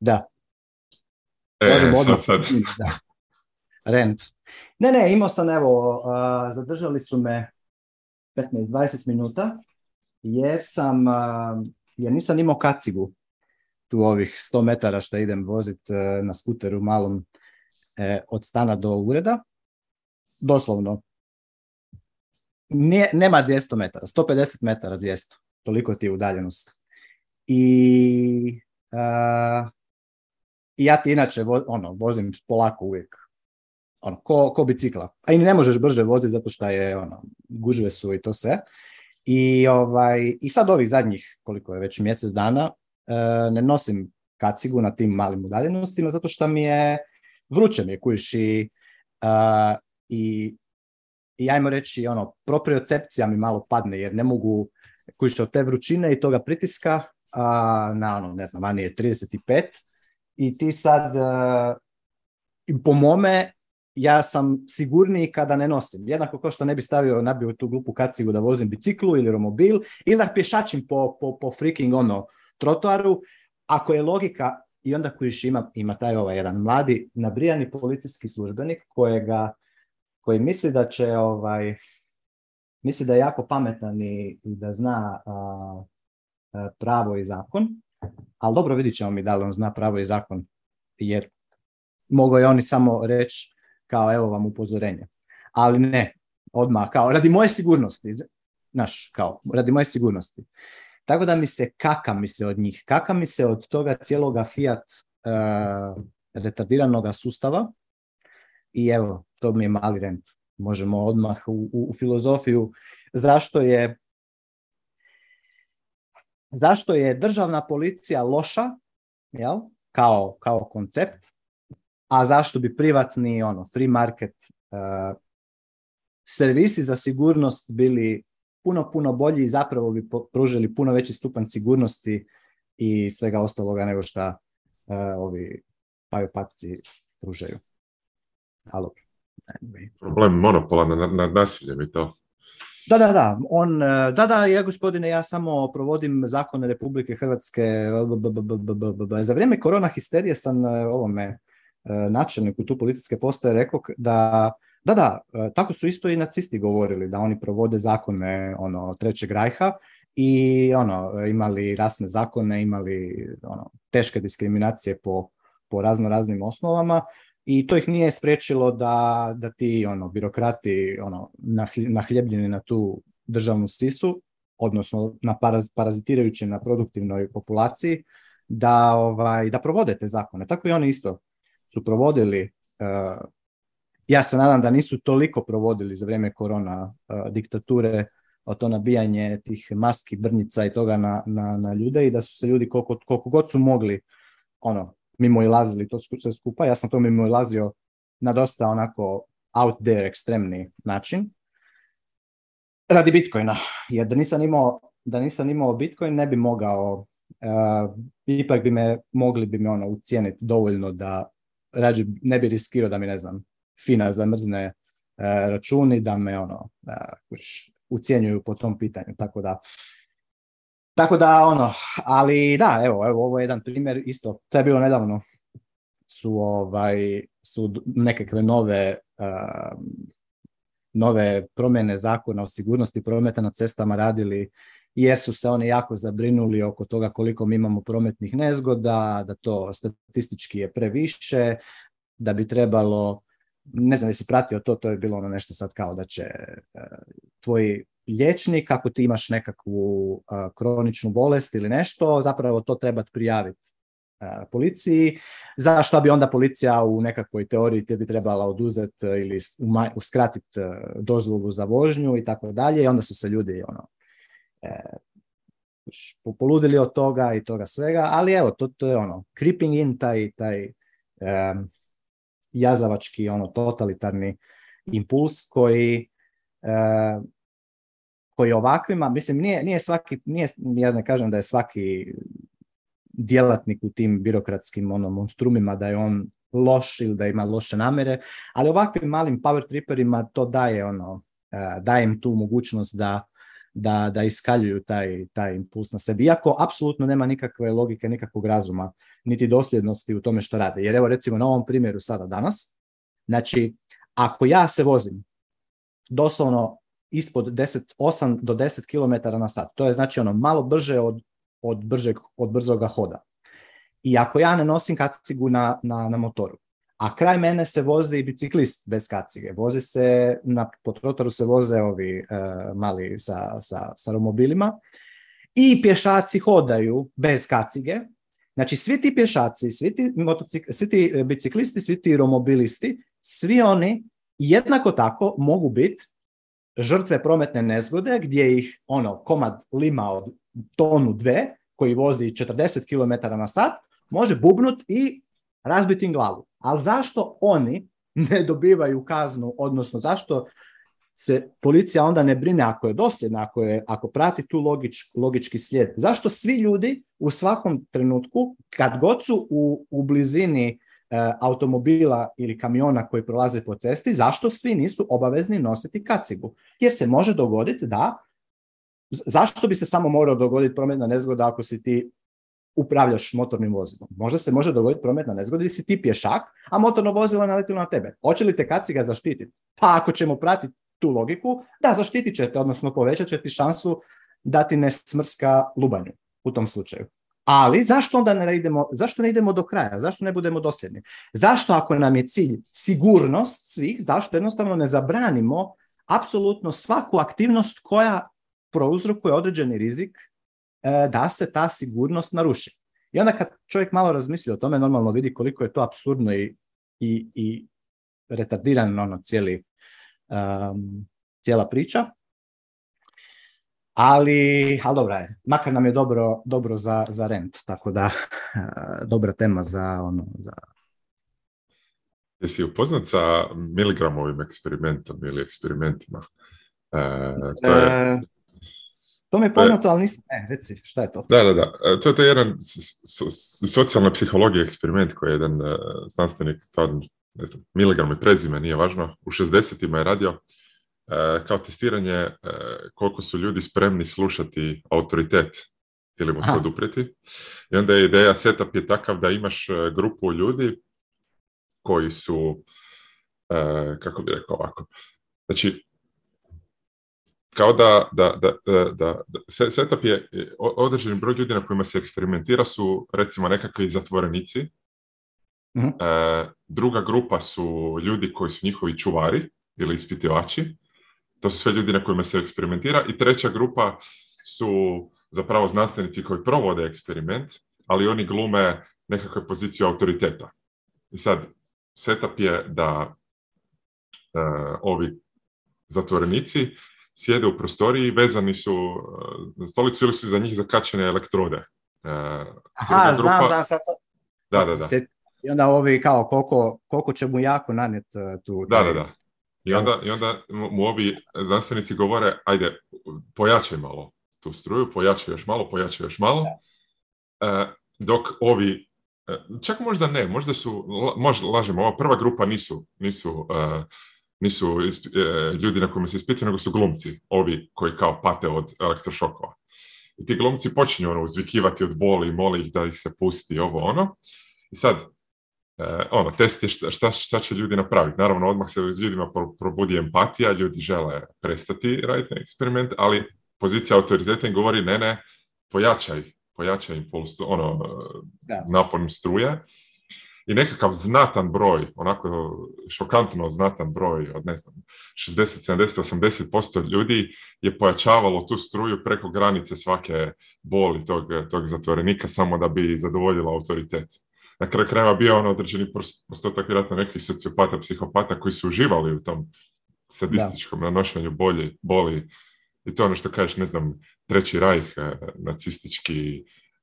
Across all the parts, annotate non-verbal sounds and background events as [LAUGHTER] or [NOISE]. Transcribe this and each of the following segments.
E, [LAUGHS] da. Rent. Ne, ne, imao sam, evo, uh, zadržali su me 15-20 minuta, jer sam, uh, jer nisam imao kacigu tu ovih 100 metara što idem vozit uh, na skuteru malom e, od stana do ureda. Doslovno. nema 200 metara, 150 metara, 200. Toliko ti je udaljenost. I Uh, i ja ti inače ono, vozim polako uvijek, ono, ko, bicikla. A i ne možeš brže voziti zato što je ono, gužve su i to sve. I, ovaj, I sad ovih zadnjih, koliko je već mjesec dana, e, ne nosim kacigu na tim malim udaljenostima zato što mi je vruće mi je kujiš i, i, ajmo reći ono propriocepcija mi malo padne jer ne mogu kujiš od te vrućine i toga pritiska a, na ono ne znam manje je 35 i ti sad, uh, po mome, ja sam sigurniji kada ne nosim. Jednako kao što ne bi stavio, nabio tu glupu kacigu da vozim biciklu ili romobil ili da pješačim po, po, po freaking ono trotoaru. Ako je logika, i onda kojiš ima, ima taj ovaj jedan mladi nabrijani policijski službenik kojega, koji misli da će ovaj, misli da je jako pametan i, da zna pravo i zakon ali dobro, vidit ćemo mi da li on zna pravo i zakon, jer mogu je oni samo reći kao evo vam upozorenje. Ali ne, odmah, kao radi moje sigurnosti, znaš, kao radi moje sigurnosti. Tako da mi se, kaka mi se od njih, kaka mi se od toga cijeloga Fiat uh, e, retardiranog sustava i evo, to mi je mali rent. Možemo odmah u, u, u filozofiju zašto je zašto je državna policija loša, jel? Kao, kao koncept, a zašto bi privatni ono, free market uh, servisi za sigurnost bili puno, puno bolji i zapravo bi pružili puno veći stupanj sigurnosti i svega ostaloga nego što uh, e, ovi pajopatici pružaju. Halo. Problem monopola na, na, na to. Da, da, da. On, e, da, da, ja gospodine, ja samo provodim zakone Republike Hrvatske. Za vrijeme korona histerije sam e, ovome e, načelniku tu policijske postaje rekao da da, da, tako su isto i nacisti govorili da oni provode zakone ono Trećeg rajha i ono imali rasne zakone, imali ono teške diskriminacije po po razno raznim osnovama i to ih nije spriječilo da, da ti ono, birokrati ono, nahljebljeni na tu državnu sisu, odnosno na paraz, parazitirajući na produktivnoj populaciji, da, ovaj, da provode te zakone. Tako i oni isto su provodili, eh, ja se nadam da nisu toliko provodili za vrijeme korona eh, diktature, to nabijanje tih maski, brnjica i toga na, na, na ljude i da su se ljudi koliko, koliko god su mogli ono, mimo lazili to sve skupa. Ja sam to mimo ilazio na dosta onako out there ekstremni način. Radi Bitcoina, jer da nisam imao, da nisam imao Bitcoin ne bi mogao, uh, ipak bi me, mogli bi me ono ucijeniti dovoljno da rađe, ne bi riskirao da mi ne znam, fina zamrzne e, računi, da me ono, uh, ucijenjuju po tom pitanju, tako da tako da, ono, ali da, evo, evo, ovo je jedan primjer, isto, to je bilo nedavno, su, ovaj, su nekakve nove, ehm, nove promjene zakona o sigurnosti prometa na cestama radili jer su se oni jako zabrinuli oko toga koliko mi imamo prometnih nezgoda, da to statistički je previše, da bi trebalo, ne znam da si pratio to, to je bilo ono nešto sad kao da će eh, tvoji liječnik, ako ti imaš nekakvu kroničnu bolest ili nešto, zapravo to treba prijaviti policiji, zašto bi onda policija u nekakvoj teoriji te bi trebala oduzeti e, ili uskratiti e, dozvolu za vožnju i tako dalje i onda su se ljudi ono, e, poludili od toga i toga svega, ali evo, to, to je ono, creeping in taj, taj jazavački, ono, totalitarni impuls koji koji ovakvima, mislim, nije, nije svaki, nije, ja ne kažem da je svaki djelatnik u tim birokratskim ono, monstrumima, da je on loš ili da ima loše namere, ali ovakvim malim power triperima to daje ono, e, daje im tu mogućnost da, da, da iskaljuju taj, taj impuls na sebi. Iako apsolutno nema nikakve logike, nikakvog razuma, niti dosljednosti u tome što rade. Jer evo recimo na ovom primjeru sada danas, znači ako ja se vozim doslovno ispod 10, 8 do 10 km na sat. To je znači ono malo brže od, od, od brzoga hoda. I ako ja ne nosim kacigu na, na, motoru, a kraj mene se vozi biciklist bez kacige, vozi se, na potrotoru se voze ovi e, mali sa, sa, sa romobilima i pješaci hodaju bez kacige, Znači, svi ti pješaci, svi ti, svi ti biciklisti, svi ti romobilisti, svi oni jednako tako mogu biti žrtve prometne nezgode gdje ih ono komad lima od tonu dve koji vozi 40 km na sat može bubnut i razbiti im glavu. Ali zašto oni ne dobivaju kaznu, odnosno zašto se policija onda ne brine ako je dosljedna, ako, je, ako prati tu logič, logički slijed. Zašto svi ljudi u svakom trenutku, kad god su u, u blizini E, automobila ili kamiona koji prolaze po cesti, zašto svi nisu obavezni nositi kacigu? Jer se može dogoditi da, zašto bi se samo morao dogoditi prometna nezgoda ako si ti upravljaš motornim vozilom? Možda se može dogoditi prometna nezgoda i si ti pješak, a motorno vozilo je naletilo na tebe. Hoće li te kaciga zaštititi? Pa ako ćemo pratiti tu logiku, da, zaštitit ćete, odnosno povećat će šansu da ti ne smrska lubanju u tom slučaju. Ali zašto onda ne idemo, zašto ne idemo do kraja? Zašto ne budemo dosljedni? Zašto ako nam je cilj sigurnost svih, zašto jednostavno ne zabranimo apsolutno svaku aktivnost koja prouzrokuje određeni rizik e, da se ta sigurnost naruši? I onda kad čovjek malo razmisli o tome, normalno vidi koliko je to absurdno i, i, i ono cijeli, cijela priča ali, ali dobra je. Makar nam je dobro, dobro za, za rent, tako da e, dobra tema za ono, za... Jesi upoznat sa miligramovim eksperimentom ili eksperimentima? E, to, je... E, to mi je poznato, e, ali nisam, ne, reci, šta je to? Da, da, da, to je jedan socijalna psihologija eksperiment koji je jedan znanstvenik, stvarno, ne znam, miligram i prezime, nije važno, u 60-ima je radio, Eh, kao testiranje eh, koliko su ljudi spremni slušati autoritet ili mu se odupriti. I onda je ideja, setup je takav da imaš eh, grupu ljudi koji su, kako bi rekao ovako, znači kao da, da, da, da, setup je određeni broj ljudi na kojima se eksperimentira su recimo nekakvi zatvorenici, e, druga grupa su ljudi koji su njihovi čuvari ili ispitivači, to su sve ljudi na kojima se eksperimentira. I treća grupa su zapravo znanstvenici koji provode eksperiment, ali oni glume nekakve poziciju autoriteta. I sad, setup je da e, ovi zatvorenici sjede u prostoriji, vezani su e, na stolicu ili su za njih zakačene elektrode. E, Aha, znam, Da, da, I onda ovi kao koliko, koliko će mu jako nanet tu. Da, da, da. I onda, I onda mu ovi znanstvenici govore, ajde, pojačaj malo tu struju, pojačaj još malo, pojačaj još malo, e, dok ovi, e, čak možda ne, možda su, možda lažemo, ova prva grupa nisu, nisu, e, nisu ljudi na kojima se ispitaju, nego su glumci, ovi koji kao pate od elektrošokova. I ti glumci počinju ono uzvikivati od boli i moli ih da ih se pusti, ovo ono. I sad, E, ono, test je šta, šta, će ljudi napraviti. Naravno, odmah se ljudima probudi empatija, ljudi žele prestati raditi eksperiment, ali pozicija autoriteta im govori ne, ne, pojačaj, pojačaj impuls, ono, da. struje. I nekakav znatan broj, onako šokantno znatan broj od ne znam, 60, 70, 80% ljudi je pojačavalo tu struju preko granice svake boli tog, tog zatvorenika samo da bi zadovoljila autoritet na kraju krajeva bio ono određeni postotak vjerojatno nekih sociopata, psihopata koji su uživali u tom sadističkom da. nanošenju bolje, boli. I to ono što kažeš, ne znam, treći rajh, e, nacistički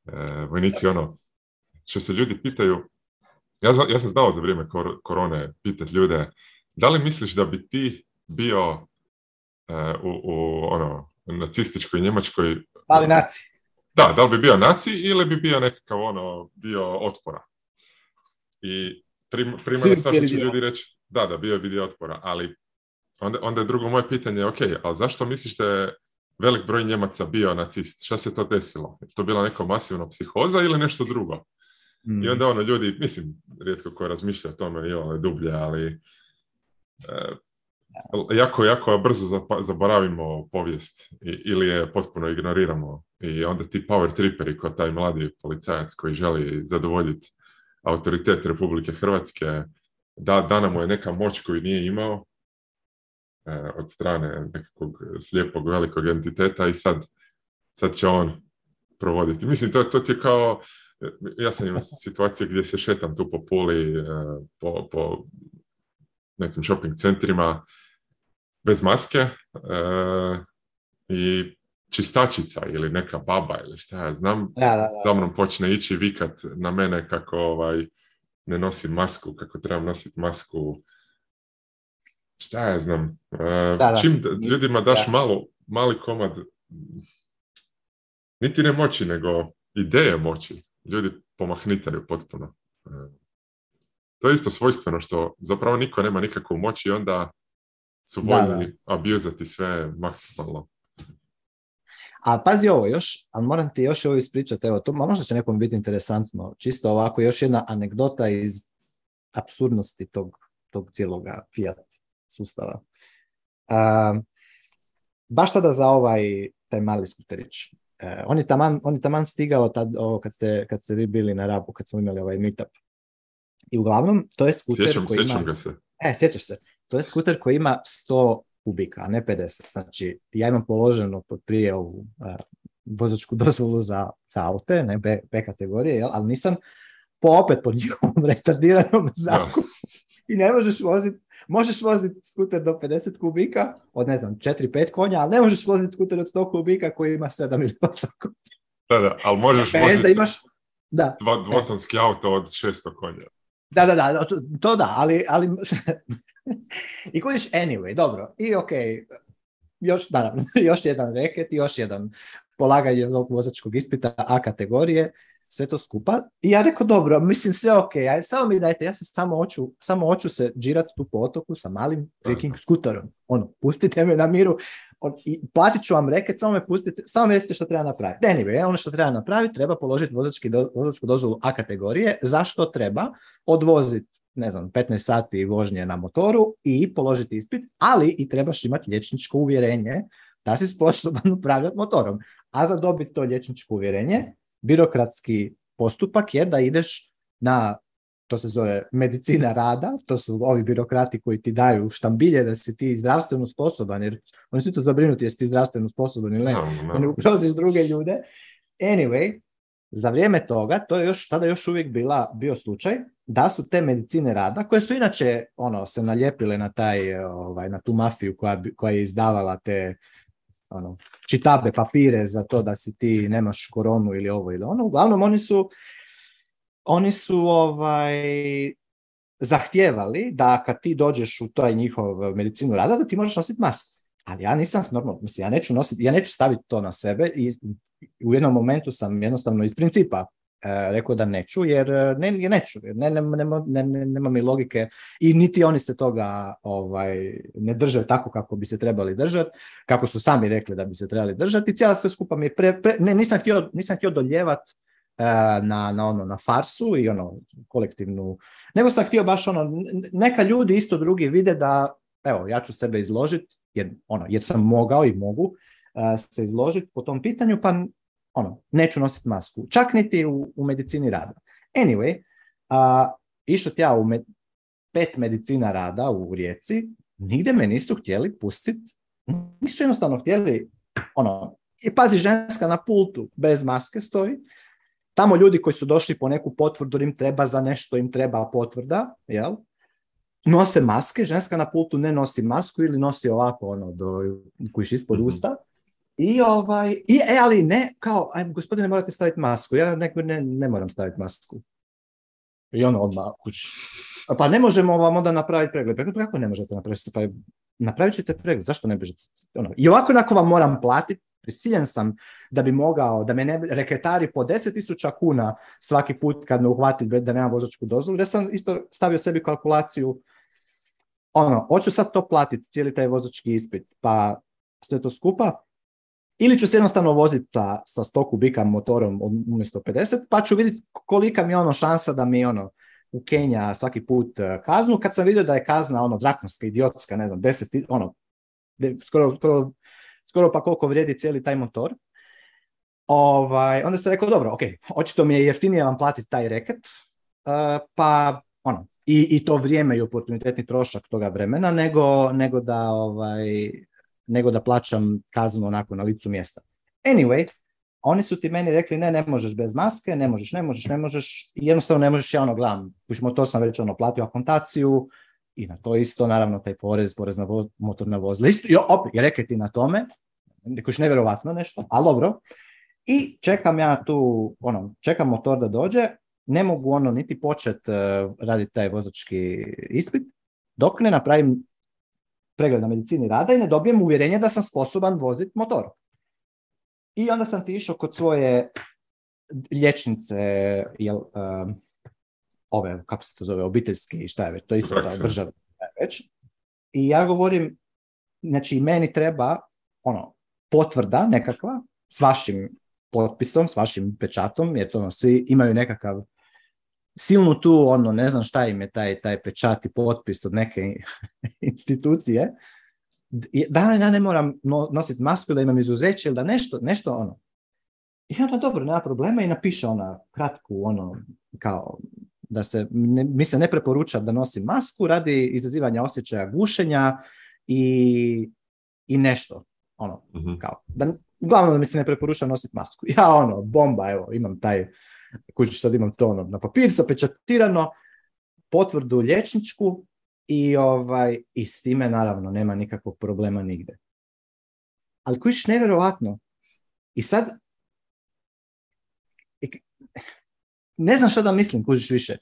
e, vojnici, ono, što se ljudi pitaju, ja, sam znao za vrijeme korone pitati ljude, da li misliš da bi ti bio e, u, ono, nacističkoj Njemačkoj... Ali naci. Da, da li bi bio naci ili bi bio nekakav ono dio otpora? i prim, primarno će ljudi reći, da, da, bio je vidio otpora, ali onda, onda je drugo moje pitanje, ok, ali zašto misliš da je velik broj Njemaca bio nacist? Šta se to desilo? Je to bila neka masivna psihoza ili nešto drugo? Mm. I onda ono, ljudi, mislim, rijetko ko razmišlja o tome i ono dublje, ali e, jako, jako brzo zaboravimo povijest ili je potpuno ignoriramo i onda ti power triperi kao taj mladi policajac koji želi zadovoljiti autoritet Republike Hrvatske, da, dana mu je neka moć koju nije imao e, od strane nekakvog slijepog velikog entiteta i sad, sad će on provoditi. Mislim, to, to ti je kao, ja sam imao situacije gdje se šetam tu po puli, e, po, po nekim shopping centrima bez maske e, i čistačica ili neka baba ili šta ja znam, da, počne ići vikat na mene kako ovaj, ne nosim masku, kako trebam nositi masku, šta ja znam. E, čim ljudima daš malo, mali komad, niti ne moći, nego ideje moći. Ljudi pomahnitaju potpuno. E, to je isto svojstveno što zapravo niko nema nikakvu moć i onda su voljni abuzati sve maksimalno. A pazi ovo još, ali moram ti još ovo ispričati, evo, to možda će nekom biti interesantno, čisto ovako još jedna anegdota iz absurdnosti tog, tog cijeloga Fiat sustava. baš sada za ovaj, taj mali skuterić, e, on, je taman, stigao tad, kad, ste, kad ste vi bili na Rabu, kad smo imali ovaj meetup. I uglavnom, to je skuter sjećam, koji sjećam ima... Ga se. E, sjećaš se. To je skuter koji ima 100 kubika, a ne 50. Znači, ja imam položeno pod prije ovu uh, e, vozačku [LAUGHS] dozvolu za, za aute, ne B, B kategorije, jel? ali nisam po opet pod njihovom [LAUGHS] retardiranom zakupu I ne možeš voziti, možeš voziti skuter do 50 kubika, od ne znam, 4-5 konja, ali ne možeš voziti skuter od 100 kubika koji ima 7 ili 8 kubika. Da, da, ali možeš voziti... Da imaš da. dvotonski auto od 600 konja. Da, da, da, to, da, ali... ali... [LAUGHS] I kojiš, anyway, dobro. I ok, još, naravno, [LAUGHS] još jedan reket, još jedan polaganje jednog vozačkog ispita A kategorije, sve to skupa. I ja rekao, dobro, mislim sve ok, samo mi dajte, ja se samo hoću, samo se džirati tu po otoku sa malim freaking skuterom Ono, pustite me na miru, i platit ću vam reket, samo me pustite, samo recite što treba napraviti. Anyway, ono što treba napraviti, treba položiti vozačku dozvolu A kategorije, zašto treba odvoziti, ne znam, 15 sati vožnje na motoru i položiti ispit, ali i trebaš imati liječničko uvjerenje da si sposoban [LAUGHS] upravljati motorom. A za dobiti to liječničko uvjerenje, birokratski postupak je da ideš na to se zove medicina rada, to su ovi birokrati koji ti daju štambilje da si ti zdravstveno sposoban, jer oni su to zabrinuti jesi ti zdravstveno sposoban ili ne, no, oni ugroziš druge ljude. Anyway, za vrijeme toga, to je još, tada još uvijek bila, bio slučaj, da su te medicine rada, koje su inače ono, se naljepile na, taj, ovaj, na tu mafiju koja, koja je izdavala te ono, čitabe papire za to da si ti nemaš koronu ili ovo ili ono. Uglavnom, oni su oni su ovaj, zahtijevali da kad ti dođeš u taj njihov eh, medicinu rada, da ti možeš nositi masku. Ali ja nisam normalno, mislim, ja neću nositi, ja neću staviti to na sebe i u jednom momentu sam jednostavno iz principa eh, rekao da neću, jer eh, ne, neću, jer nema, nema mi logike i niti oni se toga ovaj, ne drže tako kako bi se trebali držati, kako su sami rekli da bi se trebali držati i cijela sve skupa mi je pre, ne, nisam htio, nisam htio E, na, na, ono, na farsu i ono kolektivnu, nego sam htio baš ono, neka ljudi isto drugi vide da, evo, ja ću sebe izložiti, jer, ono, jer sam mogao i mogu e, se izložiti po tom pitanju, pa ono, neću nositi masku, čak niti u, u medicini rada. Anyway, uh, išao ja u pet medicina rada u Rijeci, nigdje me nisu htjeli pustiti, nisu jednostavno htjeli, ono, i pazi ženska na pultu bez maske stoji, Tamo ljudi koji su došli po neku potvrdu, im treba za nešto, im treba potvrda, jel? Nose maske, ženska na pultu ne nosi masku ili nosi ovako, ono, do, kuš ispod mhm. usta. I ovaj, i, e, ali ne, kao, ajmo, gospodine, morate staviti masku. Ja ne, ne, moram staviti masku. I ono, odmah, kuć. Pa ne možemo vam onda napraviti pregled. Kako kako ne možete napraviti? Pa napravit ćete pregled, zašto ne biste? Ono, I ovako onako vam moram platiti, prisiljen sam da bi mogao, da me ne reketari po 10.000 kuna svaki put kad me uhvati da nemam vozačku dozvolu, jer sam isto stavio sebi kalkulaciju ono, hoću sad to platiti, cijeli taj vozački ispit, pa sve to skupa, ili ću se jednostavno voziti sa, sa 100 kubika motorom umjesto 50, pa ću vidjeti kolika mi je ono šansa da mi ono u Kenja svaki put e, kaznu, kad sam vidio da je kazna ono drakonska, idiotska, ne znam, 10, ono, skoro, skoro skoro pa koliko vrijedi cijeli taj motor. Ovaj, onda sam rekao, dobro, ok, očito mi je jeftinije vam platiti taj reket, uh, pa ono, i, i, to vrijeme i oportunitetni trošak toga vremena, nego, nego, da, ovaj, nego da plaćam kaznu onako na licu mjesta. Anyway, oni su ti meni rekli ne, ne možeš bez maske, ne možeš, ne možeš, ne možeš, jednostavno ne možeš, ja ono gledam, to sam već ono platio akontaciju, i na to isto, naravno, taj porez, porez na motorna vozila. Isto, jo, opet, je ti na tome, još nevjerovatno nešto, ali dobro. I čekam ja tu, ono, čekam motor da dođe, ne mogu ono niti počet uh, e, raditi taj vozački ispit, dok ne napravim pregled na medicini rada i ne dobijem uvjerenje da sam sposoban voziti motor. I onda sam ti išao kod svoje lječnice, jel, ove, kako se to zove, obiteljski i šta je već, to je isto da država već. I ja govorim, znači meni treba ono, potvrda nekakva s vašim potpisom, s vašim pečatom, jer to ono, svi imaju nekakav silnu tu, ono, ne znam šta im je taj, taj pečat i potpis od neke [LAUGHS] institucije, da ja ne moram nositi masku, da imam izuzeće ili da nešto, nešto ono. I onda dobro, nema problema i napiše ona kratku, ono, kao da se, mi se ne preporuča da nosi masku radi izazivanja osjećaja gušenja i, i nešto. Ono, mhm. kao, da, da mi se ne preporuča nositi masku. [LAUGHS] Ja ono, bomba, evo, imam taj, kuću sad imam to ono, na papir, zapečatirano, potvrdu liječničku i, ovaj, i s time naravno nema nikakvog problema nigde. Ali kojiš nevjerojatno. I sad ne znam što da mislim, kužiš više.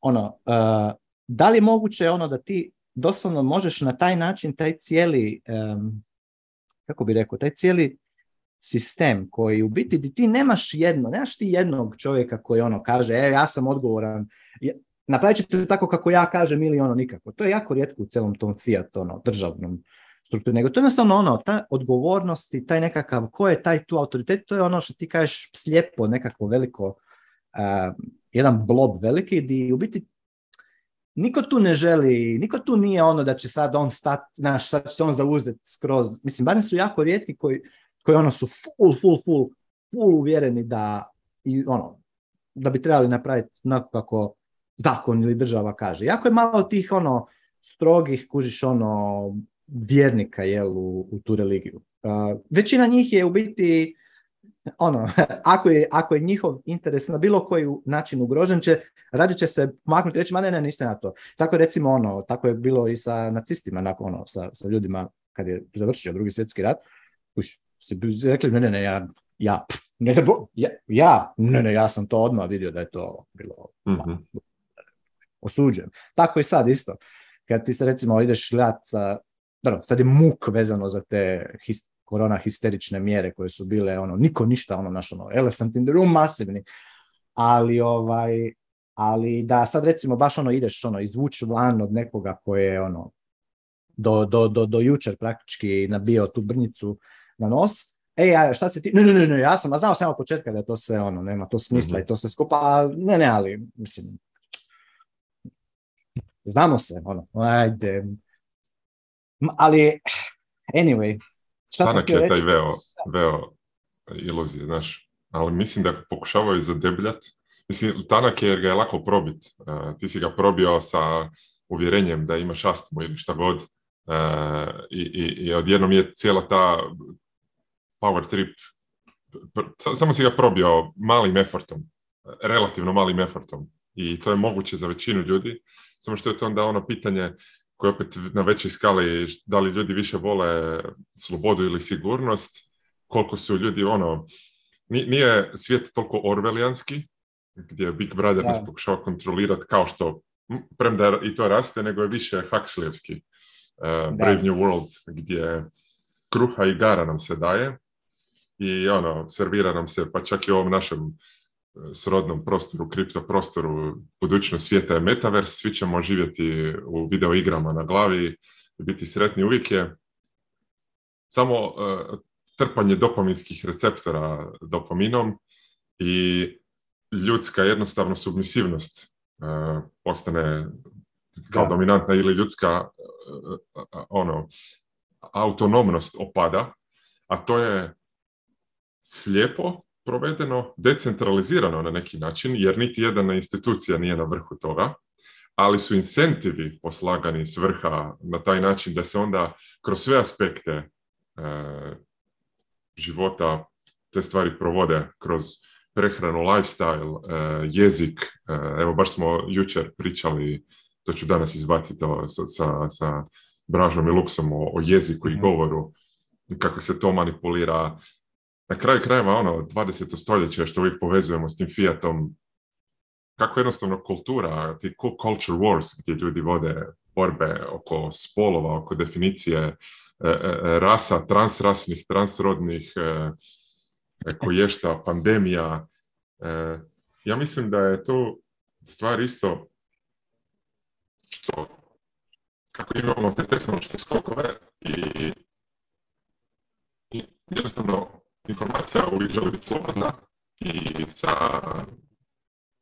Ono, uh, da li je moguće ono da ti doslovno možeš na taj način taj cijeli, e, kako bi rekao, taj cijeli sistem koji u biti ti nemaš jedno, nemaš ti jednog čovjeka koji ono kaže, e, ja sam odgovoran, napravit ćete tako kako ja kažem ili ono nikako. To je jako rijetko u celom tom fiat ono, državnom strukturi, nego to je jednostavno ono, ta odgovornost i taj nekakav, ko je taj tu autoritet, to je ono što ti kažeš slijepo, nekako veliko Ehm, jedan blob veliki di u biti niko tu ne želi, niko tu nije ono da će sad on stat, znaš, sad će on zauzeti skroz, mislim, barem su jako rijetki koji, koji ono su full, full, full, full uvjereni da i ono, da bi trebali napraviti onako kako zakon ili država kaže. Jako je malo tih ono strogih, kužiš ono, vjernika jel, u, u tu religiju. Ehm, većina njih je u biti ono, [LAUGHS] ako je, ako je njihov interes na bilo koji način ugrožen će, radit će se maknuti reći, ma ne, ne, niste na to. Tako recimo ono, tako je bilo i sa nacistima, nakon ono, sa, sa ljudima kad je završio drugi svjetski rat, už se bi rekli, ne, ne, ja, ja, ne, ja, ne, ja sam to odmah vidio da je to bilo mm Tako i sad isto. Kad ti se recimo ideš gledat sa, dobro, sad je muk vezano za te korona histerične mjere koje su bile ono niko ništa ono naš ono elephant in the room masivni ali ovaj ali da sad recimo baš ono ideš ono izvuč van od nekoga koje je ono do, do, do, do jučer praktički nabio tu brnjicu na nos ej, a šta se ti, ne, ne, ne, ja sam, a znao sam od početka da je to sve ono, nema to smisla mhm. i to sve skupa, ne, ne, ali, mislim, znamo se, ono, ajde, ali, anyway, Šta Tanak je reći? taj veo, veo iluzije, znaš. Ali mislim da pokušavaju zadebljati. Mislim, tanak je jer ga je lako probit. E, ti si ga probio sa uvjerenjem da imaš astmu ili šta god. E, i, i, I odjednom je cijela ta power trip. Samo si ga probio malim efortom. Relativno malim efortom. I to je moguće za većinu ljudi. Samo što je to onda ono pitanje koji opet na većoj skali, da li ljudi više vole slobodu ili sigurnost, koliko su ljudi, ono, nije svijet toliko orvelijanski, gdje Big Brother nas pokušava kontrolirati kao što, premda i to raste, nego je više Huxleyevski e, Brave New World, gdje kruha i gara nam se daje i ono, servira nam se, pa čak i u ovom našem srodnom prostoru, kripto prostoru, budućnost svijeta je metavers, svi ćemo živjeti u video igrama na glavi i biti sretni uvijek je samo e, trpanje dopaminskih receptora dopaminom i ljudska jednostavno submisivnost e, postane kao dominantna ili ljudska e, ono autonomnost opada, a to je slijepo provedeno decentralizirano na neki način, jer niti jedna institucija nije na vrhu toga, ali su incentivi poslagani s vrha na taj način da se onda kroz sve aspekte e, života te stvari provode kroz prehranu, lifestyle, e, jezik. E, evo, baš smo jučer pričali, to ću danas izbaciti sa, sa, sa Bražom i Luksom o, o jeziku i mhm. govoru, kako se to manipulira na kraju krajeva ono 20. stoljeće što uvijek povezujemo s tim Fiatom, kako jednostavno kultura, ti culture wars gdje ljudi vode borbe oko spolova, oko definicije e, e, e, rasa, transrasnih, transrodnih, koješta, pandemija. Ja mislim da je to stvar isto što kako imamo te tehnološke skokove i jednostavno informacija uvijek želi biti slobodna i sa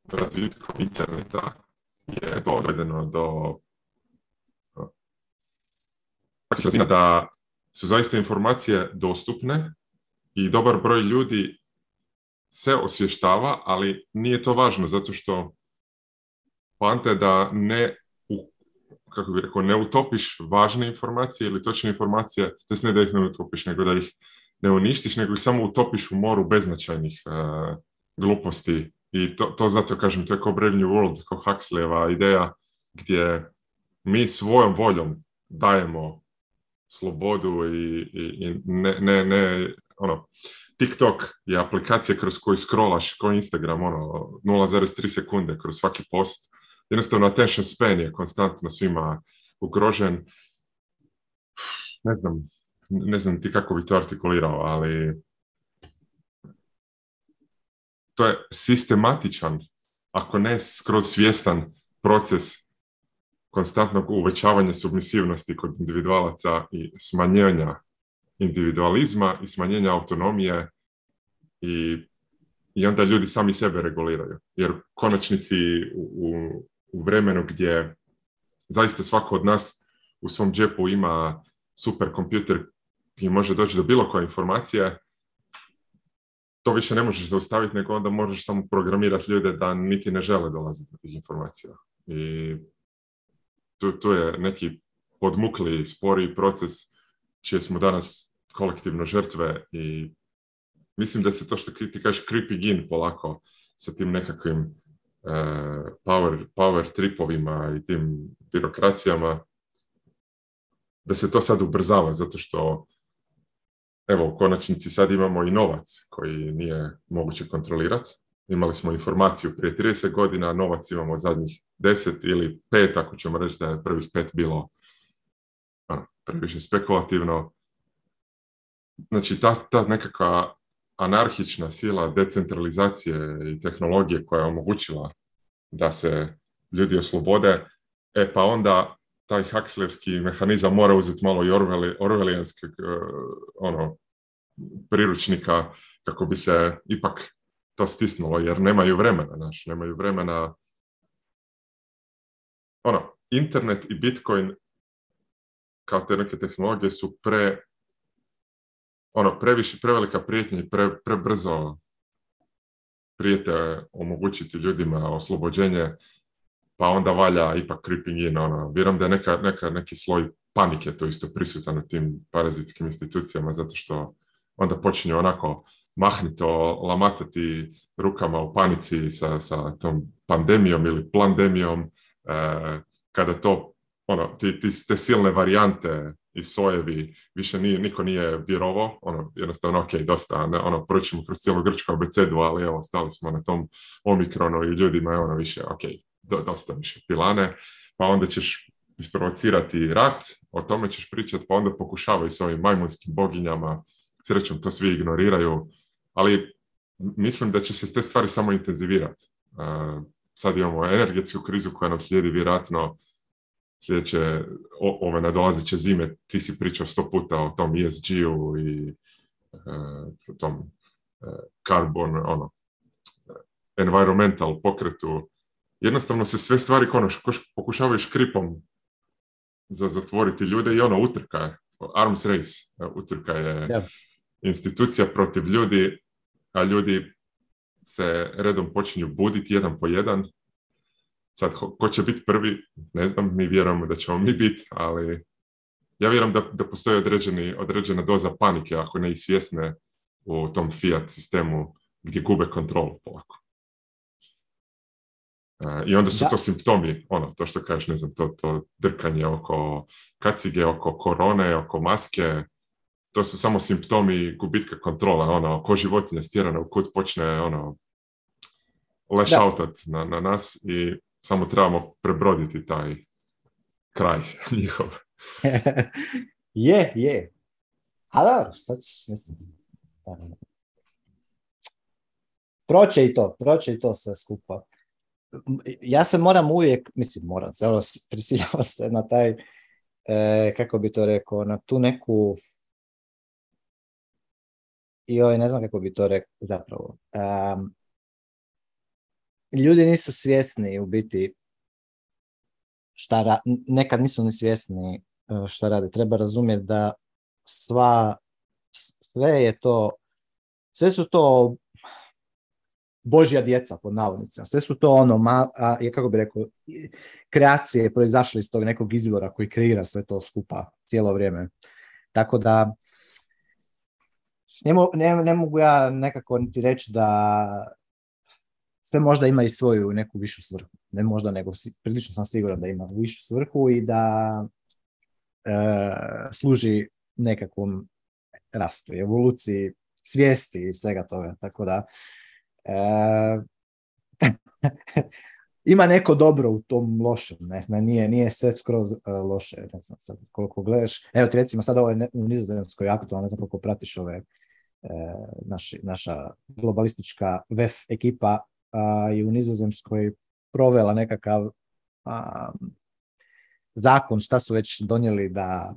razvitkom interneta je dovedeno do takvih razina da su zaista informacije dostupne i dobar broj ljudi se osvještava, ali nije to važno zato što pante da ne kako bi ne utopiš važne informacije ili točne informacije, to ne da ih ne utopiš, nego da ih ne uništiš, nego ih samo utopiš u moru beznačajnih uh, gluposti. I to, to zato kažem, to je kao Brave New World, kao Huxleyva ideja gdje mi svojom voljom dajemo slobodu i, i, i ne, ne, ne, ono, TikTok je aplikacija kroz koju scrollaš, kao Instagram, ono, 0,3 sekunde kroz svaki post. Jednostavno, attention span je konstantno svima ugrožen. Ne znam, ne znam ti kako bi to artikulirao, ali to je sistematičan, ako ne skroz svjestan proces konstantnog uvećavanja submisivnosti kod individualaca i smanjenja individualizma i smanjenja autonomije i, onda ljudi sami sebe reguliraju. Jer konačnici u, u vremenu gdje zaista svako od nas u svom džepu ima super kompjuter i može doći do bilo koje informacije to više ne možeš zaustaviti, nego onda možeš samo programirati ljude da niti ne žele dolaziti do tih informacija. I tu, je neki podmukli, spori proces čije smo danas kolektivno žrtve i mislim da se to što ti kažeš creeping polako sa tim nekakvim e, power, power tripovima i tim birokracijama, da se to sad ubrzava, zato što evo u konačnici sad imamo i novac koji nije moguće kontrolirati. Imali smo informaciju prije 30 godina, novac imamo zadnjih 10 ili 5, ako ćemo reći da je prvih 5 bilo ono, previše spekulativno. Znači, ta, ta nekakva anarhična sila decentralizacije i tehnologije koja je omogućila da se ljudi oslobode, e pa onda taj hakslevski mehanizam mora uzeti malo i Orwellijanskog orvelijanskog ono, priručnika kako bi se ipak to stisnulo, jer nemaju vremena, nemaju vremena. Ono, internet i Bitcoin kao te neke tehnologije su pre ono, previše, prevelika prijetnja i pre, prebrzo prijete omogućiti ljudima oslobođenje pa onda valja ipak creeping in, ono, vjerujem da je neka, neka, neki sloj panike to isto prisutan u tim parazitskim institucijama, zato što onda počinje onako mahnito lamatati rukama u panici sa, sa tom pandemijom ili plandemijom, e, kada to, ono, ti, ti, te silne varijante i sojevi, više nije, niko nije vjerovao, ono, jednostavno, ok, dosta, ne, ono, proćemo kroz cijelu grčku abecedu, ali evo, stali smo na tom omikronu i ljudima je ono više, ok, dosta više pilane, pa onda ćeš isprovocirati rat, o tome ćeš pričati, pa onda pokušavaju s ovim majmunskim boginjama, srećom to svi ignoriraju, ali mislim da će se te stvari samo intenzivirati. E, sad imamo energetsku krizu koja nam slijedi vjerojatno sljedeće, o, ove nadolazeće zime, ti si pričao sto puta o tom ESG-u i e, tom uh, carbon, ono, environmental pokretu, jednostavno se sve stvari ono pokušavaju škripom za zatvoriti ljude i ono utrka je, arms race, utrka je institucija protiv ljudi, a ljudi se redom počinju buditi jedan po jedan. Sad, ko će biti prvi, ne znam, mi vjerujemo da ćemo mi biti, ali ja vjerujem da, da postoji određeni, određena doza panike, ako ne i svjesne u tom fiat sistemu gdje gube kontrolu polako. E, I onda su to simptomi, ono, to što kažeš, ne znam, to, to drkanje oko kacige, oko korone, oko maske, to su samo simptomi gubitka kontrola, ono, ko životinja stjerana u kut počne, ono, lešautat na, na nas i samo trebamo prebroditi taj kraj [LAUGHS] njihov. [LAUGHS] je, je. A da, šta ćeš, mislim. Proće i to, proće i to sve skupa ja se moram uvijek, mislim moram, zelo prisiljava se na taj, e, kako bi to rekao, na tu neku, joj, ovaj, ne znam kako bi to rekao zapravo. ljudi nisu svjesni u biti šta nekad nisu ni svjesni e, šta rade. Treba razumjeti da sva, sve je to, sve su to Božja djeca pod navodnicima. Sve su to ono, ma, a, kako bi rekao, kreacije proizašle iz tog nekog izvora koji kreira sve to skupa cijelo vrijeme. Tako da ne, ne, mogu ja nekako niti reći da sve možda ima i svoju neku višu svrhu. Ne možda, nego prilično sam siguran da ima višu svrhu i da e, služi nekakvom rastu, evoluciji, svijesti i svega toga. Tako da, E, [LAUGHS] ima neko dobro u tom lošem, ne, ne nije, nije sve skroz e, loše, ne znam sad koliko gledaš, evo ti recimo sad ovo ovaj je u nizozemskoj aktualno, ne znam koliko pratiš ove, e, naša globalistička VEF ekipa uh, je u nizozemskoj provela nekakav zakon, šta su već donijeli da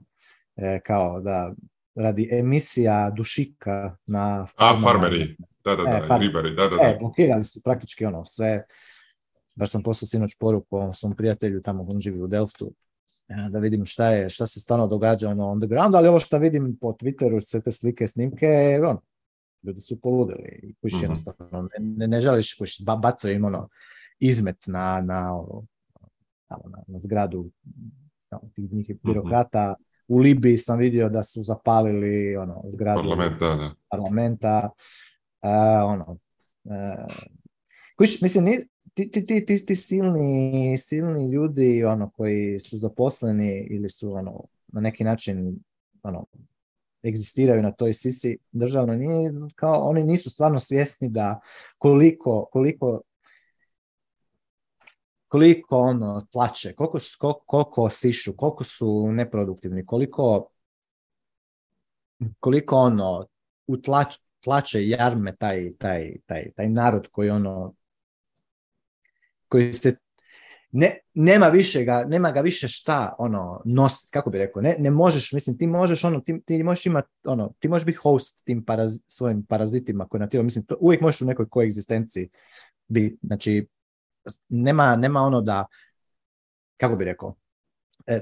kao da radi emisija dušika na... A, farmeri. Da, da, e, da, da, e, da, blokirali su praktički ono sve. Baš sam poslao sinoć poruku svom prijatelju tamo on živi u Delftu e, da vidim šta je, šta se stvarno događa ono on the ground, ali ovo što vidim po Twitteru, sve te slike, snimke, ono, ljudi su poludili i mhm. jednostavno, ne, ne želiš kuš, bacaju im ono izmet na, na, ono, zgradu tih njih mhm. birokrata. U Libiji sam vidio da su zapalili ono, zgradu parlamenta, da. parlamenta a, ono, a, e, kojiš, mislim, ti, ti, ti, ti, ti silni, silni ljudi ono, koji su zaposleni ili su ono, na neki način ono, egzistiraju na toj sisi državno, kao, oni nisu stvarno svjesni da koliko, koliko koliko ono tlače, koliko, sišu, koliko su neproduktivni, koliko koliko ono utlač, tlače jarme taj, taj, taj, taj narod koji ono koji se ne, nema više ga, nema ga više šta ono nos, kako bi rekao, ne, ne možeš, mislim ti možeš ono, ti, ti možeš imat ono, ti možeš biti host tim svojim parazitima koji na tijelu, mislim to, uvijek možeš u nekoj koegzistenciji bi znači nema, nema ono da kako bi rekao, e,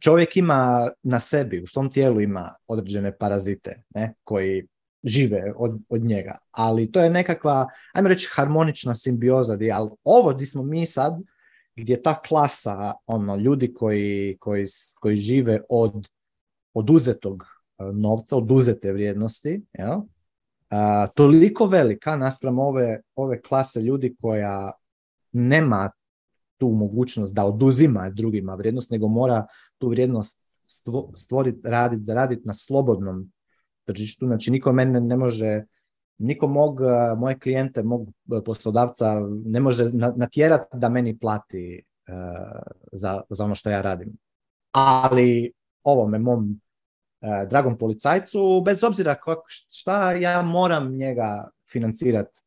čovjek ima na sebi, u svom tijelu ima određene parazite ne, koji žive od, od njega, ali to je nekakva, ajmo reći, harmonična simbioza, ali ovo gdje smo mi sad, gdje ta klasa, ono, ljudi koji, koji, koji žive od oduzetog e, novca, oduzete vrijednosti, jel? A, toliko velika naspram ove, ove klase ljudi koja nema tu mogućnost da oduzima drugima vrijednost, nego mora tu vrijednost stvoriti, raditi, zaraditi na slobodnom tržištu. Znači niko mene ne može, niko mog, eh, moje klijente, mog eh, poslodavca ne može natjerati da meni plati eh, za, za ono što ja radim. Ali ovome mom dragom policajcu, bez obzira kako, šta, ja moram njega financirati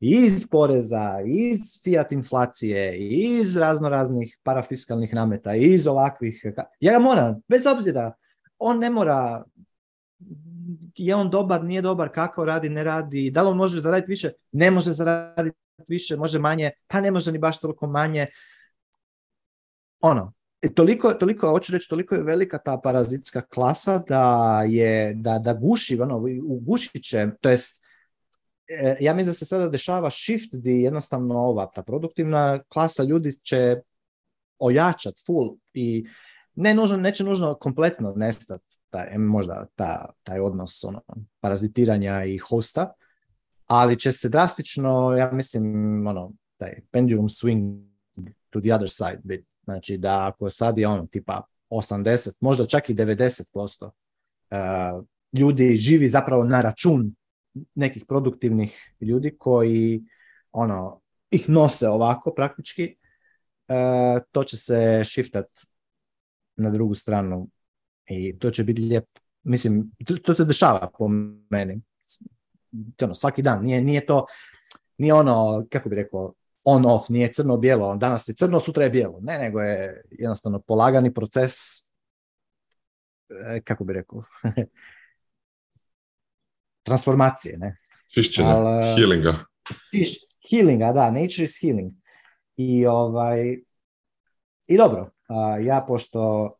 iz poreza, iz fiat inflacije, iz razno raznih parafiskalnih nameta, iz ovakvih. Ja ga moram, bez obzira, on ne mora, je on dobar, nije dobar, kako radi, ne radi, da li on može zaraditi više, ne može zaraditi više, može manje, pa ne može ni baš toliko manje. Ono, e, toliko, toliko, hoću reći, toliko je velika ta parazitska klasa da je, da, da guši, ono, ugušit će, to jest, E, ja mislim da se sada dešava shift di jednostavno ova ta produktivna klasa ljudi će ojačat full i ne nužno, neće nužno kompletno nestati taj, možda taj odnos ono, parazitiranja i hosta, ali će se drastično, ja mislim, ono, taj pendulum swing to the other side bit. Znači da ako sad je ono tipa 80, možda čak i 90% e, ljudi živi zapravo na račun nekih produktivnih ljudi koji ono, ih nose ovako praktički, e, to će se shiftat na drugu stranu i to će biti lijep. Mislim, to, se dešava po meni. Ono, svaki dan. Nije, nije to, nije ono, kako bi rekao, on-off, nije crno-bijelo. Danas je crno, sutra je bijelo. Ne, nego je jednostavno polagani proces, e, kako bi rekao, [LAUGHS] transformacije, ne? Čišćenja, e, healinga. Čiš, healinga, da, nature is healing. I ovaj, i dobro, ja pošto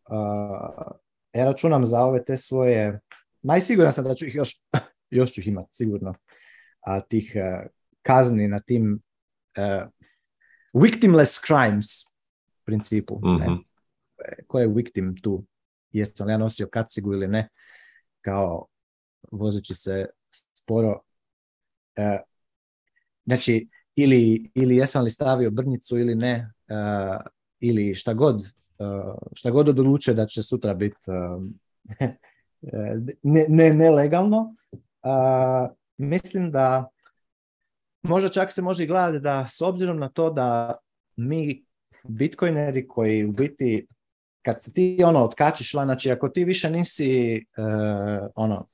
ja računam za ove te svoje, najsiguran sam da ću ih još, [LAUGHS] još ću ih imat, sigurno, a, tih e, kazni na tim uh, victimless crimes principu. Mm-hmm. Ne? Mhm. Ko je victim tu? Jesam li ja nosio kacigu ili ne? Kao vozeći se sporo. E, znači, ili, ili jesam li stavio brnicu ili ne, e, ili šta god, e, šta god odlučuje da će sutra biti [LAUGHS] ne, ne, nelegalno, mislim da možda čak se može i gledati da s obzirom na to da mi bitcoineri koji u biti kad se ti ono otkačiš, znači ako ti više nisi ono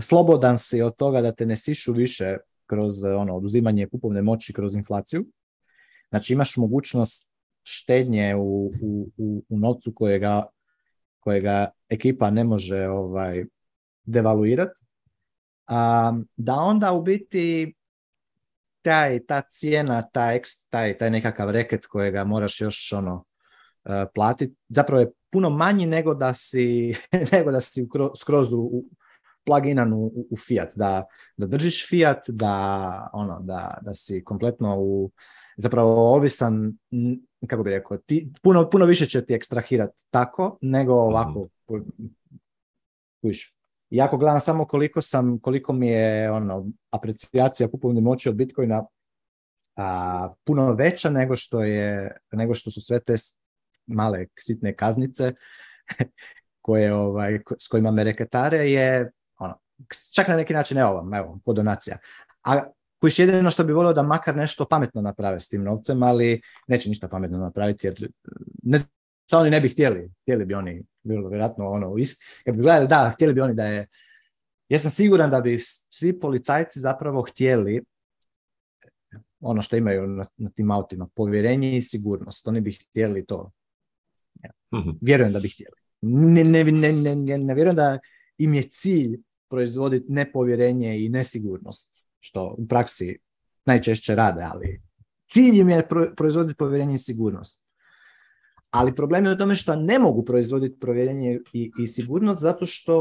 slobodan si od toga da te ne sišu više kroz e, ono, oduzimanje kupovne moći kroz inflaciju. Znači imaš mogućnost štednje u, u, u, u novcu kojega, kojega ekipa ne može ovaj, devaluirati. A, da onda u biti taj, ta cijena, taj, taj, taj nekakav reket kojega moraš još ono, e, platiti, zapravo je puno manji nego da si, [LAUGHS] nego da si skroz u, pluginan u, u Fiat, da, da držiš Fiat, da, ono, da, da si kompletno u, zapravo ovisan, kako bi rekao, ti, puno, puno više će ti ekstrahirati tako nego mhm. ovako. Kuš. I gledam samo koliko sam, koliko mi je ono, aprecijacija kupovne moći od Bitcoina a, puno veća nego što, je, nego što su sve te male sitne kaznice [LAUGHS] koje, ovaj, s kojima me reketare je čak na neki način, evo vam, evo, po donacija. A koji kojiš jedino što bi volio da makar nešto pametno naprave s tim novcem, ali neće ništa pametno napraviti jer eh, ne znam što oni ne bi htjeli. Htjeli bi oni, bilo vjerojatno ono, ist, kad bi gledali, da, htjeli bi oni da je, ja sam siguran da bi svi policajci zapravo htjeli eh, ono što imaju na, na tim autima, povjerenje i sigurnost. Oni bi htjeli to. Ja. Mhm. Vjerujem da bi htjeli. Ne, ne, ne, ne, ne vjerujem da im je cilj proizvoditi nepovjerenje i nesigurnost, što u praksi najčešće rade, ali cilj im je proizvoditi povjerenje i sigurnost. Ali problem je u tome što ne mogu proizvoditi povjerenje i, sigurnost zato što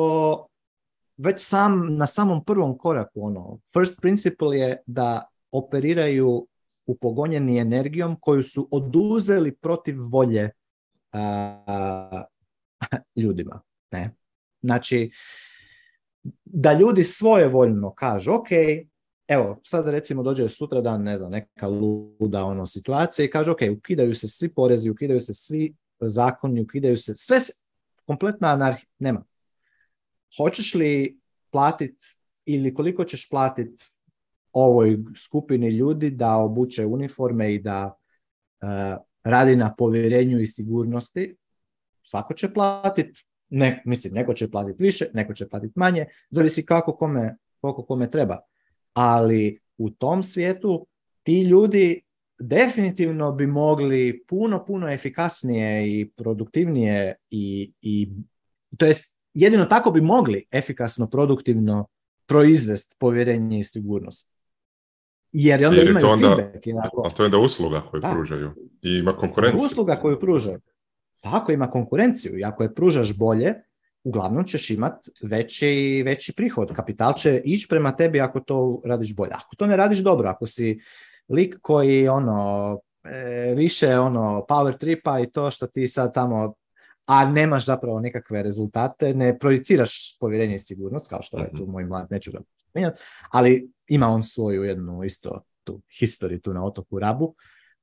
već sam na samom prvom koraku ono first principle je da operiraju upogonjeni energijom koju su oduzeli protiv volje [LAUGHS] ljudima. Ne? Znači, da ljudi svojevoljno kažu, ok, evo, sad recimo dođe sutra dan, ne znam, neka luda ono, situacija i kaže, ok, ukidaju se svi porezi, ukidaju se svi zakoni, ukidaju se, sve se, kompletna anarhija, nema. Hoćeš li platit ili koliko ćeš platiti ovoj skupini ljudi da obuče uniforme i da eh, radi na povjerenju i sigurnosti, svako će platiti ne, mislim, neko će platiti više, neko će platiti manje, zavisi kako kome, koliko kome treba. Ali u tom svijetu ti ljudi definitivno bi mogli puno, puno efikasnije i produktivnije i, i to jest jedino tako bi mogli efikasno, produktivno proizvest povjerenje i sigurnost. Jer onda imaju to feedback. to je onda usluga koju pružaju ima konkurenciju. Usluga koju pružaju. Pa ako ima konkurenciju i ako je pružaš bolje, uglavnom ćeš imat veći, veći prihod. Kapital će ići prema tebi ako to radiš bolje. Ako to ne radiš dobro, ako si lik koji ono, e, više ono, power tripa i to što ti sad tamo a nemaš zapravo nekakve rezultate, ne projiciraš povjerenje i sigurnost, kao što je mhm. tu moj mlad, neću ga ali ima on svoju jednu isto tu historiju tu na otoku Rabu,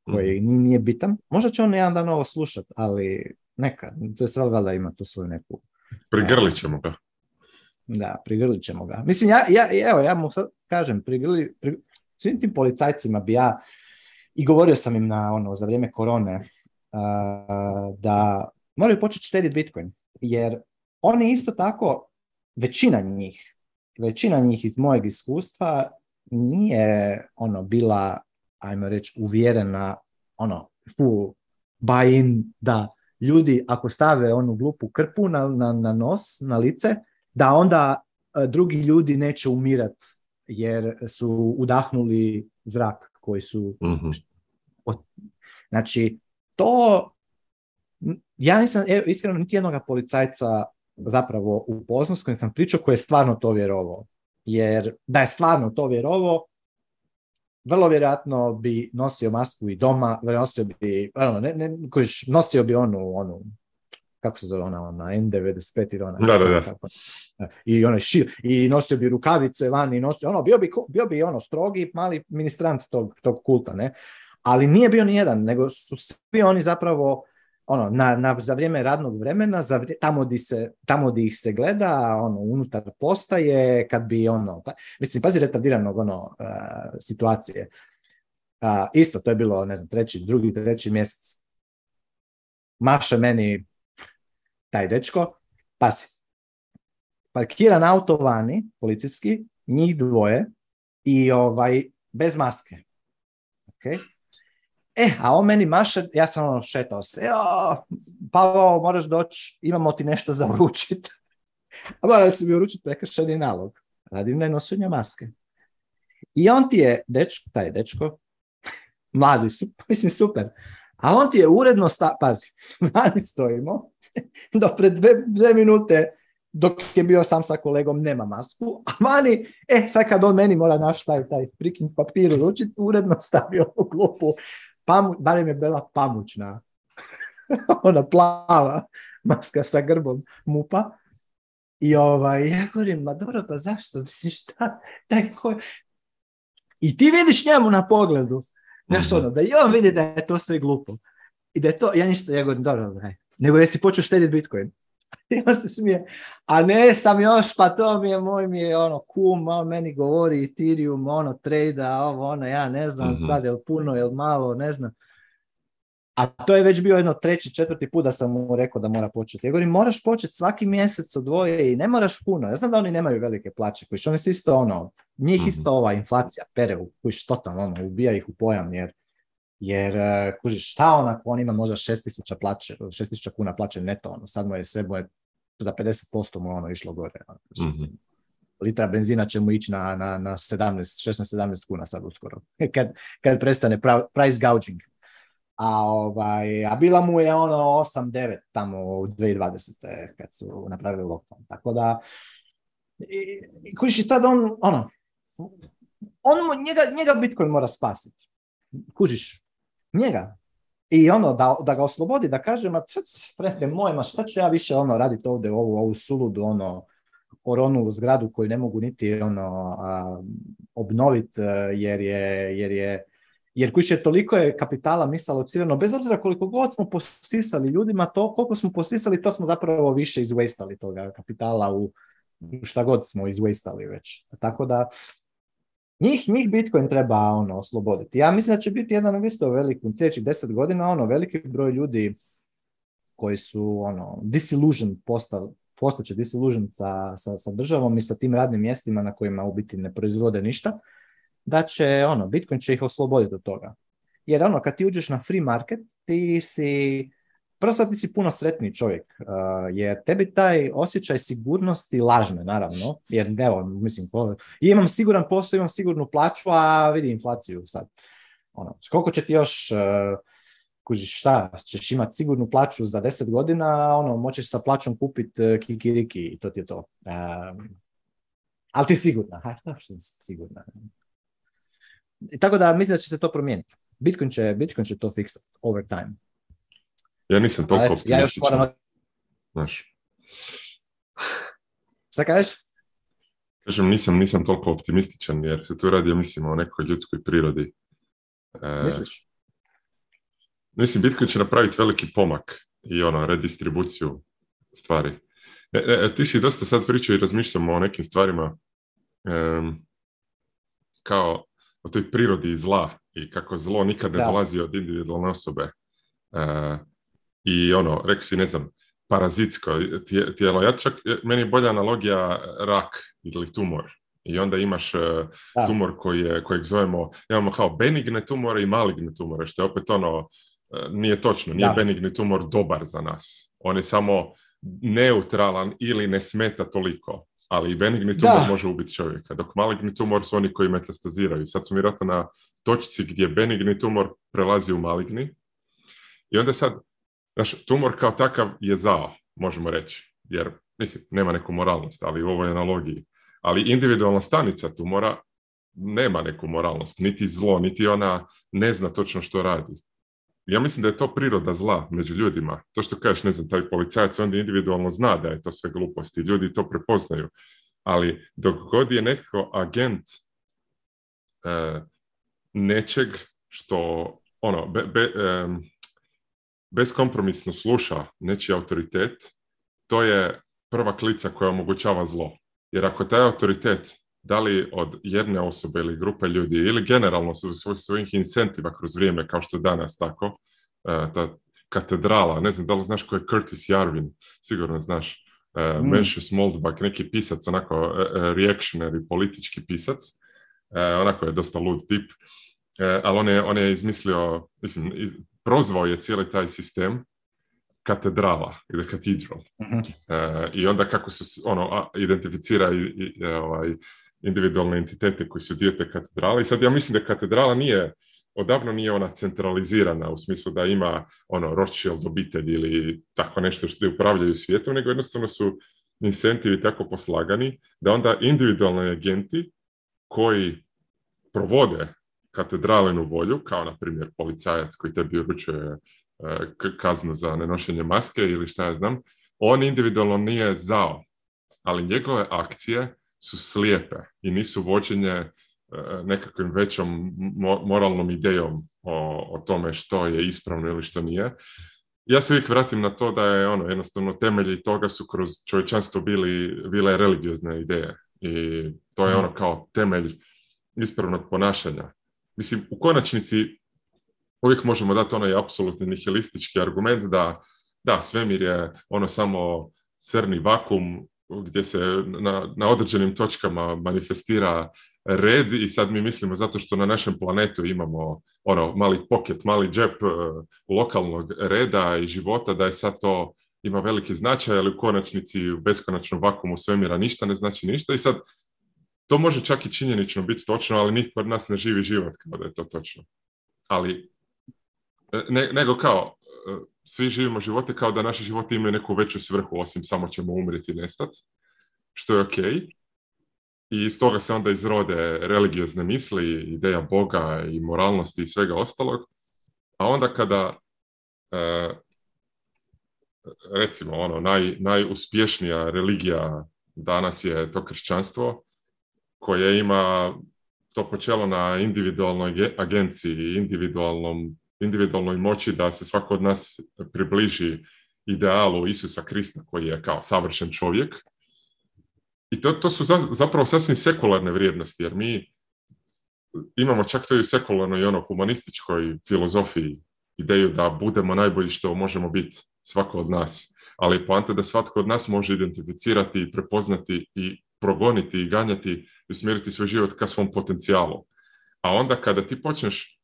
koji mhm. nije bitan. Možda će on jedan dan ovo slušat, ali neka, to je sve valjda ima tu svoju neku... Prigrlit e, ćemo ga. Da, prigrlit ćemo ga. Mislim, ja, ja, evo, ja mu sad kažem, prigrli, pri, svim tim policajcima bi ja, i govorio sam im na ono, za vrijeme korone, e, da moraju početi štediti Bitcoin, jer oni isto tako, većina njih, većina njih iz mojeg iskustva nije ono bila ajmo reći, uvjerena, ono, full buy-in, da ljudi ako stave onu glupu krpu na, na, na nos, na lice, da onda e, drugi ljudi neće umirat jer su udahnuli zrak koji su... mm Znači, to... Ja nisam, iskreno, niti jednog policajca zapravo u s kojim sam pričao koji je stvarno to vjerovao. Jer da je stvarno to vjerovao, vrlo vjerojatno bi nosio masku i doma, nosio bi, ono, ne, nosio bi onu, onu, kako se zove ona, ona N95 ili ona. I ono šir, i nosio bi rukavice van i nosio, ono, bio bi, bio bi ono strogi mali ministrant tog, tog kulta, ne. Ali nije bio ni jedan, nego su svi oni zapravo ono, na, na, za vrijeme radnog vremena, tamo, di se, tamo di ih se gleda, ono, unutar postaje, kad bi, ono, pa, mislim, pazi retardiranog, ono, e, situacije. isto, to je bilo, ne znam, treći, drugi, treći mjesec. Maše meni taj dečko, pasi. Parkiran auto vani, policijski, njih dvoje, i ovaj, bez maske. Okay? E, a on meni maše, ja sam ono šetao se, jo, Pavao, moraš doći, imamo ti nešto za uručiti. A mora si mi uručiti prekršeni nalog radi nosenja maske. I on ti je, dečko, taj dečko, [LAUGHS] mladi, su, [LAUGHS] mislim super, a on ti je uredno, sta, pazi, mani [LAUGHS] stojimo, do pred dve, minute dok je bio sam sa kolegom, nema masku, a vani, e, sad kad on meni mora naš taj, taj freaking papir uručiti, uredno stavio u klupu Pamu, barem je bila pamučna. [LAUGHS] Ona plava maska sa grbom mupa. I ovaj, ja govorim, ma dobro, pa zašto? si šta? Taj I ti vidiš njemu na pogledu. Znaš mhm. ono, da i on vidi da je to sve glupo. I da je to, ja ništa, ja govorim, dobro, ne. Nego jesi si počeo štediti Bitcoin. [LAUGHS] I on se smije. A ne sam još, pa to mi je moj mi je ono kum, on meni govori Ethereum, ono trejda, ovo ono, ja ne znam mhm. sad je puno, je malo, ne znam. A to je već bio jedno treći, četvrti put da sam mu rekao da mora početi. Ja govorim, moraš početi svaki mjesec od dvoje i ne moraš puno. Ja znam da oni nemaju velike plaće, koji oni su isto ono, njih mhm. isto ova inflacija pere, koji što tam ono, ubija ih u pojam, jer jer, e, kuži, šta onako, on ima možda 6000 plaće, 6000 kuna plaće neto, ono, sad mu je sve za 50% mu ono išlo gore. mm Litra benzina će mu ići na, na, na 17, 16-17 kuna sad uskoro, [LAUGHS] kad, kad prestane price gouging. A, ovaj, a bila mu je ono 8-9 tamo u 2020. kad su napravili lockdown. Tako da, i, i sad on, ono, on, njega, njega Bitcoin mora spasiti. Kužiš, njega, i ono, da, da ga oslobodi, da kaže, ma crc, frende moj, ma šta ću ja više ono raditi ovdje ovu, ovu suludu, ono, oronu zgradu koju ne mogu niti ono obnoviti e, jer je, jer je jer kuće toliko je kapitala misalo locirano, bez obzira koliko god smo posisali ljudima to, koliko smo posisali, to smo zapravo više izwastali toga kapitala u šta god smo izwastali već. Tako da njih, njih Bitcoin treba ono, osloboditi. Ja mislim da će biti jedan isto veliki, u sljedećih deset godina, ono, veliki broj ljudi koji su ono, disillusion postat postaće disillusion sa, sa, sa državom i sa tim radnim mjestima na kojima u biti ne proizvode ništa, da će ono, Bitcoin će ih osloboditi od toga. Jer ono, kad ti uđeš na free market, ti si Prvo sad ti si puno sretni čovjek, uh, jer tebi taj osjećaj sigurnosti lažne, naravno, jer evo, mislim, imam siguran posao, imam sigurnu plaću, a vidi inflaciju sad. Ono, koliko će ti još, uh, kužiš šta, ćeš imati sigurnu plaću za 10 godina, ono, moćeš sa plaćom kupiti uh, kikiriki i to ti je to. Um, ali ti je sigurna, ha, [LAUGHS] što sigurna. I tako da mislim da će se to promijeniti. Bitcoin će, Bitcoin će to fiksati over time. Ja nisam toliko optimističan. Ja Znaš. [LAUGHS] Šta kažeš? Kažem, nisam, nisam toliko optimističan jer se tu radi, ja mislim, o nekoj ljudskoj prirodi. E, Misliš? Mislim, Bitcoin će napraviti veliki pomak i ono, redistribuciju stvari. E, e, e ti si dosta sad pričao i razmišljamo o nekim stvarima kao o toj prirodi zla i kako zlo nikad ne dolazi od individualne osobe. E, i ono, rekao si, ne znam, parazitsko tijelo. Ja čak, e, meni je bolja analogija e, rak ili tumor. I onda imaš e, tumor koji je, kojeg zovemo, imamo kao benigne tumore i maligne tumore, što je opet ono, nije točno, nije benigni tumor dobar za nas. On je samo neutralan ili ne smeta toliko. Ali i benigni tumor može ubiti čovjeka, dok maligni tumor su oni koji metastaziraju. Sad smo vjerojatno na točci gdje benigni tumor prelazi u maligni. I onda sad, Znaš, tumor kao takav je zao, možemo reći, jer, mislim, nema neku moralnost, ali u ovoj analogiji. Ali individualna stanica tumora nema neku moralnost, niti zlo, niti ona ne zna točno što radi. Ja mislim da je to priroda zla među ljudima. To što kažeš, ne znam, taj policajac onda individualno zna da je to sve gluposti, ljudi to prepoznaju. Ali dok god je neko agent eh, nečeg što, ono, be, beskompromisno sluša nečiji autoritet, to je prva klica koja omogućava zlo. Jer ako taj autoritet, da li od jedne osobe ili grupe ljudi ili generalno su svojih incentiva kroz vrijeme, kao što je danas tako, e, ta katedrala, ne znam da li znaš ko je Curtis Jarvin, sigurno znaš, e, mm. Mencius neki pisac, onako e, reactionary, politički pisac, onako je dosta lud tip, ali on je, on je izmislio, mislim, prozvao je cijeli taj sistem katedrala ili cathedral. Mhm. E, I onda kako se ono, identificira i, i ovaj, individualne entitete koji su dio te katedrale. I sad ja mislim da katedrala nije, odavno nije ona centralizirana u smislu da ima ono Rothschild obitelj ili tako nešto što upravljaju svijetom, nego jednostavno su incentivi tako poslagani da onda individualni agenti koji provode katedralenu volju, kao na primjer policajac koji tebi uručuje e, kaznu za nenošenje maske ili šta ja znam, on individualno nije zao, ali njegove akcije su slijepe i nisu vođenje e, nekakvim većom moralnom idejom o, o tome što je ispravno ili što nije. Ja se uvijek vratim na to da je ono jednostavno temelji toga su kroz čovječanstvo bili, bile religiozne ideje i to je mhm. ono kao temelj ispravnog ponašanja. Mislim, u konačnici uvijek možemo dati onaj apsolutni nihilistički argument da da, svemir je ono samo crni vakum gdje se na, na određenim točkama manifestira red i sad mi mislimo zato što na našem planetu imamo ono mali pocket, mali džep eh, lokalnog reda i života da je sad to ima veliki značaj, ali u konačnici u beskonačnom vakumu svemira ništa ne znači ništa i sad to može čak i činjenično biti točno, ali nitko od nas ne živi život kao da je to točno. Ali, e, nego kao, e, svi živimo živote kao da naši životi imaju neku veću svrhu, osim samo ćemo umriti i nestati, što je okej. I iz toga se onda izrode religiozne misli, ideja Boga i moralnosti i svega ostalog. A onda kada, e, recimo, ono, naj, najuspješnija religija danas je to kršćanstvo, koje ima to počelo na individualnoj agenciji, individualnoj moći da se svako od nas približi idealu Isusa Krista koji je kao savršen čovjek. I to, to su zapravo sasvim sekularne vrijednosti, jer mi imamo čak to i u sekularnoj i ono humanističkoj filozofiji ideju da budemo najbolji što možemo biti, svako od nas. Ali poanta da svatko od nas može identificirati, prepoznati i progoniti i ganjati usmjeriti svoj život ka svom potencijalu. A onda kada ti počneš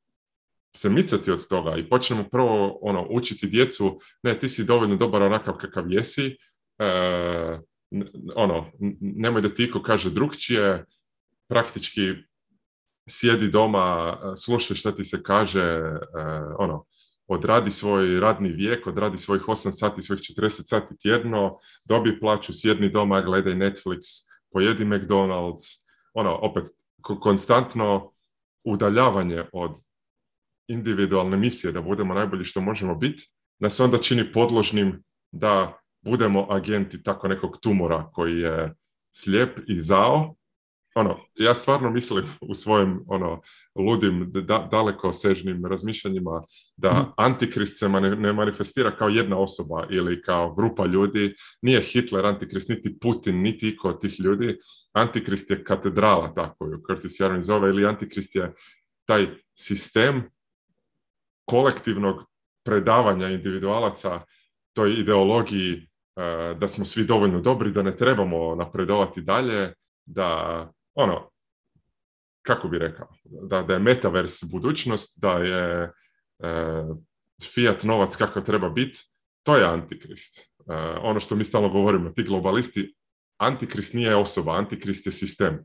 se micati od toga i počnemo prvo ono, učiti djecu, ne, ti si dovoljno dobar onakav kakav jesi, e, ono, nemoj da ti iko kaže drugčije, praktički sjedi doma, slušaj šta ti se kaže, e, ono, odradi svoj radni vijek, odradi svojih 8 sati, svojih 40 sati tjedno, dobi plaću, sjedni doma, gledaj Netflix, pojedi McDonald's, ono, opet, konstantno udaljavanje od individualne misije da budemo najbolji što možemo biti, nas onda čini podložnim da budemo agenti tako nekog tumora koji je slijep i zao ono, ja stvarno mislim u svojim ono, ludim, da, daleko sežnim razmišljanjima da mhm. antikrist se ne manifestira kao jedna osoba ili kao grupa ljudi. Nije Hitler antikrist, niti Putin, niti iko od tih ljudi. Antikrist je katedrala, tako ju Curtis Jarvin zove, ili antikrist je taj sistem kolektivnog predavanja individualaca toj ideologiji eh, da smo svi dovoljno dobri, da ne trebamo napredovati dalje, da ono, kako bi rekao, da, da je metavers budućnost, da je e, fiat novac kako treba biti, to je antikrist. E, ono što mi stalno govorimo, ti globalisti, antikrist nije osoba, antikrist je sistem. E,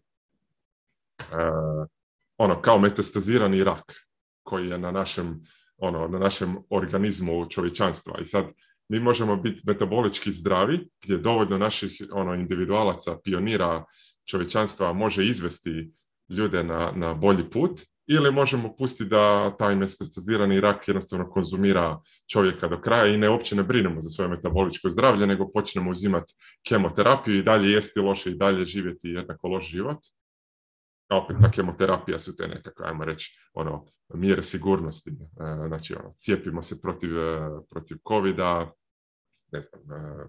ono, kao metastazirani rak koji je na našem, ono, na našem organizmu čovječanstva. I sad, mi možemo biti metabolički zdravi, gdje dovoljno naših ono, individualaca, pionira, čovječanstva može izvesti ljude na, na bolji put ili možemo pustiti da taj metastazirani rak jednostavno konzumira čovjeka do kraja i ne uopće ne brinemo za svoje metaboličko zdravlje, nego počnemo uzimati kemoterapiju i dalje jesti loše i dalje živjeti jednako loš život. A opet ta kemoterapija su te nekakve, ajmo reći, ono, mjere sigurnosti. E, znači, ono, cijepimo se protiv, e, protiv covid ne znam, e,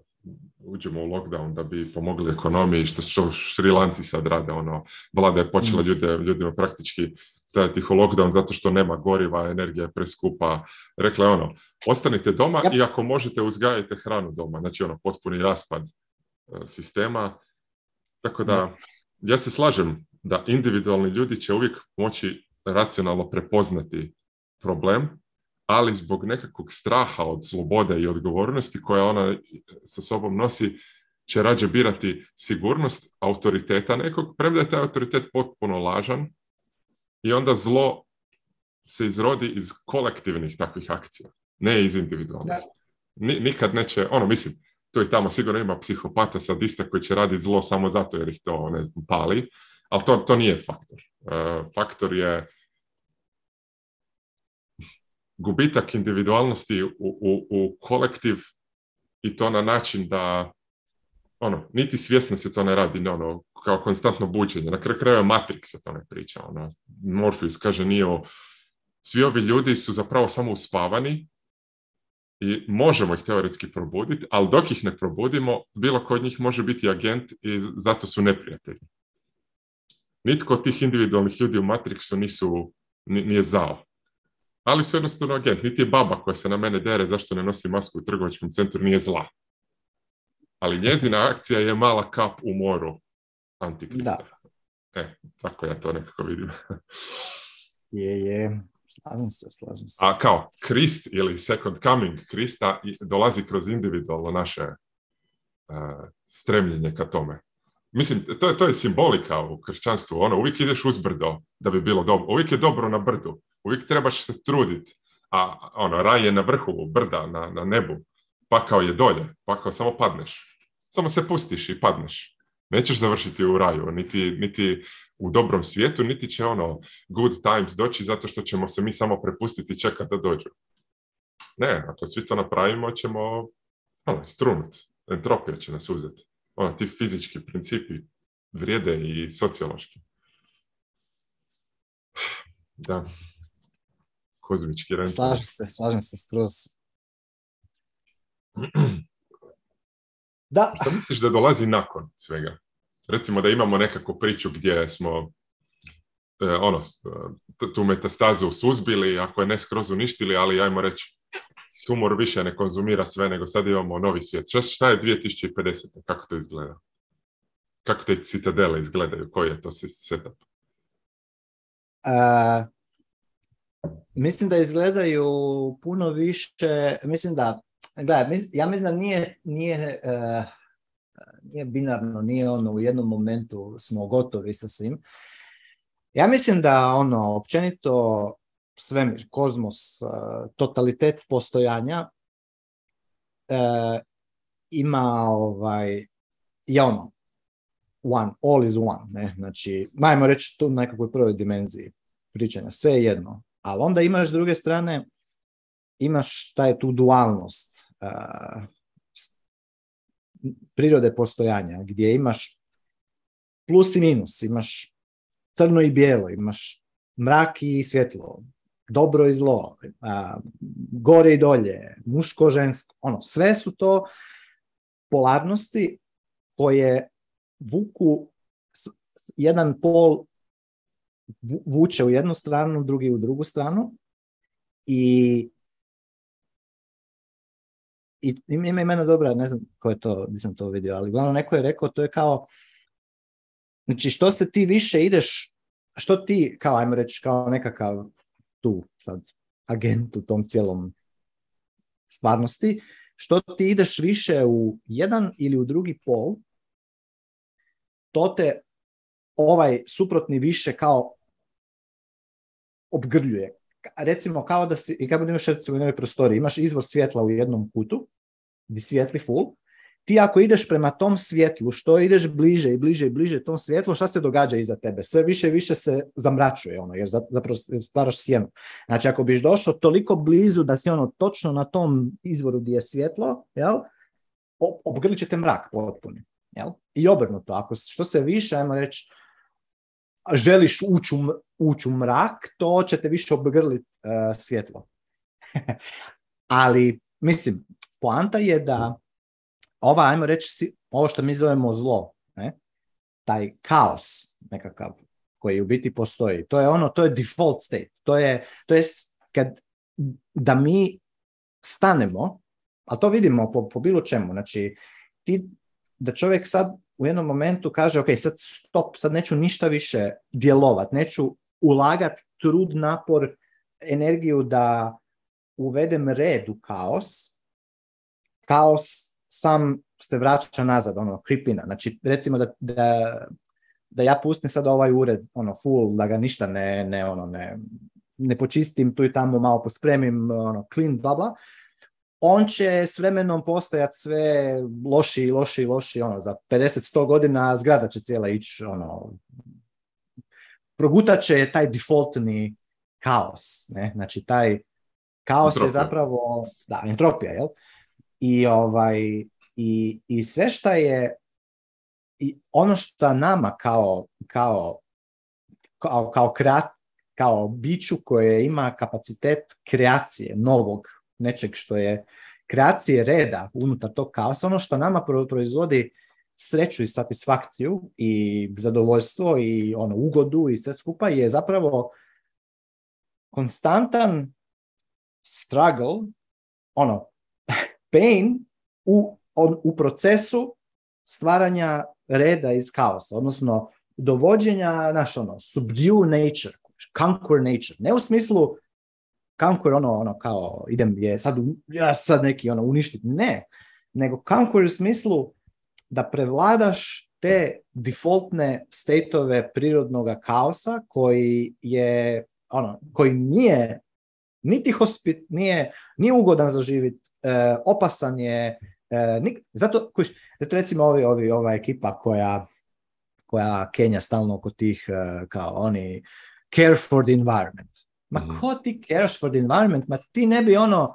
uđemo u lockdown da bi pomogli ekonomiji, što, su šrilanci sad rade, ono, vlada je počela mm. ljude, ljudima praktički staviti ih u lockdown zato što nema goriva, energija je preskupa. Rekla je ono, ostanite doma i ako možete uzgajajte hranu doma. Znači ono, potpuni raspad e, sistema. Tako da, ja se slažem da individualni ljudi će uvijek moći racionalno prepoznati problem ali zbog nekakvog straha od slobode i odgovornosti koja ona sa sobom nosi, će rađe birati sigurnost autoriteta nekog, premda je taj autoritet potpuno lažan i onda zlo se izrodi iz kolektivnih takvih akcija, ne iz individualnih. nikad neće, ono mislim, tu i tamo sigurno ima psihopata, sadista koji će raditi zlo samo zato jer ih to ne pali, ali to, to nije faktor. E, faktor je gubitak individualnosti u, u, u kolektiv i to na način da ono, niti svjesno se to ne radi, ono, kao konstantno buđenje. Na kraju krajeva Matrix o tome priča. Ona, Morpheus kaže, nije o... Svi ovi ljudi su zapravo samo uspavani i možemo ih teoretski probuditi, ali dok ih ne probudimo, bilo koji od njih može biti agent i zato su neprijatelji. Nitko od tih individualnih ljudi u Matrixu nisu, nije zao ali su jednostavno agent. Niti je baba koja se na mene dere zašto ne nosi masku u trgovačkom centru nije zla. Ali njezina akcija je mala kap u moru antikrista. Da. E, tako ja to nekako vidim. [LAUGHS] je, je. Slažem se, slažem se. A kao Krist ili Second Coming Krista dolazi kroz individualno naše uh, stremljenje ka tome. Mislim, to je, to je simbolika u kršćanstvu. Ono, uvijek ideš uzbrdo da bi bilo dobro. Uvijek je dobro na brdu uvijek trebaš se truditi. A ono, raj je na vrhu brda, na, na nebu. Pakao je dolje, pakao samo padneš. Samo se pustiš i padneš. Nećeš završiti u raju, niti, niti u dobrom svijetu, niti će ono good times doći zato što ćemo se mi samo prepustiti čekati da dođu. Ne, ako svi to napravimo, ćemo ono, strunut. Entropija će nas uzeti. Ono, ti fizički principi vrijede i sociološki. Da kozmički rent. Slažem se, slažem se skroz. Da. misliš da dolazi nakon svega? Recimo da imamo nekakvu priču gdje smo e, ono, e, tu metastazu suzbili, ako je ne skroz uništili, ali ajmo reći, tumor više ne konzumira sve, nego sad imamo novi svijet. Šta, je 2050. Kako to izgleda? Kako te citadele izgledaju? Koji je to setup? Uh, Mislim da izgledaju puno više, mislim da, gledaj, ja mislim da nije, nije, eh, nije binarno, nije ono u jednom momentu smo gotovi sa svim. Ja mislim da ono općenito svemir, kozmos, eh, totalitet postojanja eh, ima ovaj, je ono, one, all is one, ne, znači, majmo reći tu nekakvoj prvoj dimenziji pričanja, sve je jedno, ali onda imaš s druge strane, imaš šta je tu dualnost prirode postojanja, gdje imaš plus i minus, imaš crno i bijelo, imaš mrak i svjetlo, dobro i zlo, gore i dolje, muško, žensko, ono, sve su to polarnosti koje vuku jedan pol vuče u jednu stranu, drugi u drugu stranu i i ima imena dobra, ne znam ko je to, nisam to vidio, ali glavno neko je rekao, to je kao, znači što se ti više ideš, što ti, kao ajmo reći, kao nekakav tu sad agent u tom cijelom stvarnosti, što ti ideš više u jedan ili u drugi pol, to te ovaj suprotni više kao obgrljuje. Recimo kao da si, kako da imaš recimo u jednoj prostoriji, imaš izvor svjetla u jednom kutu, di svijetli ful, ti ako ideš prema tom svjetlu, što ideš bliže i bliže i bliže tom svjetlu, šta se događa iza tebe? Sve više i više se zamračuje, ono, jer zapravo stvaraš sjenu. Znači, ako biš došao toliko blizu da si ono točno na tom izvoru gdje je svjetlo, jel, će te mrak potpuni. Jel? I obrnuto, ako što se više, ajmo reći, želiš ući u, mrak, to će te više obgrliti e, svjetlo. [LAUGHS] Ali, mislim, poanta je da ova, ajmo reći, ovo što mi zovemo zlo, ne? taj kaos nekakav koji u biti postoji. To je ono, to je default state. To je, to jest kad, da mi stanemo, a to vidimo po, po bilo čemu, znači ti, da čovjek sad u jednom momentu kaže, ok, sad stop, sad neću ništa više djelovat, neću ulagat trud, napor, energiju da uvedem red u kaos, kaos sam se vraća nazad, ono, kripina. Znači, recimo da, da, da, ja pustim sad ovaj ured, ono, full, da ga ništa ne, ne, ono, ne, ne počistim, tu i tamo malo pospremim, ono, clean, bla, on će s vremenom postajati sve loši i loši i loši, ono, za 50-100 godina zgrada će cijela ići, ono, progutat će taj defaultni kaos, ne, znači taj kaos je zapravo, da, entropija, jel? I, ovaj, i, i sve što je, i ono što nama kao, kao, kao, kao, biću koje ima kapacitet kreacije novog, nečeg što je kreacije reda unutar tog kaosa, ono što nama proizvodi sreću i satisfakciju i zadovoljstvo i ono ugodu i sve skupa je zapravo konstantan struggle, ono, [LAUGHS] pain u, on, u procesu stvaranja reda iz kaosa, odnosno dovođenja, naš ono, subdue nature, conquer nature, ne u smislu Conquer ono, ono kao idem je sad, ja sad neki ono uništiti, ne, nego Conquer u smislu da prevladaš te defaultne stateove prirodnog kaosa koji je ono, koji nije niti hospit, nije, nije ugodan za živit, e, opasan je, eh, zato, kuš, zato recimo ovi, ovi, ova ekipa koja, koja Kenja stalno oko tih, eh, kao oni, care for the environment, Ma mm. ko ti cares for the environment? Ma ti ne bi ono,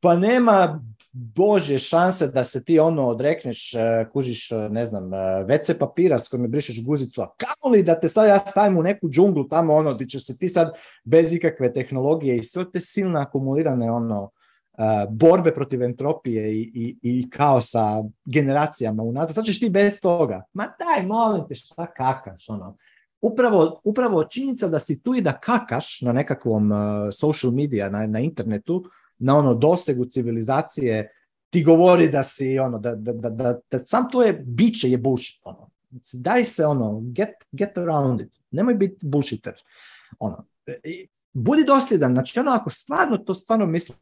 pa nema bože šanse da se ti ono odrekneš, e, kužiš, e, ne znam, e, WC papira s kojim brišeš guzicu, a li da te sad ja stavim u neku džunglu tamo ono, gdje ćeš se ti sad bez ikakve tehnologije i sve te silne akumulirane ono, borbe protiv entropije i, i, i kaosa generacijama unazad, sad ćeš ti bez toga. Ma daj, molim te, šta kakaš, ono upravo, upravo činjenica da si tu i da kakaš na nekakvom e, social media, na, na internetu, na ono dosegu civilizacije, ti govori da si ono, da, da, da, sam tvoje biće je bullshit. Ono. Znači, daj se ono, get, get around it. Nemoj biti bullshitter. Ono. Budi dosljedan. Znači ono, ako stvarno to stvarno misliš,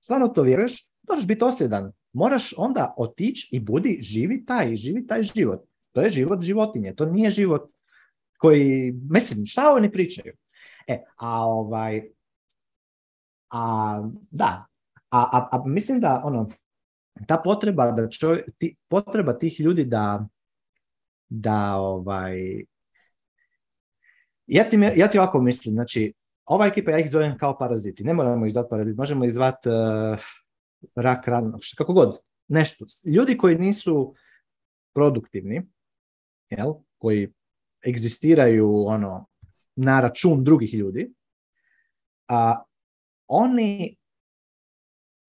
stvarno to vjeruješ, moraš biti dosljedan. Moraš onda otići i budi, živi taj, živi taj život. To je život životinje, to nije život koji, mislim, šta oni pričaju? E, a ovaj, a, da, a, a, mislim da, ono, ta potreba, da ti, potreba tih ljudi da, da, ovaj, ja ti, ja ti ovako mislim, znači, ova ekipa, ja ih zovem kao paraziti, ne moramo ih zvati paraziti, možemo ih zvati uh, eh, rak ranog, kako god, nešto. Ljudi koji nisu produktivni, jel, koji egzistiraju ono, na račun drugih ljudi, a oni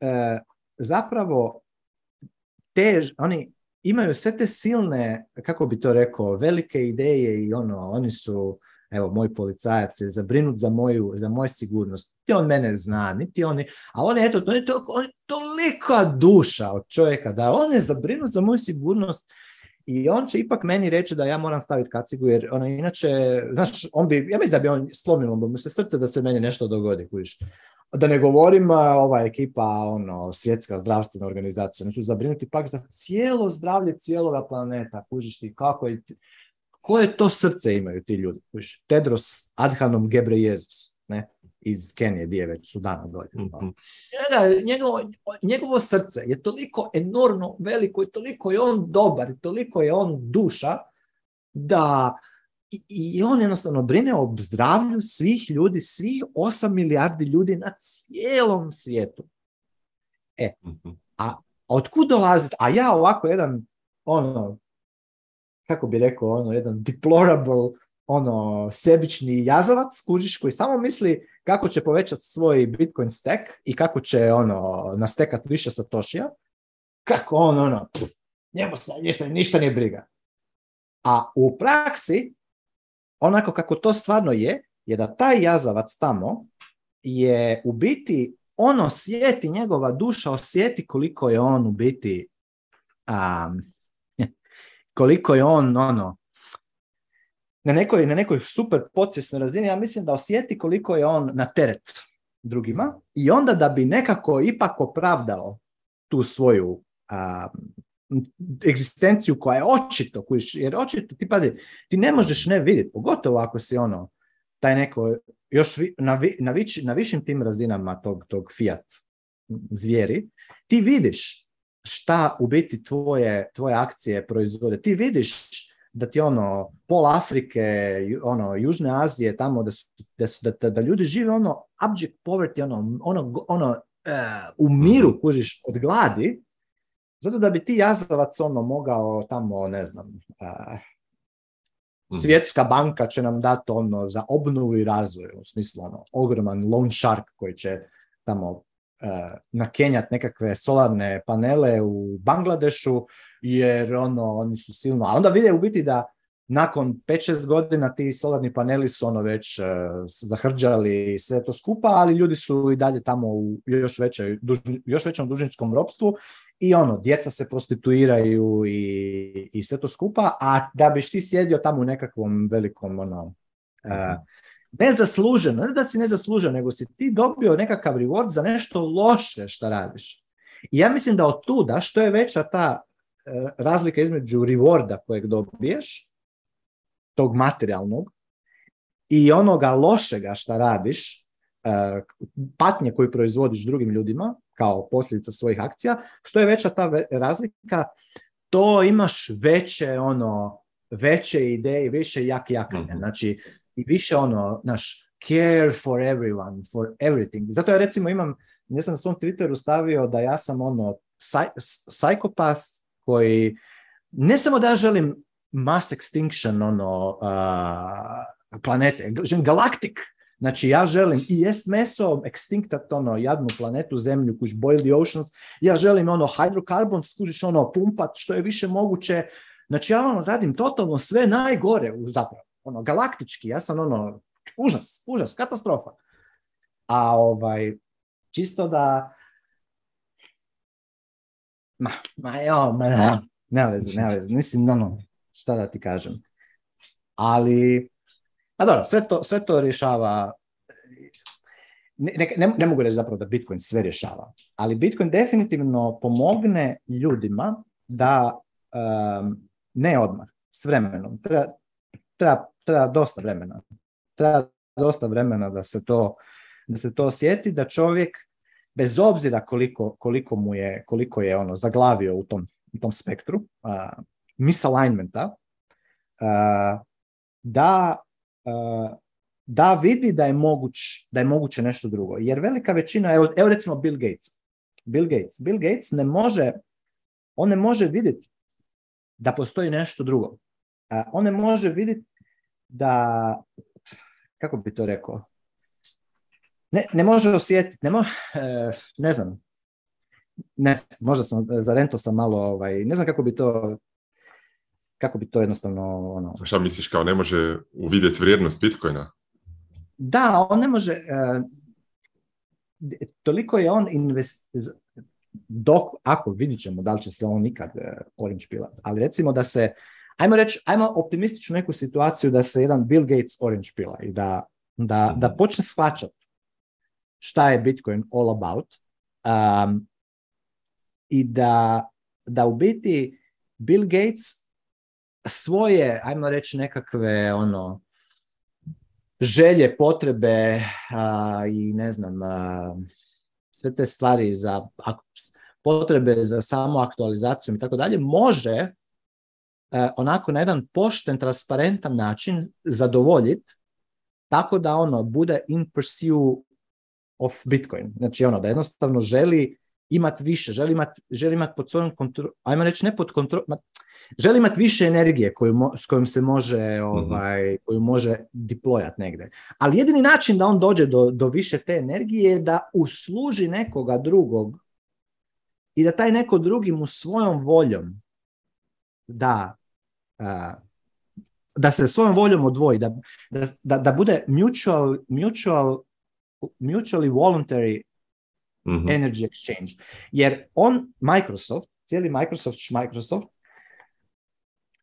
e, zapravo tež, oni imaju sve te silne, kako bi to rekao, velike ideje i ono, oni su, evo, moj policajac je zabrinut za moju, za moju sigurnost. Ti on mene zna, niti oni, a oni eto, on to, je tolika duša od čovjeka da on je zabrinut za moju sigurnost i on će ipak meni reći da ja moram staviti kacigu, jer ona inače, znaš, on bi, ja mislim da bi on slomilo mu se srce da se meni nešto dogodi, kužiš. Da ne govorim, ova ekipa, ono, svjetska zdravstvena organizacija, oni su zabrinuti pak za cijelo zdravlje cijeloga planeta, kužiš ti, kako je, koje to srce imaju ti ljudi, kužiš. Tedros Adhanom Jezus, ne? iz Kenije, gdje je već Sudana dolje. Mhm. mm Da, njegovo, srce je toliko enormno veliko i toliko je on dobar i toliko je on duša da i, on jednostavno brine o zdravlju svih ljudi, svih 8 milijardi ljudi na cijelom svijetu. E, mm-hmm. a otkud dolazi, a ja ovako jedan ono, kako bi rekao, ono, jedan deplorable ono sebični jazavac, kužiš, koji samo misli kako će povećati svoj Bitcoin stack i kako će ono nastekat više satošija, kako on ono, njemu se ništa, ništa nije briga. A u praksi, onako kako to stvarno je, je da taj jazavac tamo je u biti, on osjeti, njegova duša osjeti koliko je on u biti, [LAUGHS] koliko je on ono, na nekoj, na nekoj super podsvjesnoj razini, ja mislim da osjeti koliko je on na teret drugima i onda da bi nekako ipak opravdao tu svoju egzistenciju koja je očito, kojiš, jer očito ti pazi, ti ne možeš ne vidjeti, pogotovo ako si ono, taj neko još na, na, višim tim razinama tog, tog fiat zvijeri, ti vidiš šta u biti tvoje, tvoje akcije proizvode, ti vidiš da ti ono pol Afrike, ono Južne Azije, tamo da su, da, da, ljudi žive ono abject poverty, ono ono ono uh, u miru mhm. kužiš od gladi. Zato da bi ti jazavac ono mogao tamo, ne znam, e, mhm. Svjetska banka će nam dati ono za obnovu i razvoj, u smislu ono ogroman loan shark koji će tamo uh, e, nakenjati nekakve solarne panele u Bangladešu, jer ono, oni su silno, a onda vide u biti da nakon 5-6 godina ti solarni paneli su ono već zahrđali e, zahrđali sve to skupa, ali ljudi su i dalje tamo u još, većoj, još većom dužničkom ropstvu i ono, djeca se prostituiraju i, i sve to skupa, a da biš ti sjedio tamo u nekakvom velikom ono, Bez mhm. nezasluženo, ne da si nezasluženo, nego si ti dobio nekakav reward za nešto loše što radiš. I ja mislim da od tuda što je veća ta Eh, razlika između rewarda kojeg dobiješ, tog materijalnog, i onoga lošega šta radiš, eh, patnje koju proizvodiš drugim ljudima, kao posljedica svojih akcija, što je veća ta razlika, to imaš veće ono, veće ideje, više jak jakanje. Mhm. Znači, i više ono, naš care for everyone, for everything. Zato ja recimo imam, ja sam na svom Twitteru stavio da ja sam ono, psychopath, koji ne samo da želim mass extinction ono uh, planete, želim galaktik. Znači ja želim i jest meso, extinctat ono jadnu planetu, zemlju, kuš boil the oceans, ja želim ono hydrocarbons, skužiš ono pumpat što je više moguće. Znači ja ono radim totalno sve najgore zapravo, ono galaktički, ja sam ono užas, užas, katastrofa. A ovaj, čisto da ma, ma jo, ma, ja. ne veze, ne veze. Mislim, ono, šta da ti kažem. Ali, a dobro, sve to, sve to rješava ne, ne, ne, mogu reći zapravo da Bitcoin sve rješava, ali Bitcoin definitivno pomogne ljudima da ne odmah, s vremenom. Treba, treba, treba, dosta vremena. Treba dosta vremena da se to, da se to osjeti, da čovjek bez obzira koliko, koliko, mu je, koliko je ono zaglavio u tom, u tom spektru uh, misalignmenta, uh, da, da vidi da je, moguć, da je moguće nešto drugo. Jer velika većina, evo, evo recimo Bill Gates. Bill Gates. Bill Gates ne može, on ne može vidjeti da postoji nešto drugo. On ne može vidjeti da, kako bi to rekao, ne, ne može osjetiti, ne, mo, e, ne znam, ne, možda sam, za rento sam malo, ovaj, ne znam kako bi to, kako bi to jednostavno, ono... šta misliš, kao ne može uvidjeti vrijednost Bitcoina? Da, on ne može, e, toliko je on invest, dok, ako vidit ćemo da li će se on nikad e, orange pila, ali recimo da se, ajmo reći, ajmo optimističnu neku situaciju da se jedan Bill Gates orange pila i da, da, da počne shvaćati šta je Bitcoin all about um, i da, da u biti Bill Gates svoje, ajmo reći nekakve ono želje, potrebe i ne znam sve te stvari za potrebe za samo aktualizaciju i tako dalje, može e, onako na jedan pošten, transparentan način zadovoljiti tako da ono bude in of Bitcoin. Znači ono, da jednostavno želi imat više, želi imat, želi imat pod svojom kontrolom, ajmo reći ne pod kontrolom, želi imat više energije koju s kojom se može, mhm. ovaj, koju može deployat negdje. Ali jedini način da on dođe do, do više te energije je da usluži nekoga drugog i da taj neko drugi mu svojom voljom da da se svojom voljom odvoji, da, da, da bude mutual, mutual mutually voluntary mhm. energy exchange. Jer on Microsoft, cijeli Microsoft, Microsoft,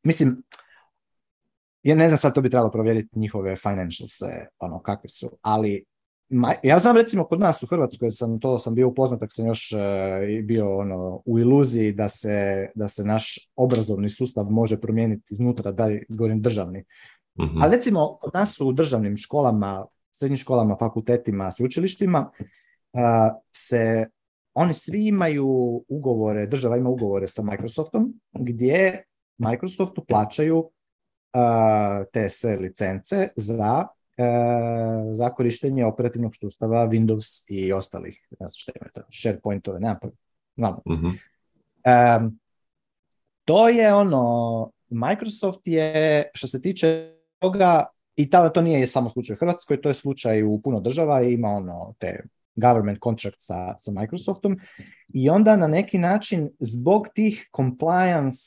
mislim, ja ne znam sad to bi trebalo provjeriti njihove financials, e, ono kakve su, ali ja znam recimo kod nas u Hrvatskoj, sam to sam bio upoznat, tak sam još uh, bio ono, u iluziji da se, da se naš obrazovni sustav može promijeniti iznutra, da govorim državni. Mm Ali recimo kod nas u državnim školama srednjim školama, fakultetima, sveučilištima, se oni svi imaju ugovore, država ima ugovore sa Microsoftom, gdje Microsoftu plaćaju te se licence za, e, za korištenje operativnog sustava Windows i ostalih, ne znam šta to, SharePointove, nema mhm. e, to je ono, Microsoft je, što se tiče toga, i ta, to nije samo slučaj u Hrvatskoj, to je slučaj u puno država, ima ono te government contract sa, sa Microsoftom i onda na neki način zbog tih compliance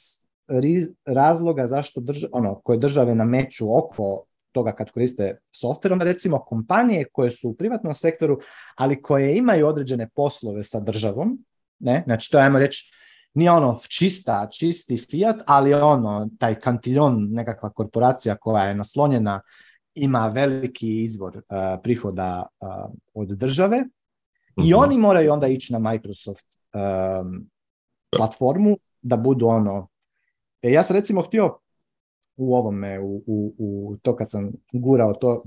razloga zašto drž, ono, koje države nameću oko toga kad koriste software, onda recimo kompanije koje su u privatnom sektoru, ali koje imaju određene poslove sa državom, ne, znači to ajmo reći, nije ono čista, čisti Fiat, ali ono, taj kantiljon, nekakva korporacija koja je naslonjena, ima veliki izvor eh, prihoda eh, od države i mhm. oni moraju onda ići na Microsoft ehm, platformu da budu ono... E, ja sam recimo htio u ovome, u, u, u to kad sam gurao to,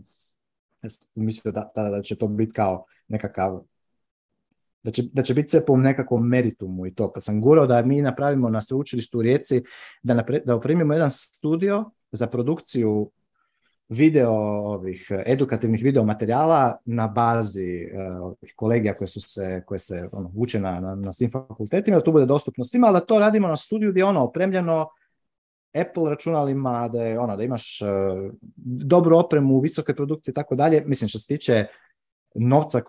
mislio da, da, da će to biti kao nekakav da će, da će biti sve po nekakvom meritumu i to. Pa sam gurao da mi napravimo na sveučilištu u Rijeci, da, napre, da opremimo jedan studio za produkciju video ovih edukativnih video materijala na bazi uh, kolegija koje su se, koje se ono, uče na, na, svim fakultetima, da to bude dostupno svima, ali da to radimo na studiju gdje je ono opremljeno Apple računalima, da je ono, da imaš e, dobru opremu, visoke produkcije i tako dalje. Mislim, što se tiče novca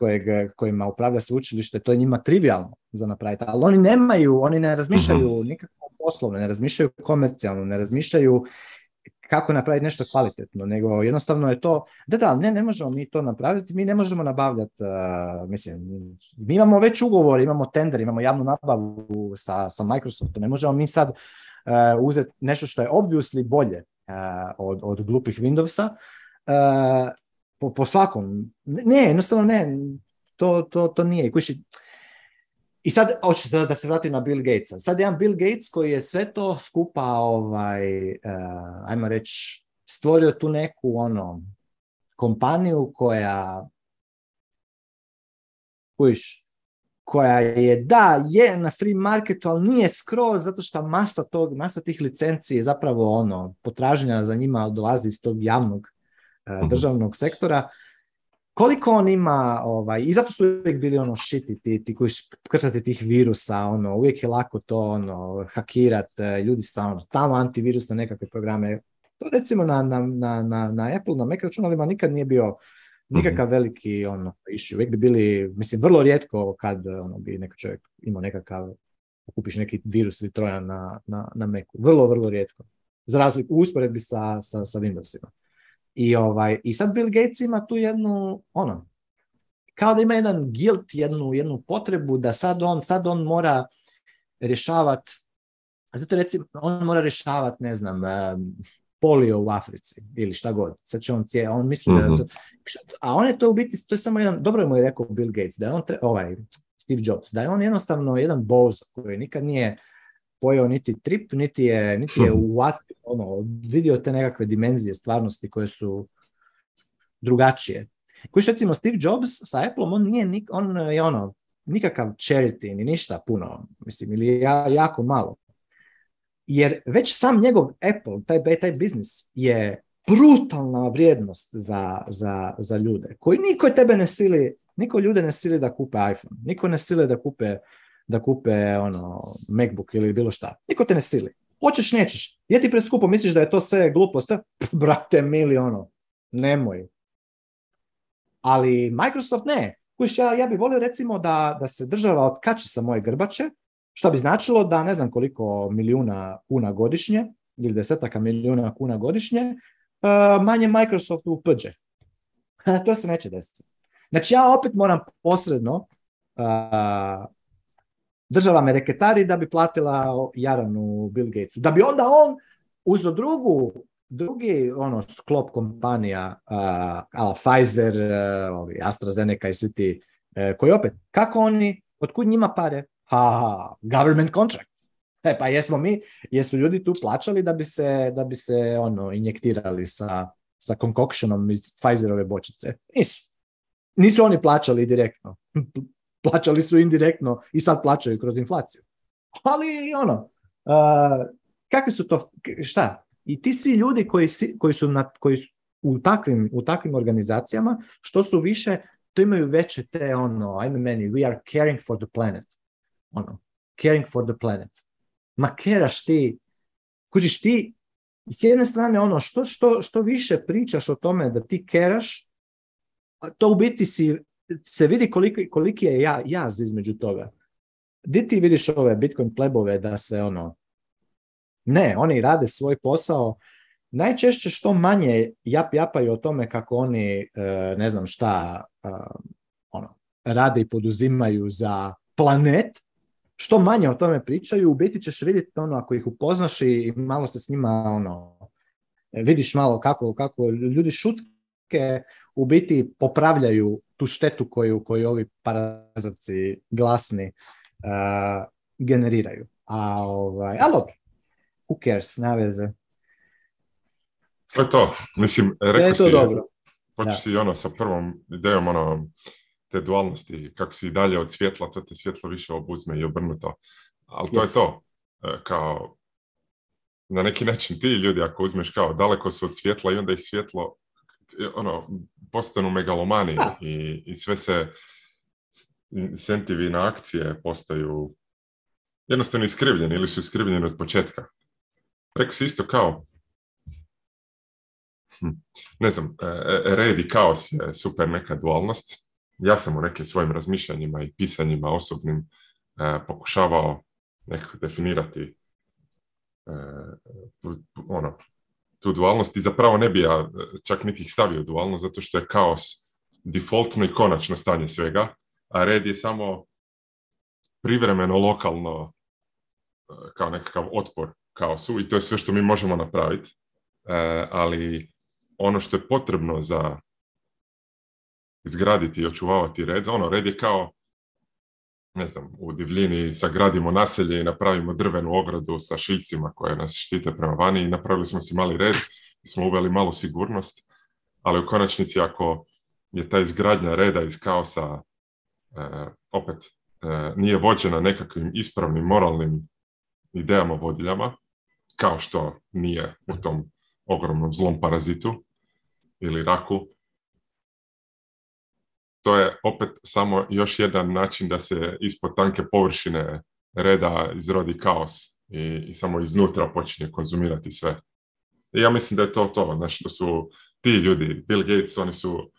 kojima upravlja sveučilište, to je njima trivialno za napraviti, ali oni nemaju, oni ne razmišljaju mhm. nikako poslovno, ne razmišljaju komercijalno, ne razmišljaju kako napraviti nešto kvalitetno, nego jednostavno je to, da da, ne, ne možemo mi to napraviti, mi ne možemo nabavljati, e, mislim, mi imamo već ugovor, imamo tender, imamo javnu nabavu sa, sa Microsoftom, ne možemo mi sad uh, uzeti nešto što je obviously bolje e, od, od glupih Windowsa, po, svakom. Ne, jednostavno ne, to, to, to nije. I sad, oči, sad da se vratim na Bill Gatesa. Sad jedan Bill Gates koji je sve to skupa, ovaj, eh, ajmo reći, stvorio tu neku ono, kompaniju koja koja je, da, je na free marketu, ali nije skroz, zato što masa, tog, masa tih licenci je zapravo ono, potražnja za njima dolazi iz tog javnog E, mhm. državnog sektora, koliko on ima, ovaj, i zato su uvijek bili ono šiti, ti, ti koji krcati tih virusa, ono, uvijek je lako to ono, hakirat, e, ljudi tamo antivirus na nekakve programe. To recimo na, na, na, na Apple, na Mac računalima nikad nije bio mhm. nikakav veliki ono, issue. Uvijek bi bili, mislim, vrlo rijetko kad ono, bi neka čovjek imao nekakav, kupiš neki virus ili trojan na, na, na Macu. Vrlo, vrlo rijetko. Za razliku, u usporedbi sa, sa, sa Windowsima. I, ovaj, I sad Bill Gates ima tu jednu, ono, kao da ima jedan guilt, jednu, jednu potrebu da sad on, sad on mora rješavati, zato recimo, on mora rješavati ne znam, polio u Africi ili šta god. Sad će on cije, on misli mm da mhm. to, a on je to u biti, to je samo jedan, dobro je mu je rekao Bill Gates, da je on, ovaj, Steve Jobs, da je on jednostavno jedan bozo koji nikad nije pojeo niti trip, niti je, niti je hm. ono, vidio te nekakve dimenzije stvarnosti koje su drugačije. Kojiš recimo Steve Jobs sa Appleom, on nije, on je ono, nikakav charity ni ništa puno, mislim, ili ja, jako malo. Jer već sam njegov Apple, taj, taj biznis je brutalna vrijednost za, za, za ljude, koji niko tebe ne sili, niko ljude ne sili da kupe iPhone, niko ne sili da kupe da kupe ono, Macbook ili bilo šta. Niko te ne sili. Hoćeš, nećeš. Je ti preskupo, misliš da je to sve glupost? Pff, [LAUGHS] brate, mili, ono, nemoj. Ali Microsoft ne. Kojiš, ja, ja bi volio recimo da, da se država otkači sa moje grbače, što bi značilo da ne znam koliko milijuna kuna godišnje, ili desetaka milijuna kuna godišnje, e, manje Microsoft uprđe. [LAUGHS] to se neće desiti. Znači ja opet moram posredno uh, Država me reketari da bi platila Jaranu Bill Gatesu. Da bi onda on uz drugu, drugi ono, sklop kompanija, uh, Pfizer, uh, AstraZeneca i svi ti, e, koji opet, kako oni, otkud njima pare? Ha, government contracts. E, pa jesmo mi, jesu ljudi tu plaćali da bi se, da bi se ono, injektirali sa, sa iz Pfizerove bočice? Nisu. Nisu oni plaćali direktno plaćali su indirektno i sad plaćaju kroz inflaciju. Ali ono, uh, kakve su to, šta? I ti svi ljudi koji, koji su, na, koji su u, takvim, u takvim organizacijama, što su više, to imaju veće te ono, ajme meni, we are caring for the planet. Ono, caring for the planet. Ma keraš ti, kužiš ti, s jedne strane ono, što, što, što više pričaš o tome da ti keraš, to u biti si se vidi koliki, koliki je ja, jaz između toga. Di ti vidiš ove Bitcoin plebove da se ono... Ne, oni rade svoj posao. Najčešće što manje jap japaju o tome kako oni, e, ne znam šta, e, ono, rade i poduzimaju za planet, što manje o tome pričaju, u biti ćeš vidjeti ono, ako ih upoznaš i malo se s njima ono, vidiš malo kako, kako ljudi šutke, u biti popravljaju tu štetu koju, koju ovi parazavci glasni uh, generiraju. A, ovaj, ali who cares, To je to, mislim, rekao si, dobro. i ono sa prvom idejom, ono, te dualnosti, kako si dalje od svjetla, to te svjetlo više obuzme i obrnuto. Ali to je to, e, kao, na neki način ti ljudi ako uzmeš kao daleko su od svjetla i onda ih svjetlo ono, postanu megalomani i, i sve se incentivi na akcije postaju jednostavno iskrivljeni ili su iskrivljeni od početka. Rekao si isto kao, hm, ne znam, e, e, red i kaos je super neka dualnost. Ja sam u nekim svojim razmišljanjima i pisanjima osobnim e, pokušavao nekako definirati ono, tu dualnost i zapravo ne bi ja e, čak niti ih stavio dualnost, zato što je kaos defaultno i konačno stanje svega, a red je samo privremeno, lokalno e, kao nekakav otpor kaosu i to je sve što mi možemo napraviti, e, ali ono što je potrebno za izgraditi i očuvavati red, ono red je kao ne znam, u divljini sagradimo naselje i napravimo drvenu ogradu sa šiljcima koje nas štite prema vani i napravili smo si mali red, smo uveli malu sigurnost, ali u konačnici ako je ta izgradnja reda iz kaosa e, opet e, nije vođena nekakvim ispravnim moralnim idejama vodiljama, kao što nije u tom ogromnom zlom parazitu ili raku, to je opet samo još jedan način da se ispod tanke površine reda izrodi kaos i, i samo iznutra počinje konzumirati sve. I ja mislim da je to to, znači što su ti ljudi, Bill Gates, oni su,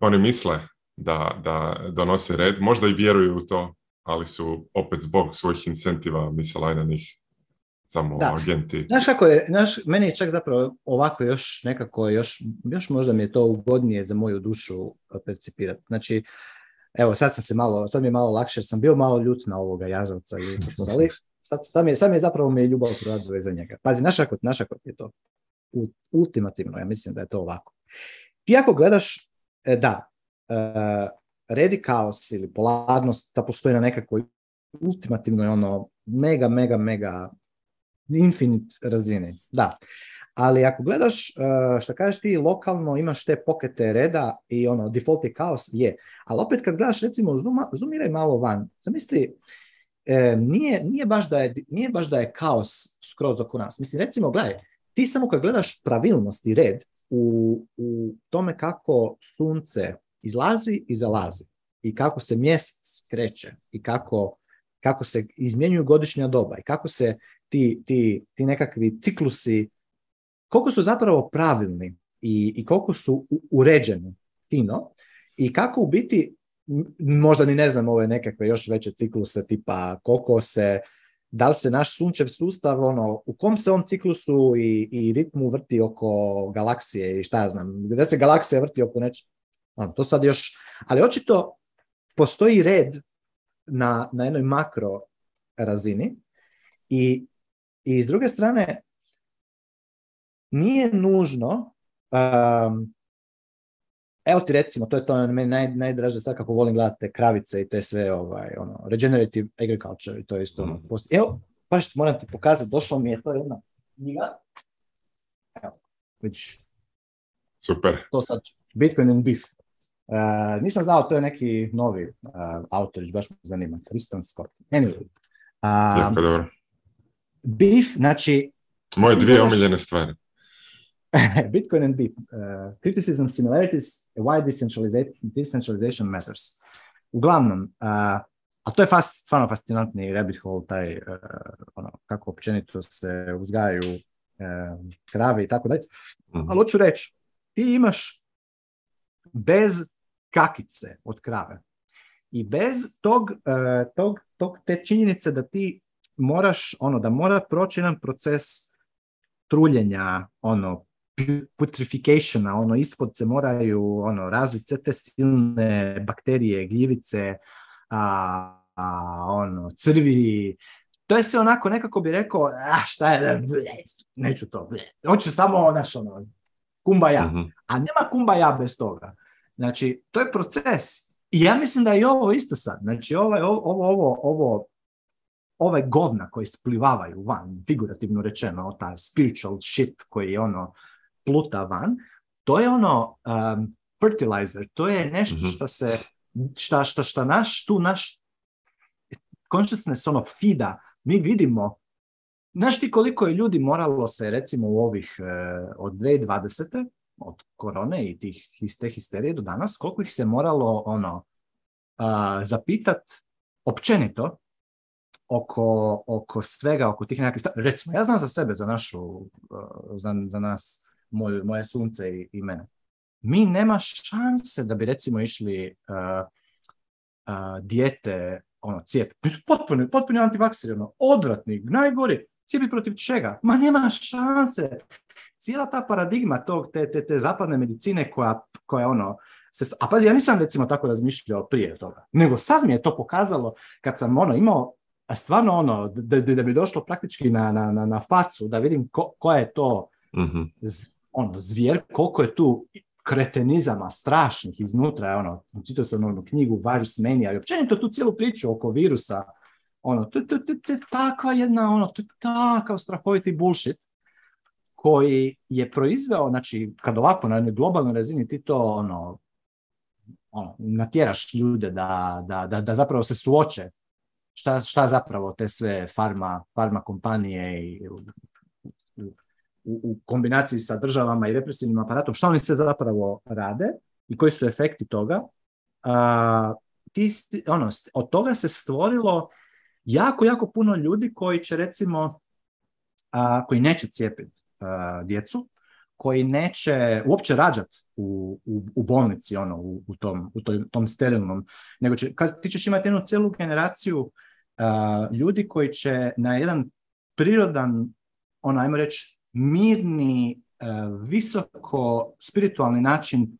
oni misle da, da donose red, možda i vjeruju u to, ali su opet zbog svojih incentiva misle na njih samo da. agenti. Znaš je, meni je čak zapravo ovako još nekako, još, još možda mi je to ugodnije za moju dušu percipirati. Znači, evo sad sam se malo, sad mi je malo lakše, jer sam bio malo ljut na ovoga jazavca, [LAUGHS] ali sad, sam, je, je zapravo mi ljubav proradila za njega. Pazi, našakot kako, je to. Ultimativno, ja mislim da je to ovako. Ti ako gledaš, e, da, e, redi kaos ili polarnost, ta postoji na ultimativno je ono mega, mega, mega infinit razine, da. Ali ako gledaš, eh, što kažeš ti, lokalno imaš te pokete reda i ono, default je kaos, je. Ali opet kad gledaš, recimo, zooma, zoomiraj malo van. Zamisli, e, nije, nije, baš da je, nije baš da je kaos skroz oko nas. Mislim, recimo, gledaj, ti samo kad gledaš pravilnost i red u, u tome kako sunce izlazi i zalazi i kako se mjesec kreće i kako, kako se izmjenjuju godišnja doba i kako se ti, ti, ti nekakvi ciklusi, koliko su zapravo pravilni i, i koliko su uređeni fino i kako u biti, možda ni ne znam ove nekakve još veće cikluse tipa koliko se, da li se naš sunčev sustav, ono, u kom se on ciklusu i, i ritmu vrti oko galaksije i šta ja znam, gdje se galaksija vrti oko nečeg, ono, to sad još, ali očito postoji red na, na jednoj makro razini i i s druge strane, nije nužno, um, evo ti recimo, to je to meni naj, najdraže sad kako volim gledati te kravice i te sve, ovaj, ono, regenerative agriculture i to je isto. Mm. Evo, baš moram ti pokazati, došlo mi je to jedna knjiga. Evo, vidiš. Super. To sad, Bitcoin and Beef. Uh, nisam znao, to je neki novi uh, autor, baš me zanima, Tristan Scott. Anyway. Um, dobro. Beef, znači... Moje dvije omiljene stvari. [LAUGHS] Bitcoin and beef. Uh, criticism, similarities, why decentralization, matters. Uglavnom, uh, a to je fast, stvarno fascinantni rabbit hole, taj, uh, ono, kako općenito se uzgajaju um, krave i tako dalje. Mhm. Ali hoću reći, ti imaš bez kakice od krave i bez tog, tog, tog te činjenice da ti moraš, ono, da mora proći jedan proces truljenja, ono, putrifikationa, ono, ispod se moraju, ono, razviti sve te silne bakterije, gljivice, a, ono, crvi, to je se onako, nekako bi rekao, a šta je, neću to, ble. hoću samo, naš, ono, ja. Mhm. a nema kumbaja bez toga. Znači, to je proces. I ja mislim da je ovo isto sad. Znači, ovaj, ovo, ovo, ovo, ovo ove govna koji splivavaju van, figurativno rečeno, ta spiritual shit koji je ono pluta van, to je ono um, fertilizer, to je nešto mhm. što se, šta, šta, šta naš, tu naš consciousness ono fida, mi vidimo Znaš ti koliko je ljudi moralo se recimo u ovih e, od 2020. od korone i tih, te histerije do danas, koliko ih se moralo ono uh, zapitat općenito oko, oko svega, oko tih nekakvih stvari. Recimo, ja znam za sebe, za našu, uh, za, za nas, moje sunce i, i mene. Mi nema šanse da bi recimo išli uh, uh dijete ono, cijep. Mi su potpuni, potpuni antivakseri, ono, odvratni, najgori. Cijepi protiv čega? Ma nema šanse. Cijela ta paradigma tog, te, te, te zapadne medicine koja, koja ono, se, a pazi, ja nisam recimo tako razmišljao prije toga, nego sad mi je to pokazalo kad sam ono imao a stvarno ono, da, da bi došlo praktički na, na, na, na facu, da vidim ko, je to mm ono, zvijer, koliko je tu kretenizama strašnih iznutra, ono, čitao sam ono knjigu Virus Mania i općenito tu cijelu priču oko virusa, ono, to je takva jedna, ono, to je takav strahoviti bullshit koji je proizveo, znači, kad ovako na globalnoj razini ti to, ono, ono natjeraš ljude da, da, da, da zapravo se suoče šta, šta zapravo te sve farma, farma kompanije i u, u kombinaciji sa državama i represivnim aparatom, šta oni sve zapravo rade i koji su efekti toga, a, ti, ono, od toga se stvorilo jako, jako puno ljudi koji će recimo, a, koji neće cijepiti djecu, koji neće uopće rađati u, u, u bolnici, ono, u, u tom, u tom sterilnom, nego će, kad, ti ćeš imati jednu celu generaciju ljudi koji će na jedan prirodan, ono, ajmo reći, mirni, visoko spiritualni način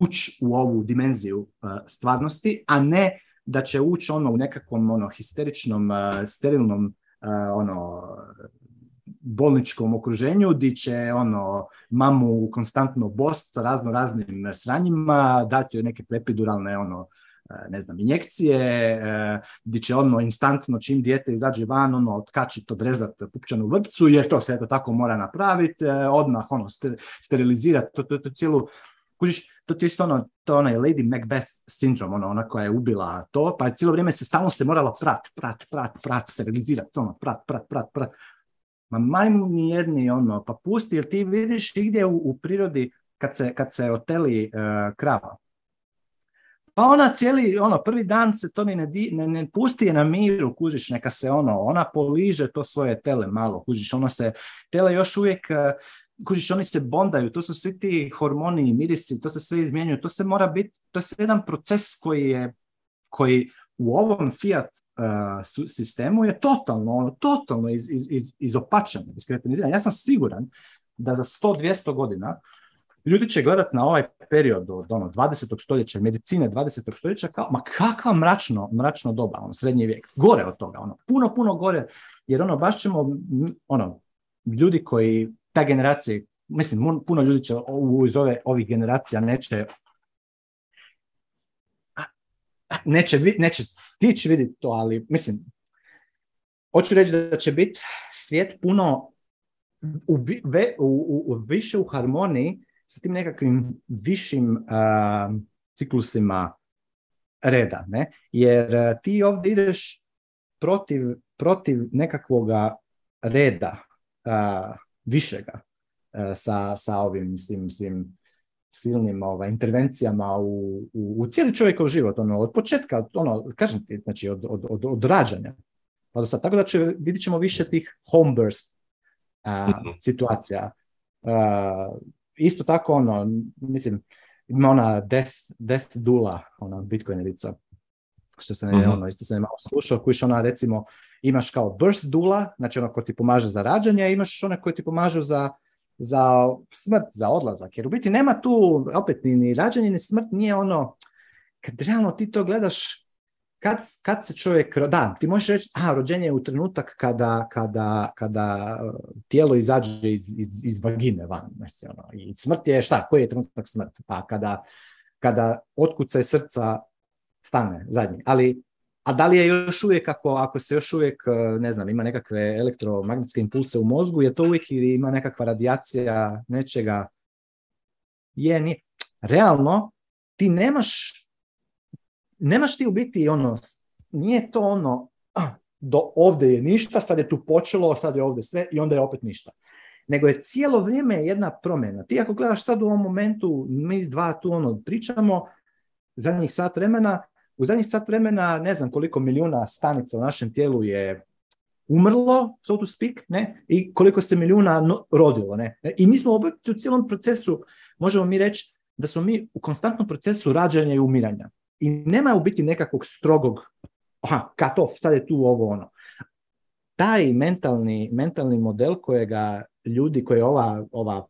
ući u ovu dimenziju stvarnosti, a ne da će ući ono u nekakvom ono histeričnom, sterilnom ono bolničkom okruženju gdje će ono, mamu konstantno bost sa razno raznim e, sranjima, dati joj neke prepiduralne ono, e, ne znam, injekcije, gdje će ono instantno čim dijete izađe van, ono, otkačiti, odrezat pupčanu vrpcu, jer to se eto tako mora napraviti, e, odmah ono, sterilizirati to, to, to cijelu Kužiš, to je isto ono, to onaj Lady Macbeth sindrom, ono, ona koja je ubila to, pa je cijelo vrijeme se stalno se morala prat, prat, prat, prat, ono, prat, prat, prat, prat ma majmu ni jedni, ono, pa pusti, jer ti vidiš gdje u, u prirodi kad se, kad se oteli e, krava. Pa ona cijeli, ono, prvi dan se to ne, ne, pusti na miru, kužiš, neka se ono, ona poliže to svoje tele malo, kužiš, ono se, tele još uvijek, e, kužiš, oni se bondaju, to su svi ti hormoni i mirisi, to se sve izmjenjuje, to se mora biti, to je jedan proces koji je, koji u ovom Fiat E, sistemu je totalno, ono, totalno iz, iz, iz, Ja sam siguran da za 100-200 godina ljudi će gledat na ovaj period od ono, 20. stoljeća, medicine 20. stoljeća kao, ma kakva mračno, mračno doba, ono, srednji vijek, gore od toga, ono, puno, puno gore, jer ono, baš ćemo, ono, ljudi koji, ta generacija, mislim, puno ljudi će u, iz ove, ovih generacija neće neće, neće ti će vidjeti to, ali mislim, hoću reći da će biti svijet puno u, u, u, više u harmoniji sa tim nekakvim višim uh, ciklusima reda, ne? Jer uh, ti ovdje ideš protiv, protiv nekakvoga reda uh, višega sa, sa ovim svim, svim silnim ovaj, intervencijama u, u, u cijeli čovjekov život, ono, od početka, ono, kažem ti, znači od, od, od, od rađanja. Pa do sad, tako da će, vidit ćemo više tih home birth mhm. situacija. A, isto tako, ono, mislim, ima ona death, death dula, ona bitcoinerica, što sam, uh-huh. ono, isto malo slušao, kojiš ona, recimo, imaš kao birth dula, znači ono ko ti pomaže za rađanje, imaš one koji ti pomažu za za smrt, za odlazak. Jer u biti nema tu, opet, ni rađenje, ni smrt nije ono, kad realno ti to gledaš, kad, kad se čovjek, da, ti možeš reći, a, rođenje je u trenutak kada, kada, kada e, tijelo izađe iz, iz, iz vagine van. ono, I smrt je šta, koji je trenutak smrt? Pa kada, kada otkucaj srca stane zadnji. Ali a da li je još uvijek, ako, ako se još uvijek, e, ne znam, ima nekakve elektromagnetske impulse u mozgu, je to uvijek ili ima nekakva radijacija nečega? Je, Realno, ti nemaš, nemaš ti u biti ono, nije to ono, do ovdje je ništa, sad je tu počelo, sad je ovdje sve i onda je opet ništa. Nego je cijelo vrijeme jedna promjena. Ti ako gledaš sad u ovom momentu, mi dva tu ono pričamo, zadnjih sat vremena, u zadnjih sat vremena ne znam koliko milijuna stanica u našem tijelu je umrlo, so to speak, ne? i koliko se milijuna rodilo. Ne? I mi smo u cijelom procesu, možemo mi reći, da smo mi u konstantnom procesu rađanja i umiranja. I nema u biti nekakvog strogog, aha, cut off, sad je tu ovo ono. Taj mentalni, mentalni model kojega ljudi, koje je ova, ova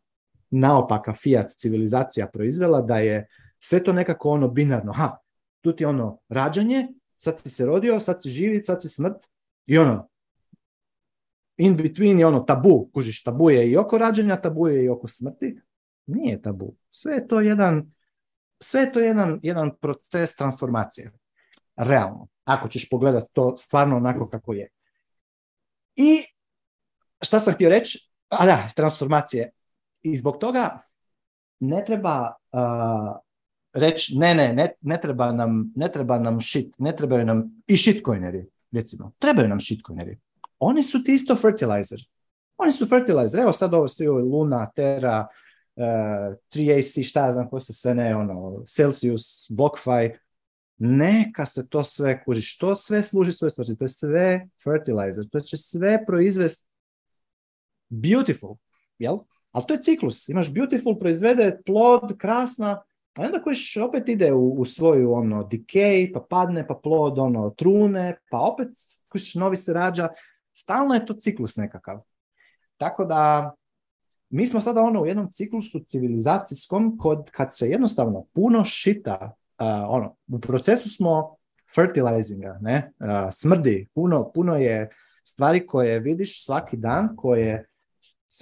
naopaka fiat civilizacija proizvela, da je sve to nekako ono binarno, ha, tu ti je ono rađanje, sad si se rodio, sad si živi, sad si smrt i ono, in between je ono tabu, kužiš, tabu je i oko rađanja, tabu je i oko smrti, nije tabu. Sve je to jedan, sve je to jedan, jedan proces transformacije. Realno. Ako ćeš pogledat to stvarno onako kako je. I šta sam htio reći? A da, transformacije. I zbog toga ne treba reći ne, ne, ne, ne, treba nam, ne treba nam shit, ne trebaju nam i shitcoineri, recimo. Trebaju nam shitcoineri. Oni su ti isto fertilizer. Oni su fertilizer. Evo sad ovo svi ovo Luna, Terra, uh, 3AC, šta ja znam ko se sve ne, ono, Celsius, BlockFi. Neka se to sve kuži. Što sve služi svoje stvari? To je sve fertilizer. To će sve proizvesti beautiful, jel? Ali to je ciklus. Imaš beautiful, proizvede plod, krasna, a pa onda kojiš opet ide u, svoju ono decay, pa padne, pa plod ono trune, pa opet kojiš novi se rađa. Stalno je to ciklus nekakav. Tako da mi smo sada ono u jednom ciklusu civilizacijskom kod, kad se jednostavno puno šita, ono, u procesu smo fertilizinga, ne, smrdi, puno, puno je stvari koje vidiš svaki dan, koje,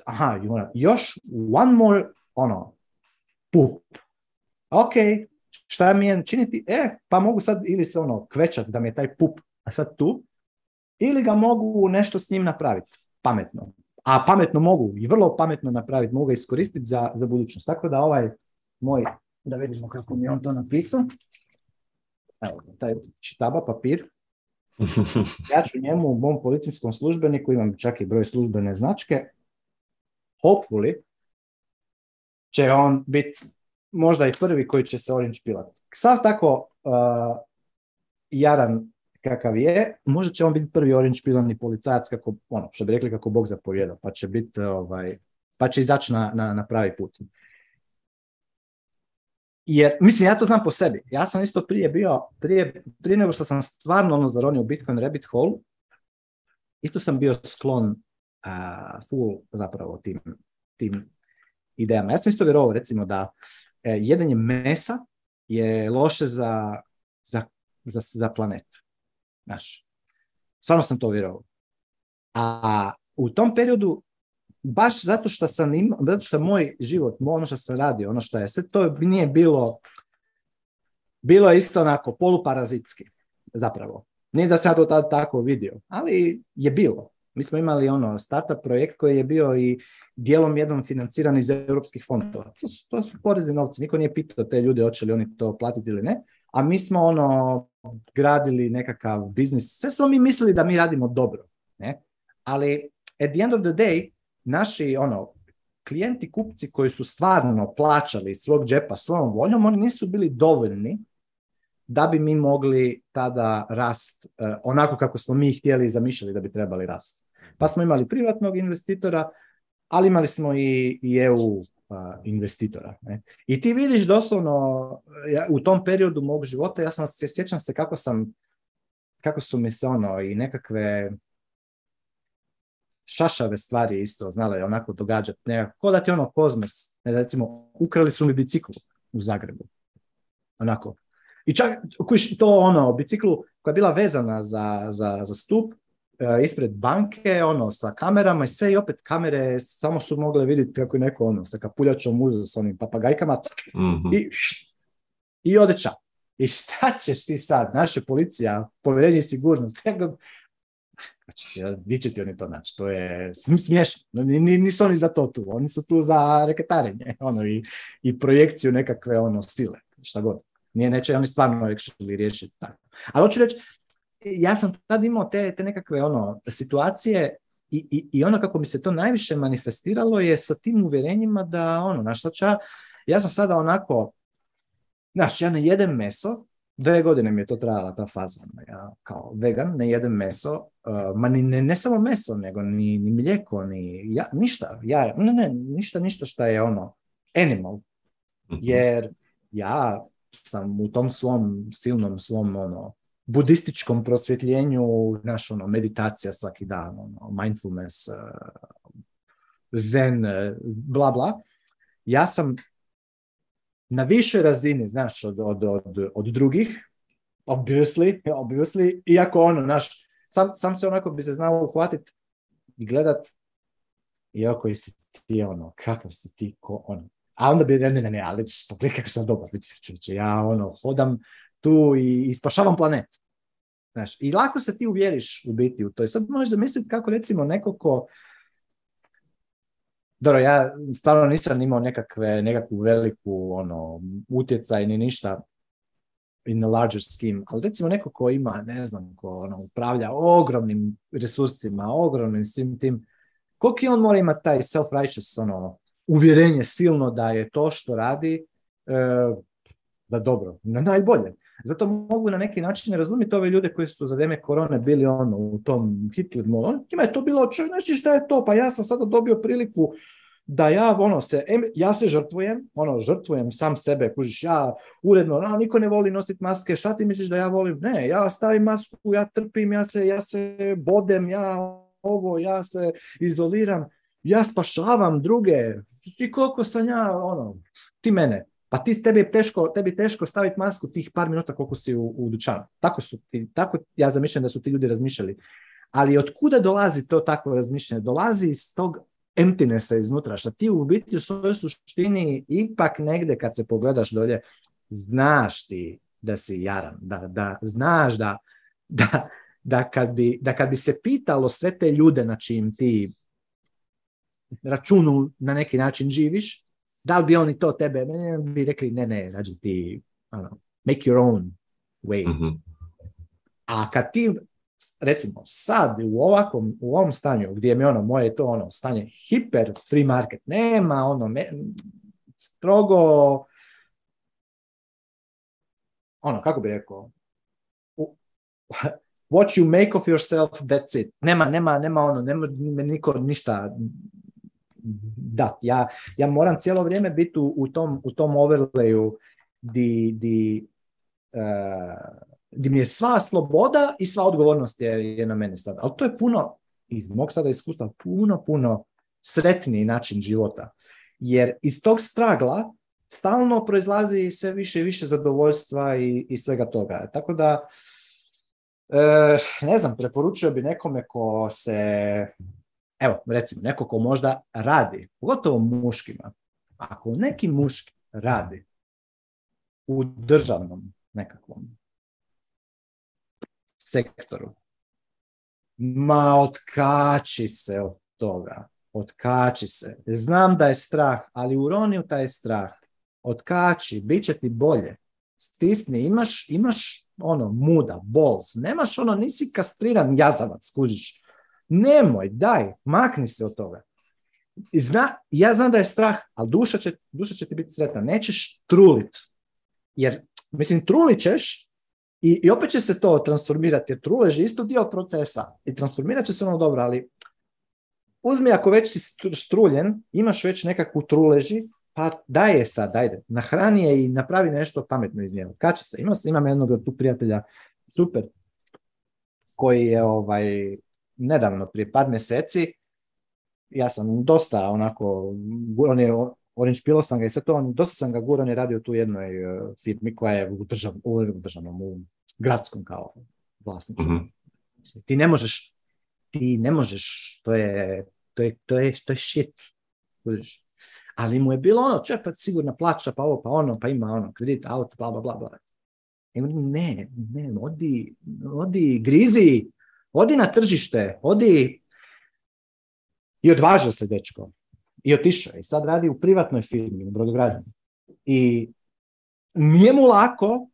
aha, ono, još one more, ono, pup, ok, šta mi je činiti? E, pa mogu sad ili se ono kvećati da mi je taj pup a sad tu, ili ga mogu nešto s njim napraviti pametno. A pametno mogu i vrlo pametno napraviti, mogu ga iskoristiti za, za budućnost. Tako da ovaj moj, da vidimo kako mi je on to napisao, evo, taj čitaba papir, [LAUGHS] ja ću njemu u mom policijskom službeniku, imam čak i broj službene značke, hopefully će on biti možda i prvi koji će se orange pilati. Sav tako uh, jadan kakav je, možda će on biti prvi orange pilani policajac, kako, ono, što bi rekli kako Bog zapovjeda, pa će biti, ovaj, pa će izaći na, na, na, pravi put. Jer, mislim, ja to znam po sebi. Ja sam isto prije bio, prije, nego što sam stvarno ono zaronio u Bitcoin Rabbit Hole, isto sam bio sklon uh, full zapravo tim, tim idejama. Ja sam isto vjerovao, recimo, da E, jedanje mesa je loše za, za, za, za planet. Znaš, stvarno sam to vjerovao. A u tom periodu, baš zato što sam imao, zato što moj život, ono što sam radio, ono što je sve, to nije bilo, bilo je isto onako poluparazitski, zapravo. Nije da sam to tako vidio, ali je bilo. Mi smo imali ono startup projekt koji je bio i dijelom jednom financiran iz europskih fondova. To su, to su porezni novci, niko nije pitao te ljude hoće li oni to platiti ili ne, a mi smo ono gradili nekakav biznis. Sve smo mi mislili da mi radimo dobro, ne? Ali at the end of the day naši ono klijenti kupci koji su stvarno ono, plaćali iz svog džepa svojom voljom, oni nisu bili dovoljni da bi mi mogli tada rast eh, onako kako smo mi htjeli i zamišljali da bi trebali rast. Pa smo imali privatnog investitora, ali imali smo i, EU pa, investitora. Ne? I ti vidiš doslovno, u tom periodu mog života, ja sam se sjećam se kako sam, kako su mi se ono i nekakve šašave stvari isto je onako događati. Ne, ko da ti ono kozmos, ne, recimo, ukrali su mi biciklu u Zagrebu. Onako. I čak, to ono, biciklu koja je bila vezana za, za, za stup, E, ispred banke, ono, sa kamerama i sve, i opet kamere samo su mogle vidjeti kako je neko, ono, sa kapuljačom uzu, s onim papagajkama, mm-hmm. i, i ode I šta ćeš ti sad, naša policija, povjerenje i sigurnost, Znači, di će ti oni to naći? To je smiješno. Nisu oni za to tu. Oni su tu za reketarenje [LAUGHS] ono, i, i projekciju nekakve ono sile. Šta god. Nije neće oni stvarno rekšli riješiti tako. Ali hoću reći, ja sam tad imao te, te nekakve ono, situacije i, i, i, ono kako mi se to najviše manifestiralo je sa tim uvjerenjima da ono, znaš ja sam sada onako, znaš, ja ne jedem meso, dve godine mi je to trajala ta faza, ono, ja kao vegan ne jedem meso, uh, ma ne, samo meso, nego ni, mlijeko, ni ja, ništa, ja, ne, ne, ništa, ništa šta je ono, animal, mhm. jer ja sam u tom svom silnom svom ono budističkom prosvjetljenju, naš, ono, meditacija svaki dan, ono, mindfulness, eh, zen, eh, bla, bla. Ja sam na višoj razini, znaš, od, od, od, od drugih, obviously, obviously, iako ono, naš, sam, sam se onako bi se znao uhvatiti i gledat, iako si ti ono, kakav si ti, ko ono. A onda bi ne, ne, ne, ali pogledaj kako sam dobar, ja ono, hodam, tu i, i spašavam planet. Znaš, I lako se ti uvjeriš u biti u to. I sad možeš zamisliti kako recimo neko ko dobro, ja stvarno nisam imao nekakve, nekakvu veliku ono, utjecaj ni ništa in the larger scheme, ali recimo neko ko ima, ne znam, ko ono, upravlja ogromnim resursima, ogromnim svim tim, koliko on mora imati taj self-righteous ono, uvjerenje silno da je to što radi eh, da dobro, na najbolje. Zato mogu na neki način razumjeti ove ljude koji su za vrijeme korone bili ono u tom Hitler molu. Njima je to bilo, čuj, znači šta je to? Pa ja sam sada dobio priliku da ja ono se, ja se žrtvujem, ono žrtvujem sam sebe, kužiš, ja uredno, no, niko ne voli nositi maske, šta ti misliš da ja volim? Ne, ja stavim masku, ja trpim, ja se, ja se bodem, ja ovo, ja se izoliram, ja spašavam druge, ti koliko sam ja, ono, ti mene. Pa ti tebi je teško, tebi teško staviti masku tih par minuta koliko si u, u dućanu. Tako su ti, tako ja zamišljam da su ti ljudi razmišljali. Ali od kuda dolazi to takvo razmišljanje? Dolazi iz tog emptinessa iznutra, što ti u biti u svojoj suštini ipak negde kad se pogledaš dolje, znaš ti da si jaran, da, da znaš da, da, da, kad bi, da kad bi se pitalo sve te ljude na čim ti računu na neki način živiš, da li bi oni to tebe, ne, bi rekli ne, ne, znači ti ono, make your own way. Mhm. A kad ti, recimo sad u ovakvom, u ovom stanju gdje mi ono, moje to ono stanje hiper free market, nema ono strogo ono, kako bi rekao, what you make of yourself, that's it. Nema, nema, nema ono, nema niko ništa Dat Ja, ja moram cijelo vrijeme biti u, tom, u tom overlayu di, di, e, di mi je sva sloboda i sva odgovornost je, na mene sad. Ali to je puno, iz mog sada iskustva, puno, puno sretniji način života. Jer iz tog stragla stalno proizlazi sve više i više zadovoljstva i, i svega toga. Tako da, e, ne znam, preporučio bi nekome ko se evo, recimo, neko ko možda radi, pogotovo muškima, ako neki muški radi u državnom nekakvom sektoru, ma otkači se od toga, otkači se. Znam da je strah, ali uroni u taj strah. Otkači, bit će ti bolje. Stisni, imaš, imaš ono, muda, bols. Nemaš ono, nisi kastriran jazavac, kužiš. Nemoj, daj, makni se od toga. Zna, ja znam da je strah, ali duša će, duša će ti biti sretna. Nećeš trulit. Jer, mislim, trulit ćeš i, i opet će se to transformirati. Jer trulež je isto dio procesa. I transformirat će se ono dobro, ali uzmi ako već si struljen, imaš već nekakvu truleži, pa daj je sad, ajde, nahrani je i napravi nešto pametno iz njega. Kače se, imam, imam jednog tu prijatelja, super, koji je ovaj, nedavno, prije par mjeseci, ja sam dosta onako, on je, Orange sam ga i sve to, on, dosta sam ga guran je radio tu jednoj e, firmi koja je u, u državnom, u gradskom kao vlasniku. Mhm. Ti ne možeš, ti ne možeš, to je, to je, to je, to shit. Ali mu je bilo ono, čep, pa sigurna plaća, pa ovo, pa ono, pa ima ono, kredit, auto, bla, bla, bla, bla. ne, ne, odi, odi, grizi, Odi na tržište, odi i odvažio se dečko. I otišao I sad radi u privatnoj firmi, u brodogradnji. I nije mu lako,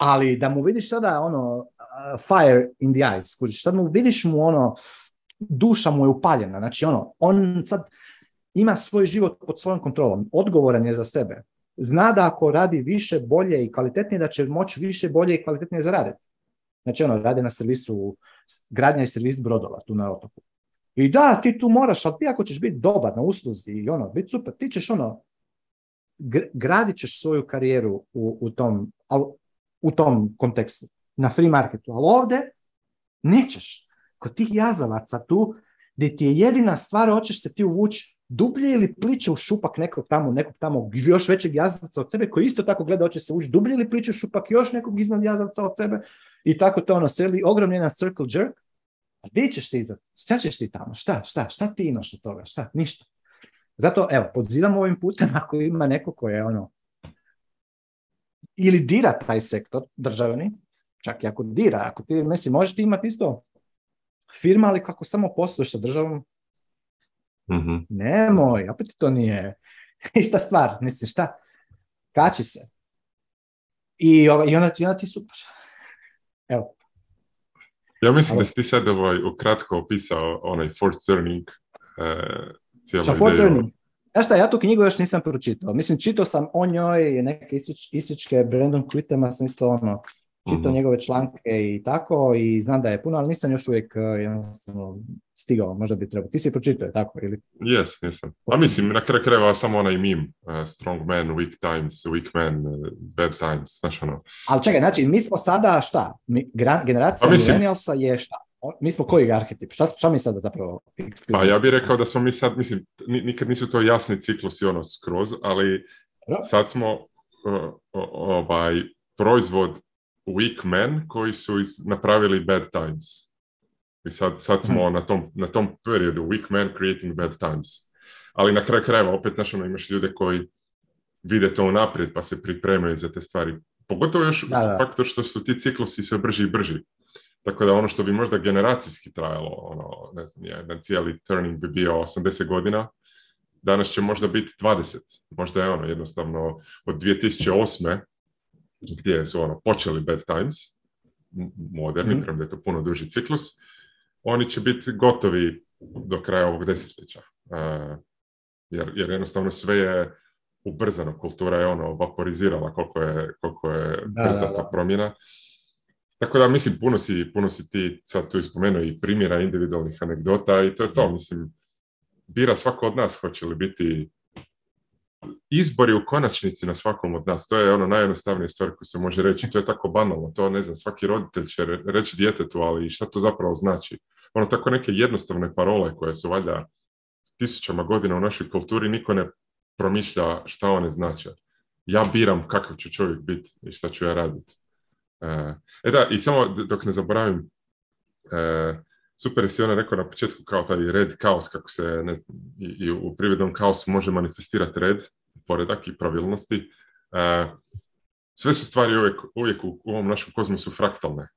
ali da mu vidiš sada ono uh, fire in the eyes, kužiš, sad mu vidiš mu ono, duša mu je upaljena, znači ono, on sad ima svoj život pod svojom kontrolom, odgovoran je za sebe, zna da ako radi više, bolje i kvalitetnije, da će moći više, bolje i kvalitetnije zaraditi. Znači, ono, rade na servisu, gradnja i servis brodova tu na otoku. I da, ti tu moraš, ali ti ako ćeš biti dobar na usluzi i ono, biti super, ti ćeš ono, gradit ćeš svoju karijeru u, u, tom, u tom kontekstu, na free marketu. Ali ovdje nećeš. Kod tih jazavaca tu, gdje ti je jedina stvar, hoćeš se ti uvući dublje ili pliče u šupak nekog tamo, nekog tamo još većeg jazavca od sebe, koji isto tako gleda, hoće se ući dublje ili pliče u šupak još nekog iznad jazavca od sebe, i tako to ono seli, ogromni jedan circle jerk, a gdje ćeš ti šta ćeš ti tamo, šta, šta, šta ti imaš od toga, šta, ništa. Zato, evo, podzivam ovim putem [LAUGHS] ako ima neko koje je ono, ili dira taj sektor državni, čak i ako dira, ako ti, mislim, možeš ti imati isto firma, ali kako samo posluješ sa državom, mm-hmm. nemoj, opet to nije [LAUGHS] ista stvar, mislim, šta, kači se. I, onda, i ti super. Ja mislim da si ti sad ovaj, ukratko opisao onaj Fort Turning uh, eh, Fort Turning? šta, ja tu knjigu još nisam pročitao. Mislim, čitao sam o njoj neke isič, isičke Brandon quittema sam isto ono, čitao mhm. njegove članke i tako i znam da je puno, ali nisam još uvijek eh, jednostavno stigao, možda bi trebao. Ti si pročitao, tako, ili? Jes, nisam. A mislim, na kraju kreva samo onaj meme, uh, strong man, weak times, weak man, uh, bad times, znaš ono. Ali čekaj, znači, mi smo sada šta? Mi, generacija pa millennialsa je šta? mi smo koji arhetip? Šta, šta mi sada zapravo Pa ja bih rekao da smo mi sad, mislim, nikad nisu to jasni ciklus i ono skroz, ali sad smo eh, ovaj, proizvod weak men koji su iz, napravili bad times. I sad, sad smo mhm. na tom, na tom periodu, weak man creating bad times. Ali na kraju krajeva opet našom ono, imaš ljude koji vide to unaprijed pa se pripremaju za te stvari. Pogotovo još da, faktor što su ti ciklusi sve brži i brži. Tako da ono što bi možda generacijski trajalo, ono, ne znam, jedan cijeli turning bi bio 80 godina, danas će možda biti 20. Možda je ono jednostavno od 2008. gdje su ono počeli bad times, moderni, mm. je to puno duži ciklus, oni će biti gotovi do kraja ovog desetljeća. E, jer, jer jednostavno sve je ubrzano, kultura je ono vaporizirala koliko je, koliko je brza ta promjena. Tako da, mislim, puno si, puno si ti sad tu ispomenuo i primjera individualnih anegdota i to je to, mislim, bira svako od nas hoće li biti Izbori je u konačnici na svakom od nas. To je ono najjednostavnija stvar koju se može reći. To je tako banalno. To ne znam, svaki roditelj će reći djetetu, ali šta to zapravo znači? Ono tako neke jednostavne parole koje su valja tisućama godina u našoj kulturi niko ne promišlja šta one znače. Ja biram kakav ću čovjek biti i šta ću ja raditi. E, e da, i samo dok ne zaboravim, e, super si ona rekao na početku kao taj red kaos, kako se i, u privrednom kaosu može manifestirati red, poredak i pravilnosti. sve su stvari uvijek, uvijek u, u ovom našem kozmosu fraktalne.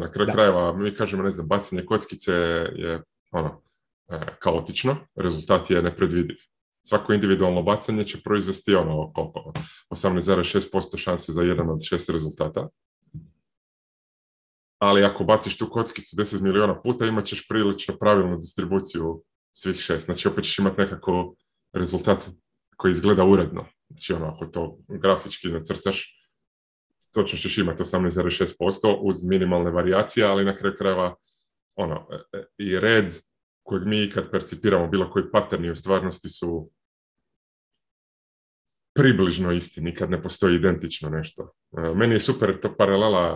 na kraju krajeva mi kažemo, ne znam, bacanje kockice je ono, kaotično, rezultat je nepredvidiv. Svako individualno bacanje će proizvesti ono, 18,6% šanse za jedan od šest rezultata ali ako baciš tu kockicu 10 miliona puta imat ćeš prilično pravilnu distribuciju svih šest. Znači opet ćeš imati nekako rezultat koji izgleda uredno. Znači ono, ako to grafički nacrtaš, točno ćeš imati 18,6% uz minimalne varijacije, ali na kraju krajeva ono, e, e, i red kojeg mi kad percipiramo bilo koji paterni u stvarnosti su približno isti, nikad ne postoji identično nešto. E, meni je super to paralela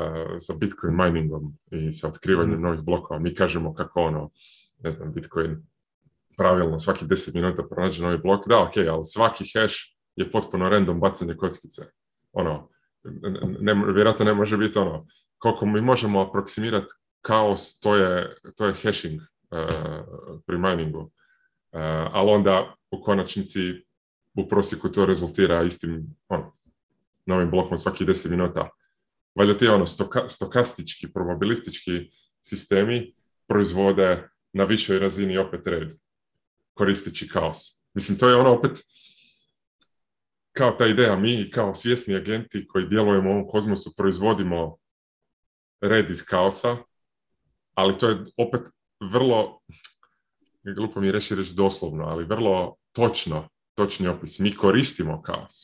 sa Bitcoin miningom i sa otkrivanjem mm. novih blokova. Mi kažemo kako ono, ne znam, Bitcoin pravilno svaki 10 minuta pronađe novi blok. Da, ok, ali svaki hash je potpuno random bacanje kockice. Ono, ne, vjerojatno ne može biti ono, koliko mi možemo aproksimirati kaos, to je, to je hashing e, pri miningu. E, ali onda u konačnici u prosjeku to rezultira istim ono, novim blokom svaki 10 minuta. Valjda ti ono, stoka, stokastički, probabilistički sistemi proizvode na višoj razini opet red, koristeći kaos. Mislim, to je ono opet kao ta ideja, mi kao svjesni agenti koji djelujemo u ovom kozmosu proizvodimo red iz kaosa, ali to je opet vrlo, glupo mi je reći reći doslovno, ali vrlo točno točni opis. Mi koristimo kaos.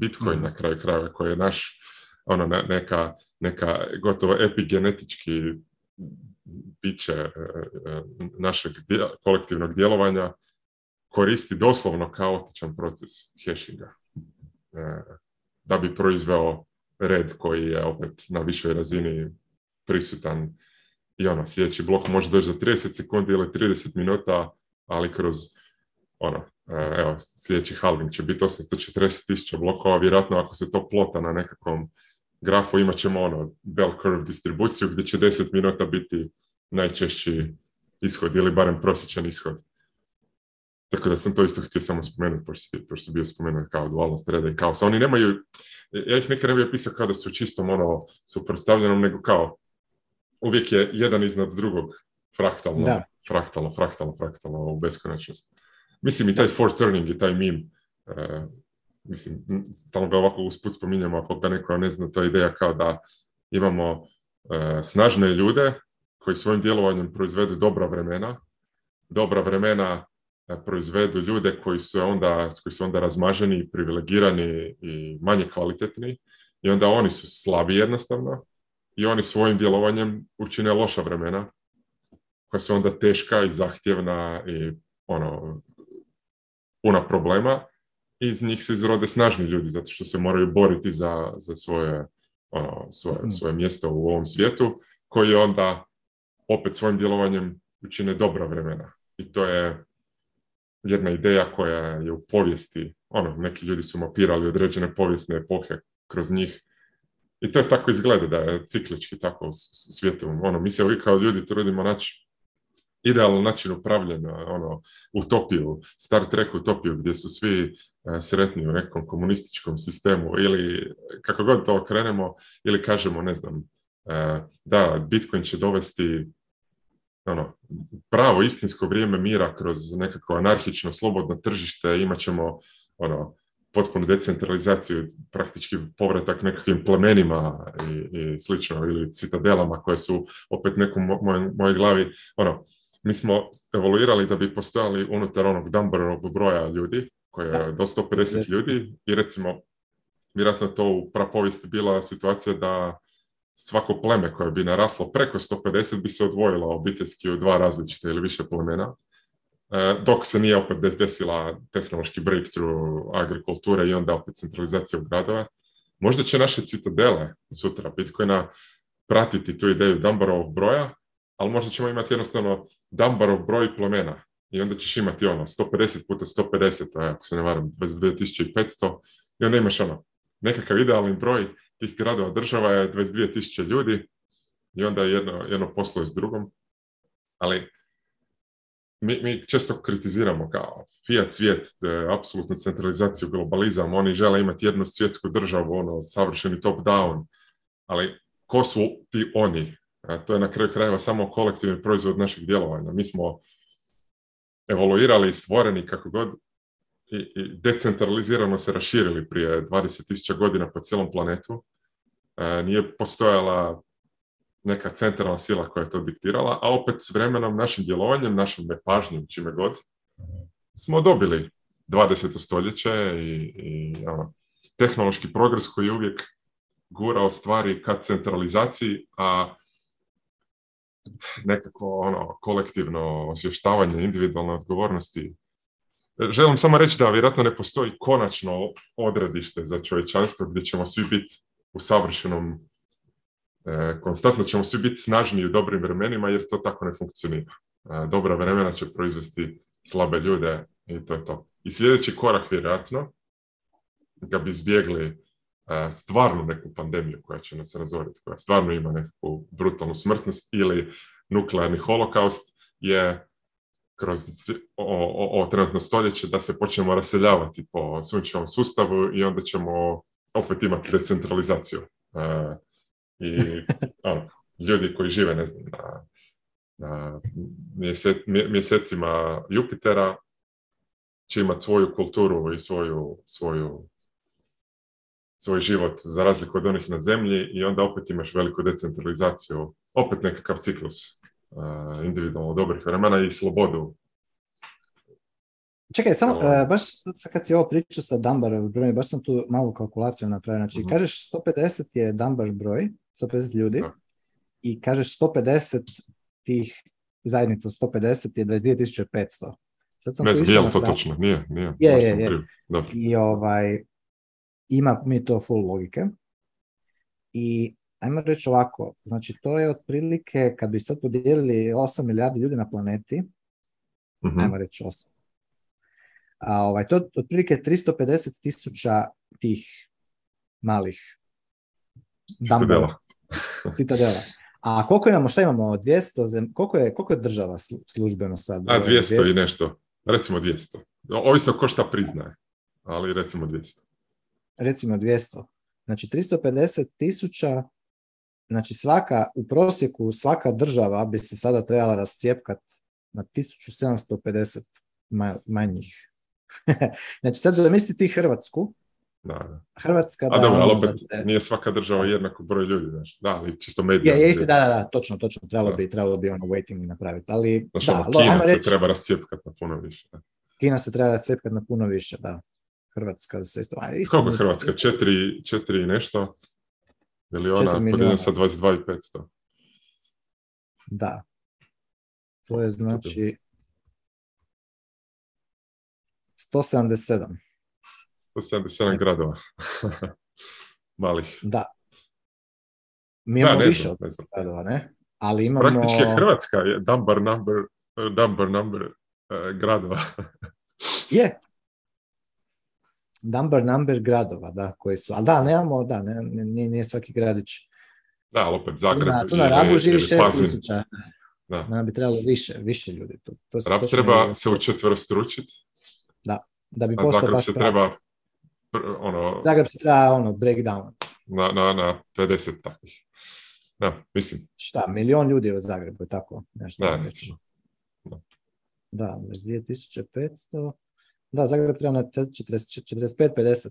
Bitcoin mhm. na kraju krajeva koji je naš ono, neka, neka gotovo epigenetički biće e, e, našeg kolektivnog djelovanja koristi doslovno kaotičan proces hashinga e, da bi proizveo red koji je opet na višoj razini prisutan i ono, sljedeći blok može doći za 30 sekundi ili 30 minuta, ali kroz ono, e, evo, sljedeći halving će biti 840 tisuća blokova, vjerojatno ako se to plota na nekakvom grafu, imat ćemo ono, bell curve distribuciju gdje će 10 minuta biti najčešći ishod ili barem prosječan ishod. Tako da sam to isto htio samo spomenuti, pošto, su bio spomenuti kao dualnost reda i kaosa. Oni nemaju, ja ih nekad ne bih opisao kao da su čistom ono suprotstavljenom, nego kao uvijek je jedan iznad drugog fraktalno, fraktalno, fraktalno, fraktalno u beskonačnosti. Mislim i taj for turning i taj meme, e, mislim, stalno ga ovako usput spominjamo, ako ga neko ne zna, to je ideja kao da imamo e, snažne ljude koji svojim djelovanjem proizvedu dobra vremena, dobra vremena e, proizvedu ljude koji su onda, koji su onda razmaženi, privilegirani i manje kvalitetni i onda oni su slabi jednostavno i oni svojim djelovanjem učine loša vremena koja su onda teška i zahtjevna i ono puna problema i iz njih se izrode snažni ljudi zato što se moraju boriti za, za svoje, svoje, mm. svoje mjesto u ovom svijetu koji onda opet svojim djelovanjem učine dobra vremena. I to je jedna ideja koja je u povijesti, ono, neki ljudi su mapirali određene povijesne epohe kroz njih i to je tako izgleda da je ciklički tako u svijetu. Ono, mi se uvijek kao ljudi trudimo naći idealan način upravljanja, ono, utopiju, Star Trek utopiju, gdje su svi e, sretni u nekom komunističkom sistemu ili kako god to okrenemo ili kažemo, ne znam, e, da, Bitcoin će dovesti ono, pravo istinsko vrijeme mira kroz nekako anarhično, slobodno tržište, imat ćemo ono, potpunu decentralizaciju, praktički povratak nekakvim plemenima i, i slično, ili citadelama koje su opet nekom mojoj glavi, ono, mi smo evoluirali da bi postojali unutar onog Dumberovog broja ljudi, koje je do 150 ljudi i recimo vjerojatno to u prapovijesti bila situacija da svako pleme koje bi naraslo preko 150 bi se odvojilo obiteljski u dva različite ili više plemena e, dok se nije opet desila tehnološki breakthrough agrikulture i onda opet centralizacija u gradove. Možda će naše citadele sutra Bitcoina pratiti tu ideju Dumberovog broja ali možda ćemo imati jednostavno Dambarov broj plomena i onda ćeš imati ono 150 puta 150, ako se ne varam 22.500 i onda imaš ono nekakav idealni broj tih gradova država je 22.000 ljudi i onda jedno, jedno posluje s drugom, ali mi, mi često kritiziramo kao fiat svijet, e, apsolutnu centralizaciju, globalizam, oni žele imati jednu svjetsku državu, ono, savršeni top down, ali ko su ti oni? To je na kraju krajeva samo kolektivni proizvod našeg djelovanja. Mi smo evoluirali i stvoreni kako god i, decentralizirano se raširili prije 20.000 godina po cijelom planetu. E, nije postojala neka centralna sila koja je to diktirala, a opet s vremenom, našim djelovanjem, našim nepažnjom, čime god, smo dobili 20. stoljeće i, ono, tehnološki progres koji je uvijek gurao stvari ka centralizaciji, a nekako ono, kolektivno osvještavanje individualne odgovornosti. Želim samo reći da vjerojatno ne postoji konačno odredište za čovječanstvo gdje ćemo svi biti u savršenom, e, konstantno ćemo svi biti snažniji u dobrim vremenima jer to tako ne funkcionira. E, dobra vremena će proizvesti slabe ljude i to je to. I sljedeći korak vjerojatno, da bi izbjegli E, stvarnu neku pandemiju koja će nas razoriti, koja stvarno ima neku brutalnu smrtnost ili nuklearni holokaust je kroz ovo trenutno stoljeće da se počnemo raseljavati po sunčevom sustavu i onda ćemo opet imati decentralizaciju. E, I [LAUGHS] ono, ljudi koji žive, ne znam, na, mjesecima Jupitera će imati svoju kulturu i svoju, svoju svoj život za razliku od onih na zemlji i onda opet imaš veliku decentralizaciju, opet nekakav ciklus eh, individualno dobrih vremena i slobodu. Čekaj, samo, eh, baš kad si ovo pričao sa Dunbar broj, baš sam tu malu kalkulaciju napravio. Znači, mhm. kažeš 150 je Dunbar broj, 150 ljudi, i kažeš 150 tih zajednica, 150 je 22.500. Sad ne znam, je li to točno? Nije, nije. Je, I, ovaj, ima mi to full logike. I ajmo reći ovako, znači to je otprilike, kad bi sad podijelili 8 milijardi ljudi na planeti, uh-huh. ajmo reći 8, a ovaj, to je otprilike 350 tisuća tih malih citadela. citadela. A koliko imamo, šta imamo, 200, zem... koliko, je, koliko je država službeno sad? A, 200, 200 i nešto, recimo 200. Ovisno ko šta priznaje, ali recimo 200 recimo 200. Znači 350 tisuća, znači svaka, u prosjeku svaka država bi se sada trebala rascijepkati na 1750 manjih. [LAUGHS] znači sad ti Hrvatsku, da, Hrvatska da... A dobro, ali ono opet nije svaka država jednako broj ljudi, znači, Da, ali čisto medija. Je, jeste, da, da, točno, točno. Trebalo bi, trebalo bi ono waiting napraviti, ali... da, ono, Kina se treba rascijepkati na puno više. Da. Kina se treba rascijepkati na puno više, da. Hrvatska sestava. Kako je Hrvatska? Četiri, četiri nešto? Ili ona podijeljena sa 22 Da. To je znači 177. 177 gradova. [LAUGHS] Malih. Da. Mi imamo da, više znam, od ne gradova, ne? Ali imamo... Praktički je Hrvatska je number, number, number, number uh, gradova. je, number, number gradova, da, koji su. Ali da, nemamo, da, ne, nije, nije svaki gradić. Da, ali opet Zagreb. Da, tu na Rabu živi šest tisuća. Da. Nam bi trebalo više, više ljudi tu. To se Rab treba ne... se učetvrstručiti. Da, da bi postao baš se treba ono... Zagreb se treba ono, breakdown. Na, na, na 50 takvih. Da, mislim. Šta, milion ljudi je u Zagrebu, tako nešto. Da, recimo. Da, 2500... Da, Zagreb treba na 45-50.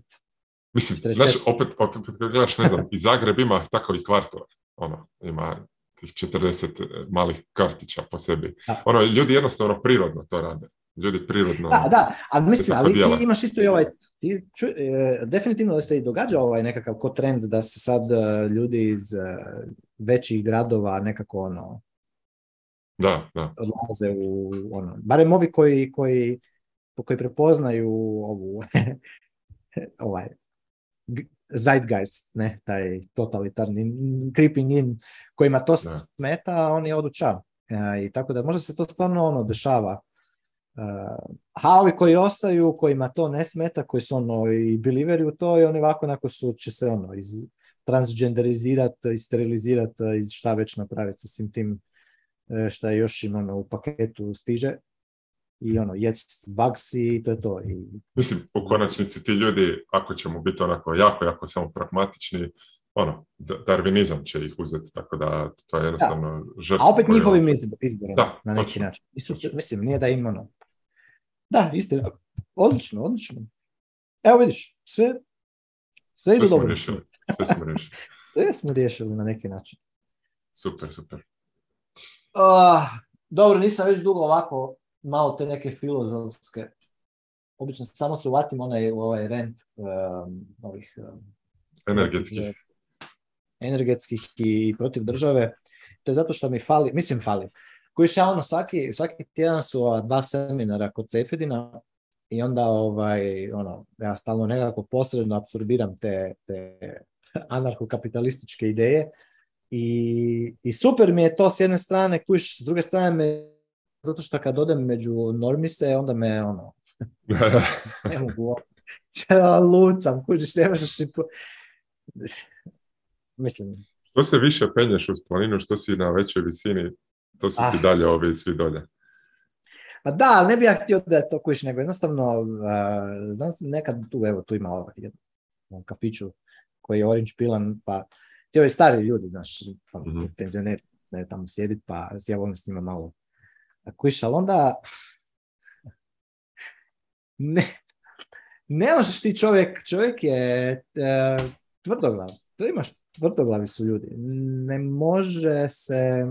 Mislim, znaš, opet, opet gledaš, ne znam, i Zagreb ima tako i kvartova. Ono, ima tih 40 eh, malih kartića po sebi. Ono, ljudi jednostavno prirodno to rade. Ljudi prirodno... Da, da, ali mislim, ali ti imaš isto i ovaj... Ti ču, eh, definitivno se i događa ovaj nekakav ko trend da se sad eh, ljudi iz većih gradova nekako ono... Da, da. Odlaze u ono... Barem ovi koji, koji koji prepoznaju ovu [LAUGHS] ovaj zeitgeist, ne, taj totalitarni creeping in kojima to smeta, a oni odu e, I tako da možda se to stvarno ono dešava. E, a ovi koji ostaju, kojima to ne smeta, koji su ono i believeri u to i oni ovako onako su, će se ono iz, transgenderizirat, isterilizirat e, i šta već napraviti sa svim tim e, šta još im ono u paketu stiže i ono, jest vaksi i to je to. Mislim, u konačnici ti ljudi, ako ćemo biti onako jako, jako samo pragmatični, ono, darvinizam će ih uzeti, tako da to je jednostavno žrtvo. A opet njihovim izborom, da, na neki način. mislim, nije da im ono... Da, istina. Odlično, odlično. Evo vidiš, sve, sve dobro. Sve smo riješili. [LAUGHS] sve smo na neki način. Super, super. Uh, dobro, nisam već dugo ovako malo te neke filozofske. Obično samo se uvatim onaj ovaj rent um, ovih... Um, energetskih. Energetskih i protiv države. To je zato što mi fali, mislim fali. Koji ja ono, svaki, svaki tjedan su dva seminara kod Cefedina i onda ovaj, ono, ja stalno nekako posredno apsorbiram te, te [LAUGHS] anarhokapitalističke ideje i, i super mi je to s jedne strane, kuš, s druge strane me zato što kad odem među normise, onda me ono, [LAUGHS] ne mogu, ono, lucam, kužiš, ne možeš ni... Mislim... Što se više penješ uz planinu, što si na većoj visini, to su ah. ti dalje ovi svi dolje. Pa da, ali ne bih ja htio da je to nego jednostavno, uh, znam nekad tu, evo, tu ima ovaj jedan kafiću koji je orange pilan, pa ti ovi stari ljudi, znaš, mm-hmm. penzioneri, tamo sjedit, pa ja volim s njima malo Kuš, ali onda ne, ne možeš ti čovjek, čovjek je e, tvrdoglav. To imaš, tvrdoglavi su ljudi. Ne može se,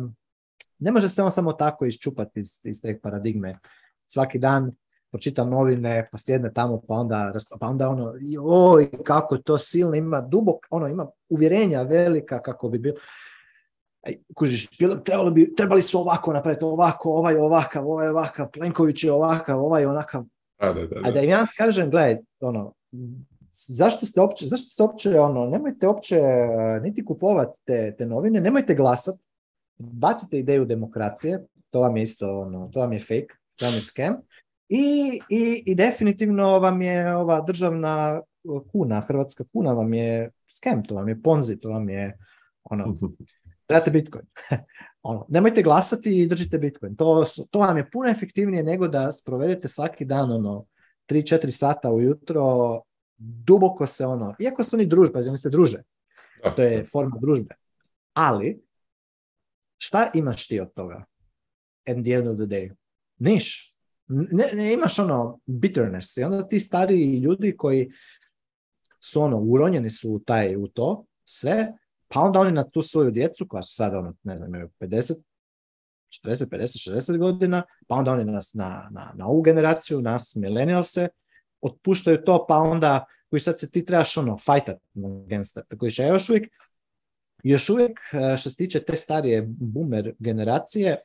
ne može se on samo tako iščupati iz, iz te paradigme. Svaki dan pročita novine, pa sjedne tamo, pa onda, pa onda ono, oj, kako to silno ima, dubok, ono, ima uvjerenja velika kako bi bilo kužiš, bi, trebali su ovako napraviti, ovako, ovaj ovakav, ovaj ovakav, Plenković je ovakav, ovaj onakav. A da, ja kažem, gledaj, ono, zašto ste opće, zašto ste opće, ono, nemojte opće niti kupovati te, te novine, nemojte glasat, bacite ideju demokracije, to vam je isto, ono, to vam je fake, to vam je scam, i, i, i definitivno vam je ova državna kuna, hrvatska kuna vam je scam, to vam je ponzi, to vam je, ono, [LAUGHS] Bitcoin. [LAUGHS] ono, nemojte glasati i držite Bitcoin. To, to vam je puno efektivnije nego da sprovedete svaki dan ono, 3-4 sata ujutro duboko se ono, iako su oni družbe, znači druže, to je forma družbe, ali šta imaš ti od toga at the end of the day? Niš. Ne, imaš ono bitterness i onda ti stari ljudi koji su ono uronjeni su u taj u to sve pa onda oni na tu svoju djecu, koja su sada, ono, ne znam, 50, 40, 50, 60 godina, pa onda oni nas na, na, na ovu generaciju, nas milenijalse, otpuštaju to, pa onda koji sad se ti trebaš ono fajtat gensta. Tako je još uvijek, još uvijek e, što se tiče te starije boomer generacije,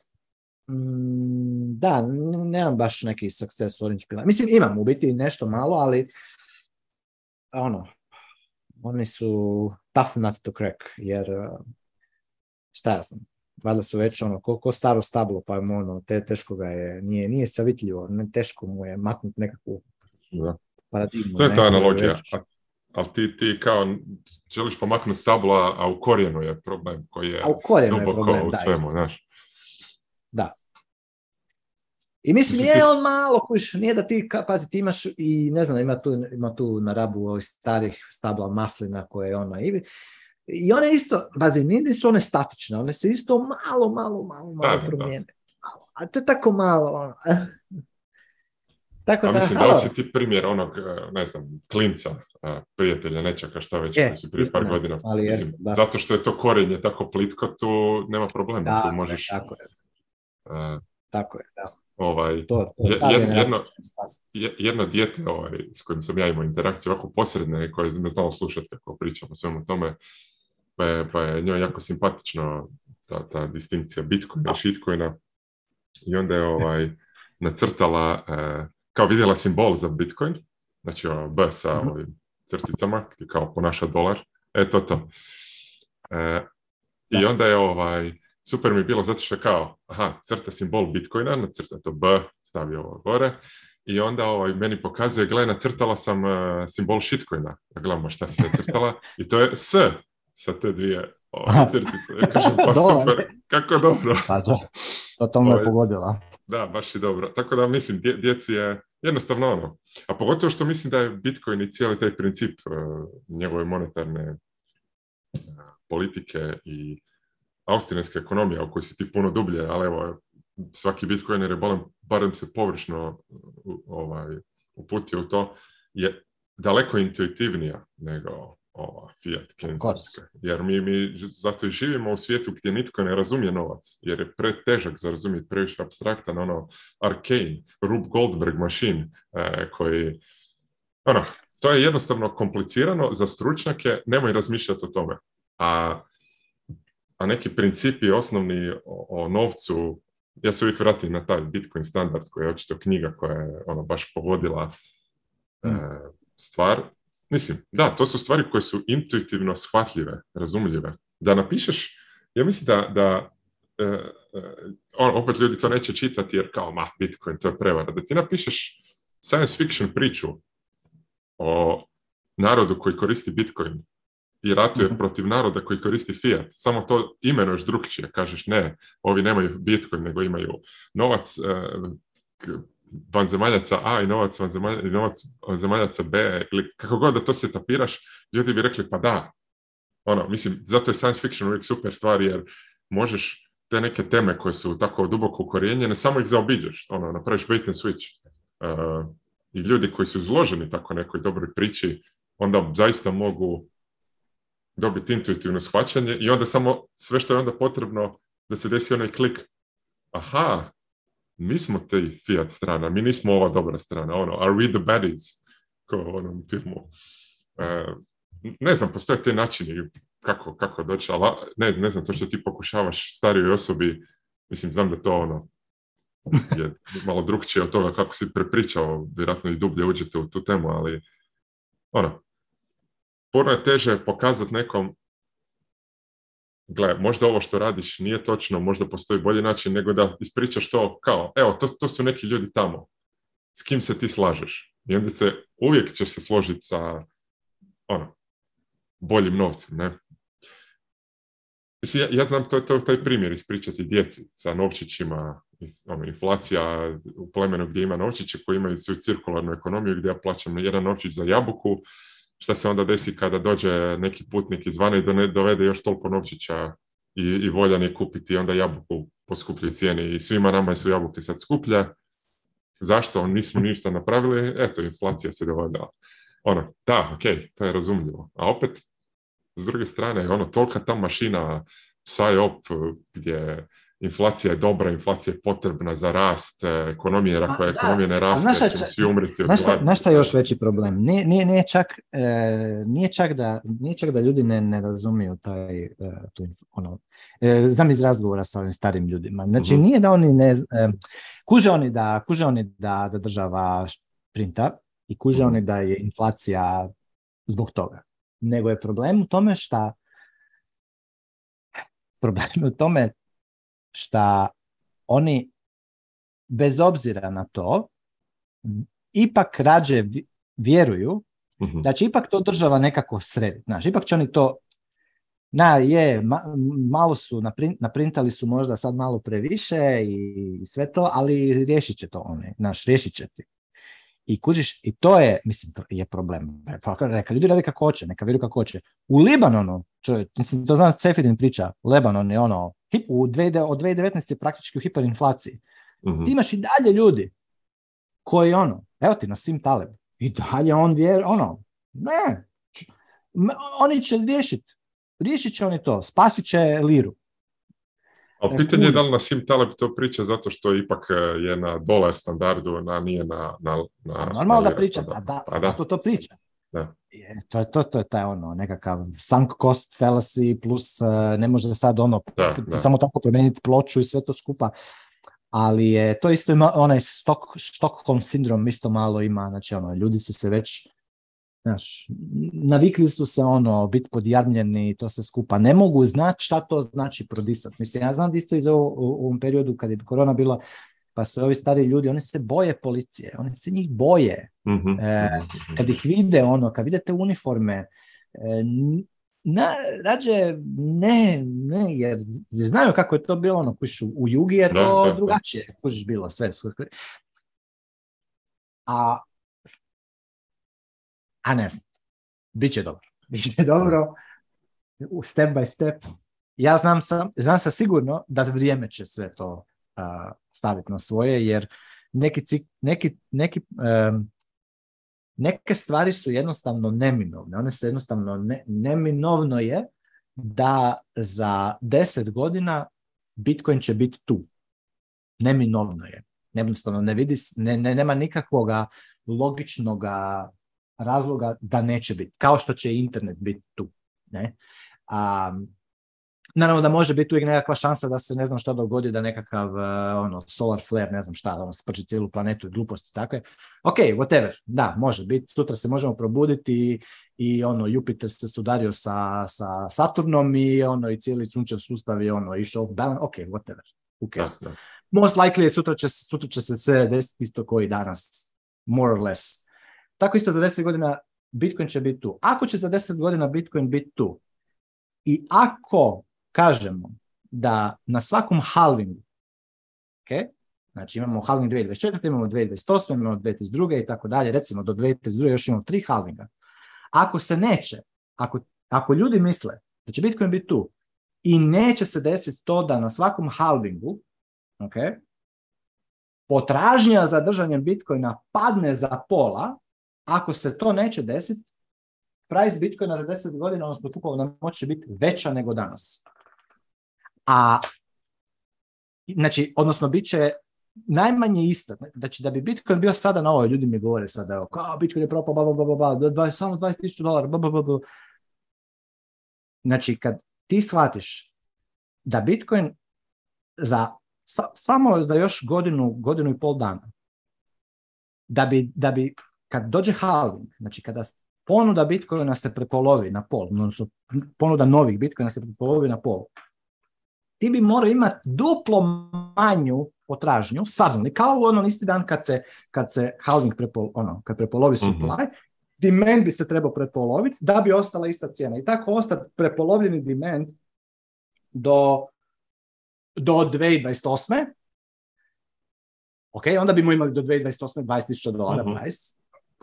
mm, da, nemam baš neki success orange pila. Mislim, imam u biti nešto malo, ali ono, oni su tough nut to crack, jer eh, šta ja znam, valjda su već ono, ko, staro stablo, pa ono, te, teško ga je, nije, nije savitljivo, ne, teško mu je maknut nekakvu da. paradigmu. To je ta analogija, ali ti, ti kao želiš pomaknuti stablo, a u korijenu je problem koji je, a u problem, u svemu, da, znaš. Da, i mislim, je on malo, kuš, nije da ti, pazi, ti imaš i, ne znam, ima tu, ima tu na rabu ovih starih stabla maslina koje je ono, I one isto, pazi, su one statične, one se isto malo, malo, malo, malo da, promijene. a to je tako malo, ono. [LAUGHS] Tako a da, mislim, da li si ti primjer onog, e, ne znam, klinca, e, prijatelja, nečaka, šta već, je, prije par godina. mislim, Zato što je to korenje tako plitko, tu nema problema, tu možeš... tako je. E. tako je, da. Ovaj, to, to je jedno, jedno, dijete ovaj, s kojim sam ja imao interakciju, ovako posredne, koje me znalo slušati kako pričam o svemu tome, pa je, pa je njoj jako simpatično ta, ta distinkcija Bitcoina, shitcoina. I onda je ovaj, nacrtala, e, kao vidjela simbol za Bitcoin, znači ovaj B sa mhm. ovim crticama, kao ponaša dolar. E, to e, i onda je ovaj, super mi je bilo zato što kao, aha, crta simbol Bitcoina, crta to B, stavi ovo gore, i onda ovaj, meni pokazuje, gle, nacrtala sam e, simbol shitcoina. da gledamo šta se nacrtala. I to je S sa te dvije ovaj, crtice. pa super, kako dobro. Pa to, je ovaj, pogodila. Da, baš i dobro. Tako da mislim, dje, djeci je jednostavno ono. A pogotovo što mislim da je Bitcoin i cijeli taj princip e, njegove monetarne e, politike i austrijanska ekonomija, u kojoj si ti puno dublje, ali evo, svaki Bitcoin je barem se površno ovaj, uputio u to, je daleko intuitivnija nego ova fiat Jer mi, mi zato i živimo u svijetu gdje nitko ne razumije novac, jer je pretežak za razumjeti, previše abstraktan, ono, arcane, Rube Goldberg mašin, e, koji, ono, to je jednostavno komplicirano za stručnjake, nemoj razmišljati o tome. A a neki principi osnovni o, novcu, ja se uvijek vratim na taj Bitcoin standard koji je očito knjiga koja je ono baš pogodila mm. e, stvar. Mislim, da, to su stvari koje su intuitivno shvatljive, razumljive. Da napišeš, ja mislim da, da e, e, opet ljudi to neće čitati jer kao, ma, Bitcoin, to je prevara. Da ti napišeš science fiction priču o narodu koji koristi Bitcoin i ratuje mhm. protiv naroda koji koristi fiat. Samo to imenuješ drugčije, kažeš ne, ovi nemaju bitcoin, nego imaju novac e, van vanzemaljaca A i novac, vanzemaljaca, B, ili kako god da to se tapiraš, ljudi bi rekli pa da. Ono, mislim, zato je science fiction uvijek super stvar, jer možeš te neke teme koje su tako duboko ukorijenjene, samo ih zaobiđeš, ono, napraviš bait and switch. E, I ljudi koji su izloženi tako nekoj dobroj priči, onda zaista mogu dobiti intuitivno shvaćanje i onda samo sve što je onda potrebno da se desi onaj klik. Aha, mi smo te fiat strana, mi nismo ova dobra strana, ono, are we the baddies? Kao u onom filmu. E, ne znam, postoje te načini kako, kako doći, ali ne, ne znam, to što ti pokušavaš starijoj osobi, mislim, znam da to ono, je malo drugčije od toga kako si prepričao, vjerojatno i dublje uđete u tu temu, ali ono, puno je teže pokazati nekom gle, možda ovo što radiš nije točno, možda postoji bolji način nego da ispričaš to kao, evo, to, to su neki ljudi tamo, s kim se ti slažeš. I onda se uvijek ćeš se složiti sa ono, boljim novcem, ne? ja, znam to, to, taj primjer ispričati djeci sa novčićima, ono, inflacija u plemenu gdje ima novčiće koji imaju svoju cirkularnu ekonomiju gdje ja plaćam jedan novčić za jabuku, šta se onda desi kada dođe neki putnik izvana i dovede još toliko novčića i, i volja kupiti onda jabuku po skupljoj cijeni i svima nama su jabuke sad skuplje. Zašto? Nismo ništa napravili, eto, inflacija se dovoljala. Ono, da, ok, to je razumljivo. A opet, s druge strane, ono, tolika ta mašina PSYOP gdje inflacija je dobra, inflacija je potrebna za rast e, ekonomije, jer ako je ekonomija ne raste, šta, ćemo svi umriti Znaš je još veći problem? Nije, čak, e, čak, da, ljudi ne, razumiju e, tu, ono, znam iz razgovora sa ovim starim ljudima. Znači, mhm. nije da oni ne... kuže oni da, oni da, država printa i kuže mhm. oni da je inflacija zbog toga. Nego je problem u tome šta problem u tome šta oni bez obzira na to ipak rađe vjeruju da mhm. znači će ipak to država nekako srediti. Znaš, ipak će oni to na, je, ma, malo su, naprintali su možda sad malo previše i, sve to, ali riješit će to oni, naš riješit će ti. I kužiš, i to je, mislim, je problem. Pa, pa, neka ljudi rade kako hoće, neka vjeruju kako hoće. U Libanonu, čovjek, mislim, to znam Cefidin priča, Lebanon je ono, hip, u dvije od 2019. praktički u hiperinflaciji. Mhm. Ti imaš i dalje ljudi koji ono, evo ti na Sim Taleb, i dalje on je ono, ne, oni će riješiti, riješit će oni to, spasit će liru. A e, pitanje je da li na Sim Taleb to priča zato što ipak e, je na dolar standardu, na, nije na... na, na normalno da priča, da, pa zato to priča. E, to je, to, to je taj ono, nekakav sunk cost fallacy plus e, ne može sad ono, samo tako promijeniti ploču i sve to skupa. Ali je, to isto onaj stok, Stockholm sindrom isto malo ima, znači ono, ljudi su se već Znaš, navikli su se ono, biti podjarmljeni i to se skupa. Ne mogu znati šta to znači prodisat. Mislim, ja znam isto iz ovom, ovom periodu kad je korona bila, pa su ovi stari ljudi, oni se boje policije, oni se njih boje. Mm-hmm. kad ih vide, ono, kad vidite uniforme, e, rađe ne, ne, jer znaju kako je to bilo, ono, kuš, u jugi je to da, da, drugačije, bilo sve. A, a ne znam, bit će dobro, [LAUGHS] bit će dobro, step by step. Ja znam, sam, znam sam sigurno da vrijeme će sve to staviti na svoje, jer neki, neki, neki neke stvari su jednostavno neminovne. One su jednostavno ne, neminovno je da za deset godina Bitcoin će biti tu. Neminovno je. Jednostavno ne vidi, nema nikakvog logičnog razloga da neće biti. Kao što će internet biti tu. Ne? A, Naravno da može biti uvijek nekakva šansa da se ne znam šta dogodi, da nekakav eh, ono, solar flare, ne znam šta, da ono, sprči cijelu planetu i gluposti takve. Ok, whatever, da, može biti. Sutra se možemo probuditi i, i ono, Jupiter se sudario sa, sa Saturnom i ono, i cijeli sunčev sustav je ono, išao off Ok, whatever, ok. Most likely je sutra će, sutra će se sve desiti isto koji danas, more or less. Tako isto za 10 godina Bitcoin će biti tu. Ako će za 10 godina Bitcoin biti tu, i ako kažemo da na svakom halvingu, okay, znači imamo halving 2024, imamo 2028, imamo 2022 i tako dalje, recimo do 2032 još imamo tri halvinga. Ako se neće, ako, ako ljudi misle da će Bitcoin biti tu i neće se desiti to da na svakom halvingu, okay, potražnja za držanjem Bitcoina padne za pola, ako se to neće desiti, price Bitcoina za 10 godina, odnosno kupovna moć će biti veća nego danas. A, znači, odnosno, bit će najmanje ista. Znači, da bi Bitcoin bio sada na ovoj, ljudi mi govore sada, evo, kao Bitcoin je propao, samo 20.000 dolara, bla, Znači, kad ti shvatiš da Bitcoin za, samo za još godinu, godinu i pol dana, da bi, da bi kad dođe halving, znači kada ponuda Bitcoina se prepolovi na pol, odnosno ponuda novih Bitcoina se prepolovi na pol, ti bi morao imati duplo manju potražnju, suddenly, kao u onom isti dan kad se, kad se halving prepol, ono, kad prepolovi mhm. supply, demand bi se trebao prepoloviti da bi ostala ista cijena. I tako ostati prepolovljeni demand do, do 2028. Ok, onda bi mu imali do 2028. 20.000 dolara mhm. price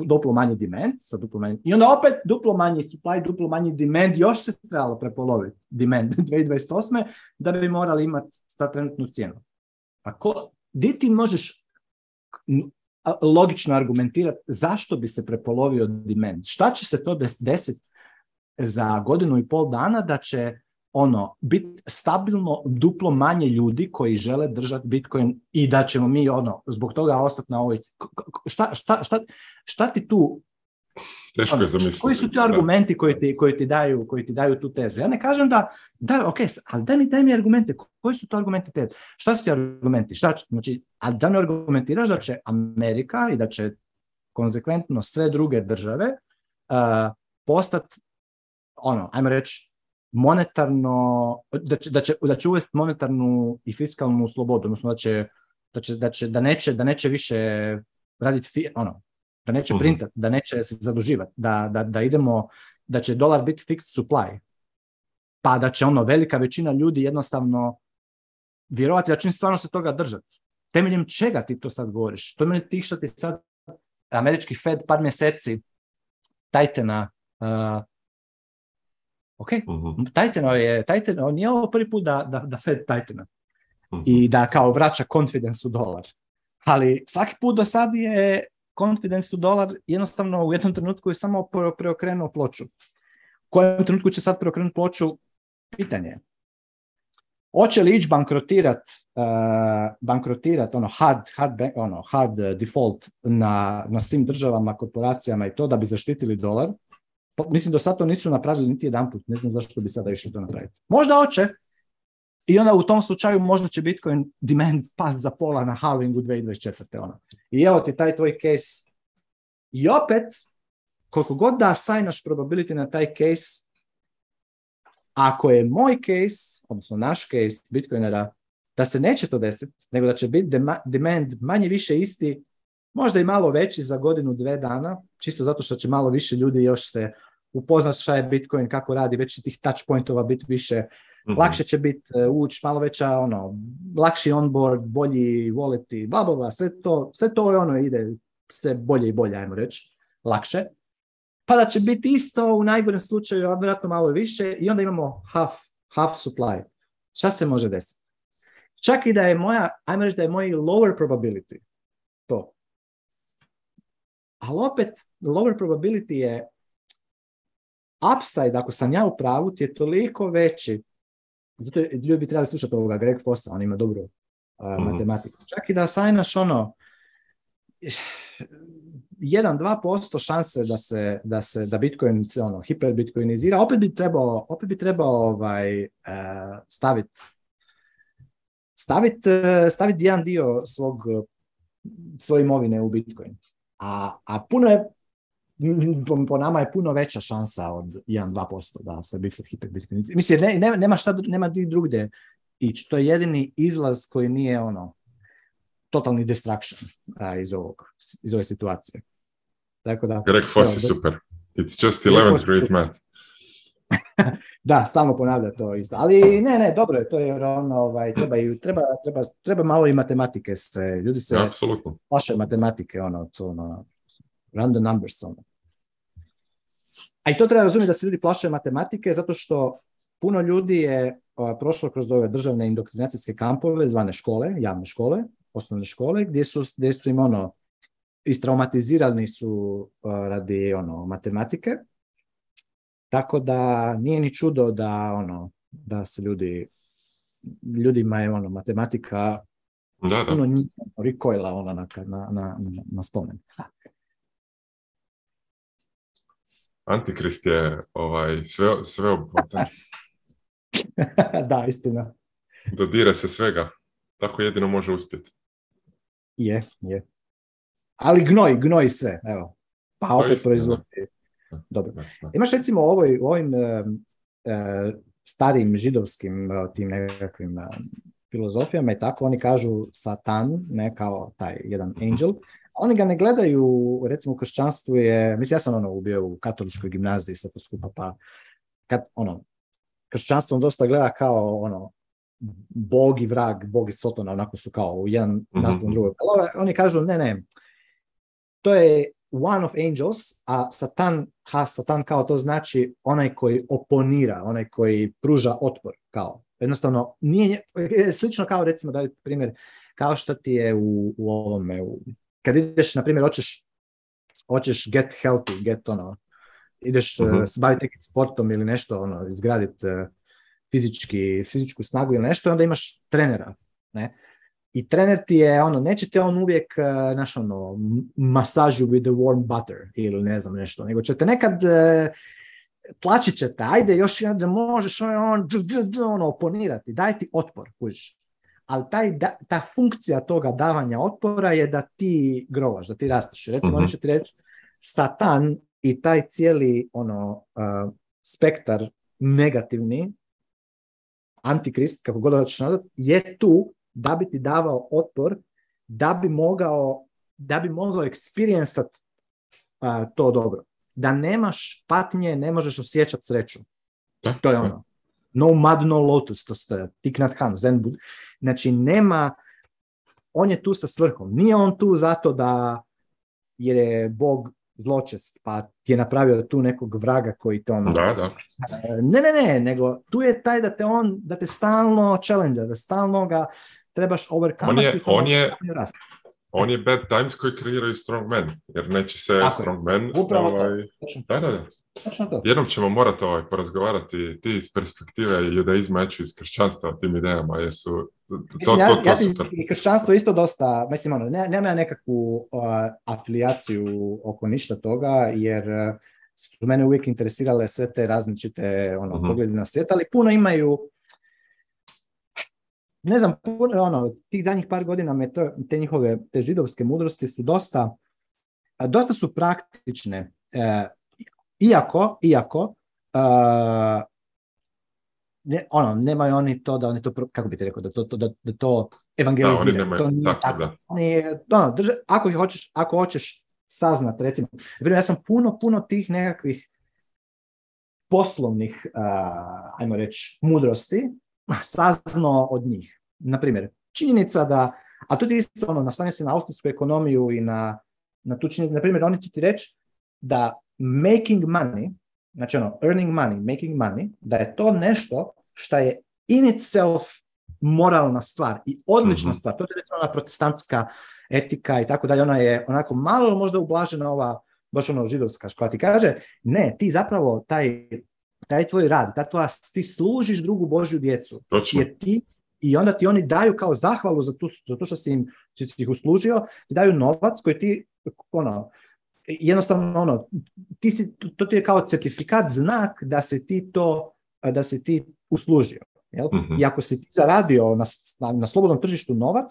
duplo manji demand, sa duplo i onda opet duplo manji supply, duplo manji demand, još se trebalo prepoloviti demand 2028. [LAUGHS] da bi morali imati sta trenutnu cijenu. Pa ko, di ti možeš logično argumentirati zašto bi se prepolovio demand? Šta će se to desiti za godinu i pol dana da će ono, bit stabilno duplo manje ljudi koji žele držati Bitcoin i da ćemo mi ono, zbog toga ostati na ovoj... Šta, šta, šta, šta ti tu... Teško ono, je zamisliti. Koji su ti argumenti koji ti, koji, ti daju, koji ti daju tu tezu? Ja ne kažem da, da, ok, ali daj mi, daj mi argumente. Koji su to argumenti te? Šta su ti argumenti? Šta znači, ali da mi argumentiraš da će Amerika i da će konsekventno sve druge države uh, postati ono, ajmo reći, monetarno, da će, da će, da uvesti monetarnu i fiskalnu slobodu, odnosno da će, da, će, da, će, da, neće, da neće više raditi, fi, ono, da neće mhm. printati, da neće se zaduživati, da, da, da idemo, da će dolar biti fixed supply, pa da će ono velika većina ljudi jednostavno vjerovati da će stvarno se toga držati. Temeljem čega ti to sad govoriš? To mene tih što ti sad američki Fed par mjeseci tajtena na uh, Ok, uh je, tajteno, nije ovo prvi put da, da, da Fed Titan mhm. i da kao vraća confidence u dolar. Ali svaki put do sad je confidence u dolar jednostavno u jednom trenutku je samo preokrenuo ploču. U kojem trenutku će sad preokrenuti ploču? Pitanje je. Hoće li ići bankrotirati uh, eh, bankrotirat ono hard, hard, ono, hard default na, na svim državama, korporacijama i to da bi zaštitili dolar? Pa mislim do sad to nisu napravili niti jedan put. Ne znam zašto bi sada išli to napraviti. Možda hoće. I onda u tom slučaju možda će Bitcoin demand pad za pola na halvingu 2024. Ono. I evo ti taj tvoj case. I opet, koliko god da asajnaš probability na taj case, ako je moj case, odnosno naš case Bitcoinera, da se neće to desiti, nego da će biti demand manje više isti, možda i malo veći za godinu, dve dana, čisto zato što će malo više ljudi još se upoznaš šta je Bitcoin, kako radi, već će tih touch pointova biti više, mm lakše će biti e, ući, malo veća, ono, lakši onboard, bolji voleti, bla, sve to, sve to ono ide se bolje i bolje, ajmo reći, lakše. Pa da će biti isto u najgorem slučaju, a malo više, i onda imamo half, half supply. Šta se može desiti? Čak i da je moja, ajmo reći da je moj lower probability to. Ali opet, lower probability je upside, ako sam ja u pravu, ti je toliko veći. Zato ljudi bi trebali slušati ovoga Greg Fossa, on ima dobru mhm. matematiku. Čak i da sajnaš ono dva posto šanse da se, da se da Bitcoin se ono hiperbitcoinizira, opet bi trebao, opet bi ovaj, uh, e, staviti e, jedan dio svog, svoje imovine u Bitcoin. A, a puno je po, nama je puno veća šansa od 1-2% da se hiperbitcoinizira. Mislim, ne, ne, nema šta, nema di drugde ići. To je jedini izlaz koji nije ono totalni distraction a, iz, ovog, iz ove situacije. Tako da... Greg Foss je super. It's just 11 th great math. [LAUGHS] da, stalno ponavlja to isto. Ali ne, ne, dobro je, to je ono, ovaj, treba, i, treba, treba, treba malo i matematike se, ljudi se apsolutno. plaše matematike, ono, to, ono, random numbers, ono. A i to treba razumjeti da se ljudi plašaju matematike zato što puno ljudi je prošlo kroz ove državne indoktrinacijske kampove zvane škole, javne škole, osnovne škole, gdje su, su im ono, istraumatizirani su radi ono, matematike. Tako da nije ni čudo da ono da se ljudi ljudima je ono matematika da, da. Ono, recoila ona na, na, na, na spomen. Antikrist je ovaj, sve, sve [LAUGHS] da, istina. Dodira se svega. Tako jedino može uspjeti. Je, je. Ali gnoj, gnoj se, evo. Pa to opet proizvodi. Dobro. Imaš recimo u ovoj, ovim e, starim židovskim e, tim nekakvim e, filozofijama i tako oni kažu satan, ne kao taj jedan angel, oni ga ne gledaju, recimo u kršćanstvu je, mislim ja sam ono bio u katoličkoj gimnaziji sa to skupa, pa kad, ono, kršćanstvo on dosta gleda kao ono, bog i vrag, bog i sotona, onako su kao u jedan mm-hmm. drugog. Ovaj, oni kažu, ne, ne, to je one of angels, a satan, ha, satan kao to znači onaj koji oponira, onaj koji pruža otpor, kao. Jednostavno, nije, slično kao recimo, da primjer, kao što ti je u, u ovome, u kad ideš, na primjer, hoćeš, hoćeš get healthy, get ono, ideš uh eh, -huh. Mhm. baviti nekim sportom ili nešto, ono, izgraditi eh, fizički, fizičku snagu ili nešto, onda imaš trenera, ne? I trener ti je, ono, neće te on uvijek, eh, znaš, ono, masažu with the warm butter ili ne znam nešto, nego će te nekad tlačit će te, ajde još jedan da možeš ono, ono, ono oponirati, daj ti otpor, kužiš ali ta funkcija toga davanja otpora je da ti grovaš, da ti rasteš. Recimo, mhm. oni će reći, satan i taj cijeli ono, e, spektar negativni, antikrist, kako god ćeš je tu da bi ti davao otpor, da bi mogao, da bi mogao eksperijensat e, to dobro. Da nemaš patnje, ne možeš osjećat sreću. To je ono. No mud, no lotus, to ste Thich Zen Znači, nema, on je tu sa svrhom. Nije on tu zato da jer je Bog zločest, pa ti je napravio tu nekog vraga koji te on... Da, da. Ne, ne, ne, nego tu je taj da te on, da te stalno challenge, da stalno ga trebaš overcome. On je, on je, on je bad times koji kreiraju strong men, jer neće se strong men... Upravo ovaj- to. Da, da, da. Jednom ćemo morati ovaj, porazgovarati ti iz perspektive judaizma, ja ću iz kršćanstva o tim idejama, jer su to, to, ja super. kršćanstvo isto dosta, mislim, ono, ne, nema nekakvu uh, afilijaciju oko ništa toga, jer e, su mene uvijek interesirale sve te različite ono, uh na svijet, ali puno imaju ne znam, puno, ono, tih danjih par godina me to, te njihove, te židovske mudrosti su dosta, dosta su praktične. E, iako, iako, uh, ne, ono, nemaju oni to da oni to, kako bi ti rekao, da to, to, da, da to evangeliziraju. tako, da. Ono, ako, ih hoćeš, ako hoćeš saznat, recimo, ja sam puno, puno tih nekakvih poslovnih, uh, ajmo reći, mudrosti, saznao od njih. Naprimjer, činjenica da, a tu ti isto ono, nastanje se na austrijsku ekonomiju i na, na tu činjenicu, naprimjer, oni će ti reći da making money, znači ono, earning money, making money, da je to nešto što je in itself moralna stvar i odlična mm stvar. To je recimo ona protestantska etika i tako dalje. Ona je onako malo možda ublažena ova, baš ono židovska škola. Ti kaže, ne, ti zapravo taj, taj tvoj rad, ta tvoja, ti služiš drugu Božju djecu. Točno. Jer ti i onda ti oni daju kao zahvalu za to, što si im si ih uslužio, ti daju novac koji ti ono, jednostavno ono, ti si, to ti je kao certifikat, znak da se ti to, da se ti uslužio. Jel? Mm-hmm. I ako si ti zaradio na, na, slobodnom tržištu novac,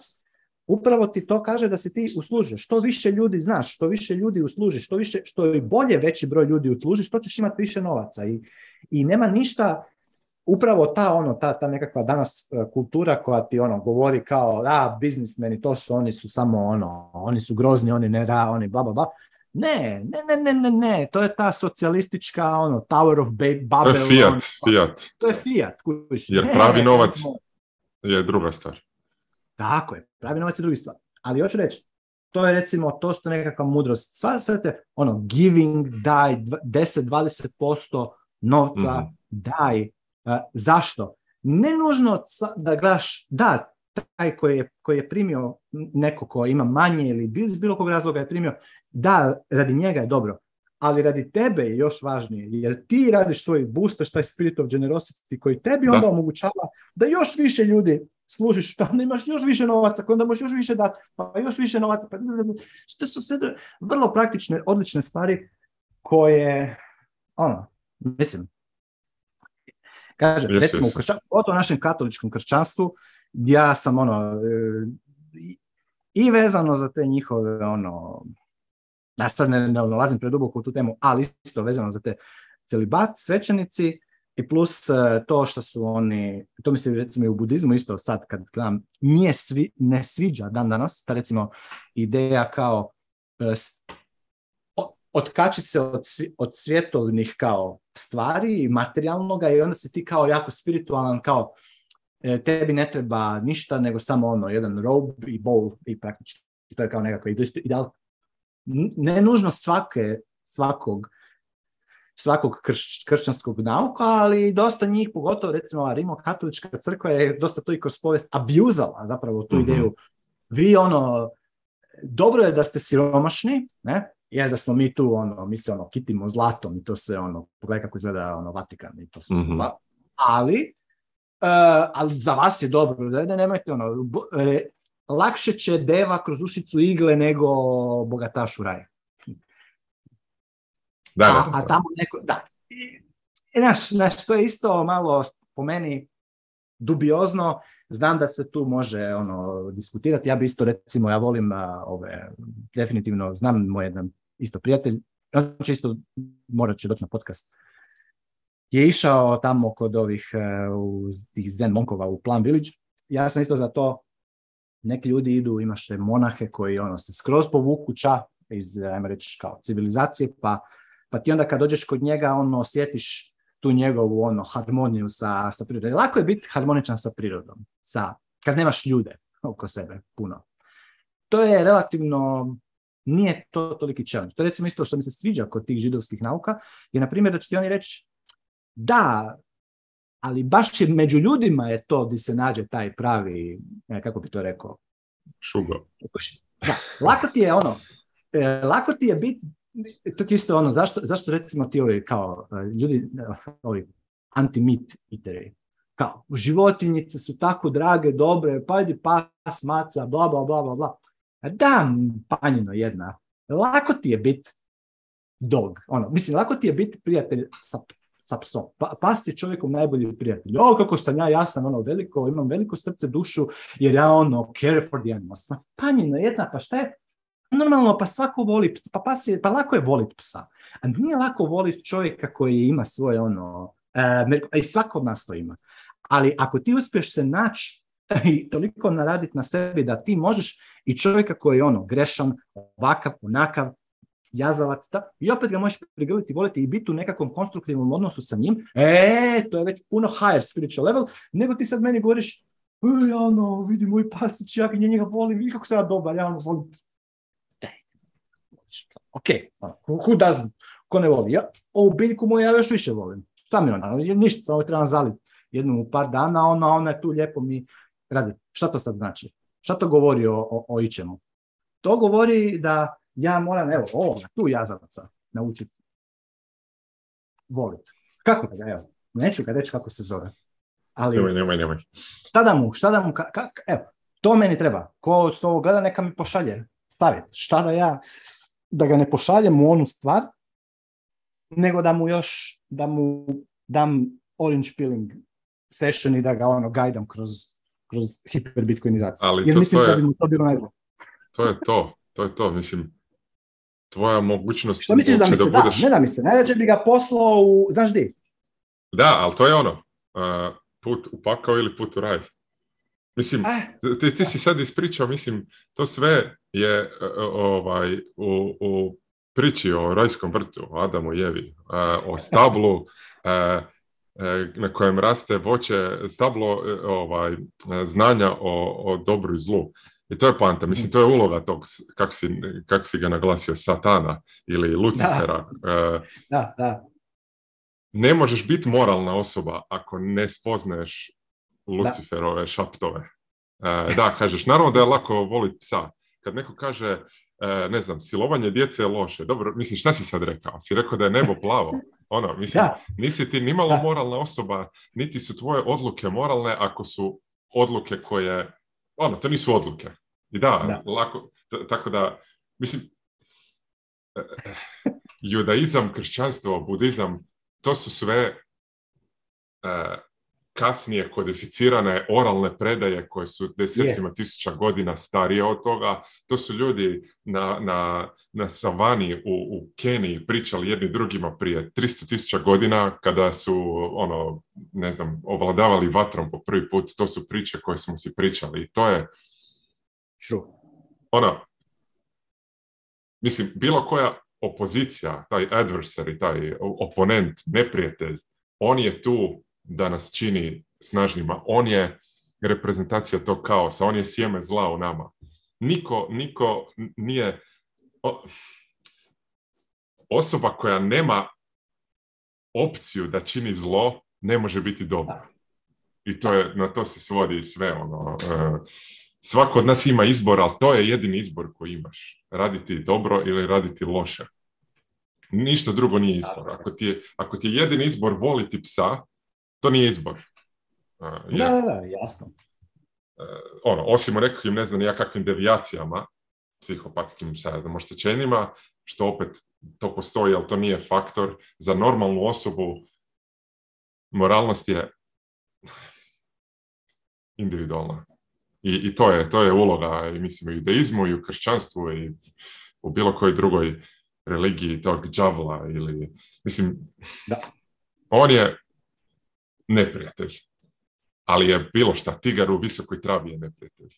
upravo ti to kaže da se ti uslužio. Što više ljudi znaš, što više ljudi uslužiš, što više, što je bolje veći broj ljudi uslužiš, to ćeš imati više novaca. I, i nema ništa, upravo ta ono, ta, ta nekakva danas e, kultura koja ti ono govori kao, a, biznismeni, to su, oni su samo ono, oni su grozni, oni ne ra, oni bla, bla, bla. Ne, ne, ne, ne, ne, ne, to je ta socijalistička, ono, Tower of Babel. To je Fiat, ono, Fiat. To je Fiat, Jer pravi novac je druga stvar. Tako je, pravi novac je druga stvar. Ali hoću reći, to je recimo, to su nekakva mudrost. Sva svete, ono, giving, daj, 10-20% novca, mm-hmm. daj. E, zašto? Ne nužno da gledaš, da, taj koji je, koji je primio neko ko ima manje ili iz bilo kog razloga je primio, da, radi njega je dobro, ali radi tebe je još važnije, jer ti radiš svoj booster, taj spirit of generosity koji tebi da. onda omogućava da još više ljudi služiš, onda imaš još više novaca, onda možeš još više dati, pa još više novaca, pa što su sve vrlo praktične, odlične stvari koje, ono, mislim, kažem, recimo, našem katoličkom kršćanstvu, ja sam ono, e, i vezano za te njihove, ono, ja sad ne, preduboko u tu temu, ali isto vezano za te celibat, svećenici, i plus e, to što su oni, to mi se recimo i u budizmu isto sad kad gledam, nije svi, ne sviđa dan danas, ta recimo ideja kao e, otkačiti se od, od svjetovnih kao stvari i materijalnoga i onda si ti kao jako spiritualan, kao E, tebi ne treba ništa, nego samo ono, jedan rob i bol i praktički to je kao nekakva ideal. Ne nužno svake, svakog, svakog krš, kršćanskog nauka, ali dosta njih, pogotovo recimo ova Rimo-Katolička crkva je dosta to i kroz povijest abjuzala zapravo tu mhm. ideju. Vi ono, dobro je da ste siromašni, ne? Je da smo mi tu ono, mi se ono kitimo zlatom i to se ono, pogledaj kako izgleda ono Vatikan i to se mm ali Eh, ali za vas je dobro, da, da nemojte ono, eh, lakše će deva kroz ušicu igle nego bogatašu u raju. Da, a, a tamo neko, da. I, to je isto malo po meni dubiozno, znam da se tu može ono diskutirati, ja bi isto recimo, ja volim a, eh, ove, definitivno, znam moj jedan isto prijatelj, on će isto, morat će doći na podcast, je išao tamo kod ovih e, u, tih zen monkova u Plan Village. Ja sam isto za to, neki ljudi idu, imaš monahe koji ono, se skroz povuku ča iz, ajmo reći, kao civilizacije, pa, pa ti onda kad dođeš kod njega, ono, osjetiš tu njegovu ono, harmoniju sa, sa prirodom. Lako je biti harmoničan sa prirodom, sa, kad nemaš ljude oko sebe puno. To je relativno nije to toliki challenge. To je recimo isto što mi se sviđa kod tih židovskih nauka, je na primjer da će ti oni reći da, ali baš je među ljudima je to gdje se nađe taj pravi, e, kako bi to rekao? Šugo. Da, lako ti je ono, e, lako ti je biti, to ti isto ono, zašto, zašto recimo ti ovi kao e, ljudi, ovi anti-meat eateri, kao životinjice su tako drage, dobre, pa idi pas, maca, bla, bla, bla, bla, bla. Da, panjino jedna. Lako ti je biti dog. Ono, mislim, lako ti je biti prijatelj sa sa psom. Pa, pas je čovjekom najbolji prijatelj. O, kako sam ja, ja sam ono veliko, imam veliko srce, dušu, jer ja ono care for the animals. Pa jedna, pa šta je? Normalno, pa svako voli psa, pa, pas je, pa lako je voliti psa. A nije lako voliti čovjeka koji ima svoje ono, e, e, i svako od nas to ima. Ali ako ti uspiješ se naći i toliko naraditi na sebi da ti možeš i čovjeka koji je ono grešan, ovakav, onakav, jazavac, i opet ga možeš prigrliti, voliti i biti u nekakvom konstruktivnom odnosu sa njim, e, to je već puno higher spiritual level, nego ti sad meni govoriš, e, ono, vidi moj pasić, ja njega volim, vidi kako sam ja dobar, ja ono volim. Ok, ono, who doesn't? Ko ne voli? Ja, ovu biljku moju ja još više volim. Šta mi ona? Ono, ništa, samo trebam zaliti jednom u par dana, ona, ona je tu lijepo mi radi. Šta to sad znači? Šta to govori o, o, o ičemu? To govori da ja moram, evo, ovo, tu jazavaca naučiti Volit. Kako da ga, evo, neću ga reći kako se zove. Ali, nemoj, nemoj, nemoj. Šta da mu, šta da mu, ka, evo, to meni treba. Ko od ovo gleda, neka mi pošalje. Stavit, šta da ja, da ga ne pošaljem u onu stvar, nego da mu još, da mu dam orange peeling session i da ga ono gajdam kroz, kroz hiperbitcoinizaciju. Jer mislim to je, da bi mu to bilo najbolje. To je to, to je to, mislim, tvoja mogućnost... Što misliš da mi se da, ne da mi se, najrađe bi ga poslao u... Znaš di? Da, ali to je ono, uh, put u pakao ili put u raj. Mislim, eh. ti, ti si sad ispričao, mislim, to sve je e, e, ovaj, u, u priči o rajskom vrtu, o Adamu i Jevi, e, o [LAUGHS] stablu, na kojem raste voće stablo ovaj, znanja o, o dobru i zlu to je poanta, mislim, to je mm. uloga tog, kako si, kak si ga naglasio, satana ili Lucifera. E, da, da. Ne možeš biti moralna osoba ako ne spoznaješ Luciferove šaptove. E, da, kažeš, naravno da je lako voliti psa. Kad neko kaže, e, ne znam, silovanje djece je loše. Dobro, mislim, šta si sad rekao? Si rekao da je nebo plavo. [LAUGHS] Ono, mislim, nisi ti nimalo moralna osoba, niti su tvoje odluke moralne ako su odluke koje ono, to nisu odluke. I da, lako, tako da, mislim, e, judaizam, kršćanstvo, budizam, to su sve e, kasnije kodificirane oralne predaje koje su desecima tisuća godina starije od toga. To su ljudi na, na, na savani u, u Keniji pričali jedni drugima prije 300 tisuća godina kada su ono, ne znam, ovladavali vatrom po prvi put. To su priče koje smo si pričali i to je True. Ona, mislim, bilo koja opozicija, taj adversary, taj oponent, neprijatelj, on je tu da nas čini snažnima. On je reprezentacija tog kaosa, on je sjeme zla u nama. Niko, niko nije... osoba koja nema opciju da čini zlo, ne može biti dobra. I to je, na to se svodi sve ono... E, svako od nas ima izbor, ali to je jedini izbor koji imaš. Raditi dobro ili raditi loše. Ništa drugo nije izbor. Ako ti je, ako ti je jedini izbor voliti psa, to nije izbor. da, da, da, jasno. E, ono, osim u nekakvim, ne znam ja kakvim devijacijama, psihopatskim šta znam, oštećenjima, što opet to postoji, ali to nije faktor. Za normalnu osobu moralnost je individualna. I, i to, je, to je uloga, i mislim, i u ideizmu i u kršćanstvu, i u bilo kojoj drugoj religiji tog džavla ili, mislim, da. on je neprijatelj, ali je bilo šta, tigar u visokoj travi je neprijatelj.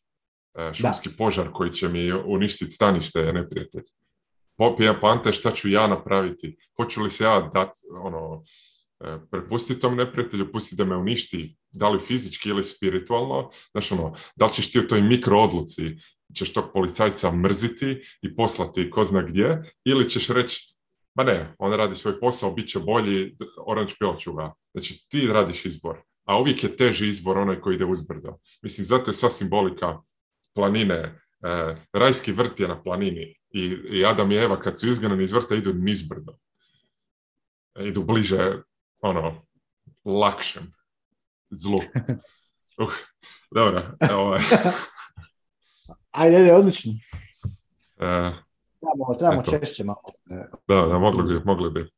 E, šumski požar koji će mi uništiti stanište je neprijatelj. Popija pante šta ću ja napraviti, hoću li se ja dati, ono, e, prepustiti tom neprijatelju, pustiti da me uništi, da li fizički ili spiritualno, znaš ono, da li ćeš ti u toj mikroodluci, ćeš tog policajca mrziti i poslati ko zna gdje, ili ćeš reći, ma ne, on radi svoj posao, bit će bolji, oranč pil ću ga. Znači, ti radiš izbor, a uvijek je teži izbor onaj koji ide uzbrdo. Mislim, zato je sva simbolika planine, e, rajski vrt je na planini i, i Adam i Eva kad su izgledani iz vrta idu nizbrdo. E, idu bliže, ono, lakšem zlu. Uh, dobro, evo ovaj. [LAUGHS] Ajde, ajde, odlično. E, trebamo trebamo češće malo. E, da, da, mogli bi, mogli bi.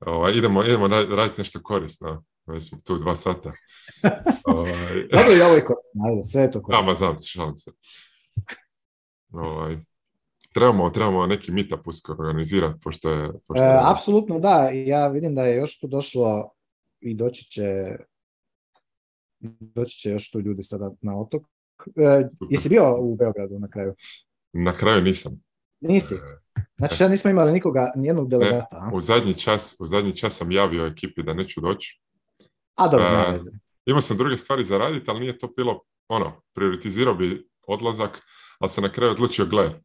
Ovo, ovaj, idemo, idemo raditi nešto korisno. Već smo tu dva sata. [LAUGHS] Ovaj. [LAUGHS] Dobro, i ovo korisno, ajde, sve je to korisno. Da, znam znam, šalim se. trebamo, trebamo neki meetup uskoro organizirati, pošto je... Pošto e, je... apsolutno da, ja vidim da je još tu došlo i doći će doći će još tu ljudi sada na otok. E, jesi bio u Beogradu na kraju? Na kraju nisam. Nisi? E, znači e. da nismo imali nikoga, nijednog delegata. u, zadnji čas, u zadnji čas sam javio ekipi da neću doći. A dobro, Imao sam druge stvari za raditi, ali nije to bilo, ono, prioritizirao bi odlazak, ali sam na kraju odlučio, gle,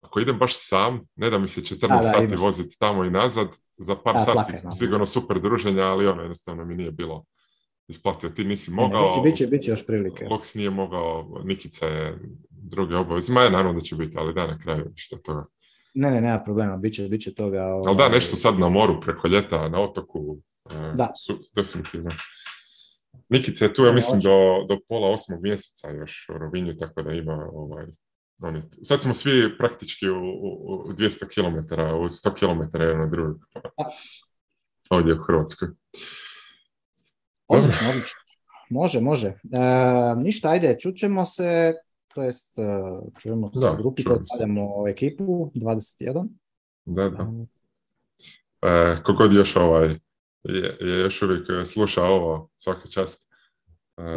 ako idem baš sam, ne da mi se 14 sati voziti tamo i nazad, za par sati sigurno super druženja, ali ono, jednostavno mi nije bilo isplatio. Ti nisi e, mogao. Ne, biće, biće još prilike. Boks nije mogao, Nikica je druge obaveze. Ma je naravno da će biti, ali da na kraju što toga. Ne, ne, nema problema, bit će, toga. Ovaj... Ali da, nešto sad na moru, preko ljeta, na otoku. E, da. Su, definitivno. Nikica je tu, ja mislim, do, do pola osmog mjeseca još u Rovinju, tako da ima ovaj... sad smo svi praktički u, u, u 200 km, u 100 km jedno drugo. Ovdje u Hrvatskoj. Odlično, odlično. Može, može. E, ništa, ajde, čućemo se, to jest e, čujemo se da, u grupi, pozdravljamo ekipu, 21. Da, da. E, kogod još ovaj, je, je još uvijek e, sluša ovo, svaka čast. E,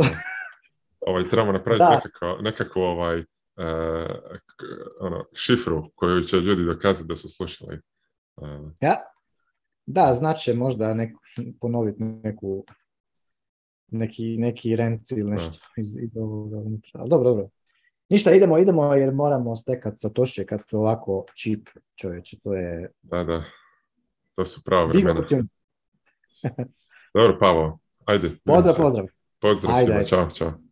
[LAUGHS] ovaj, trebamo napraviti da. nekako, nekako ovaj, e, ono, šifru koju će ljudi dokazati da su slušali. E. Ja, da, znači možda neku, ponoviti neku neki, neki rent ili nešto iz, iz ovoga Ali dobro, dobro. Ništa, idemo, idemo jer moramo stekat sa toše kad to ovako čip čovječe, to je... Da, da, to su prava vremena. dobro, Pavo, ajde. [LAUGHS] Pozdrav, pozdrav. Pozdrav čao, čao.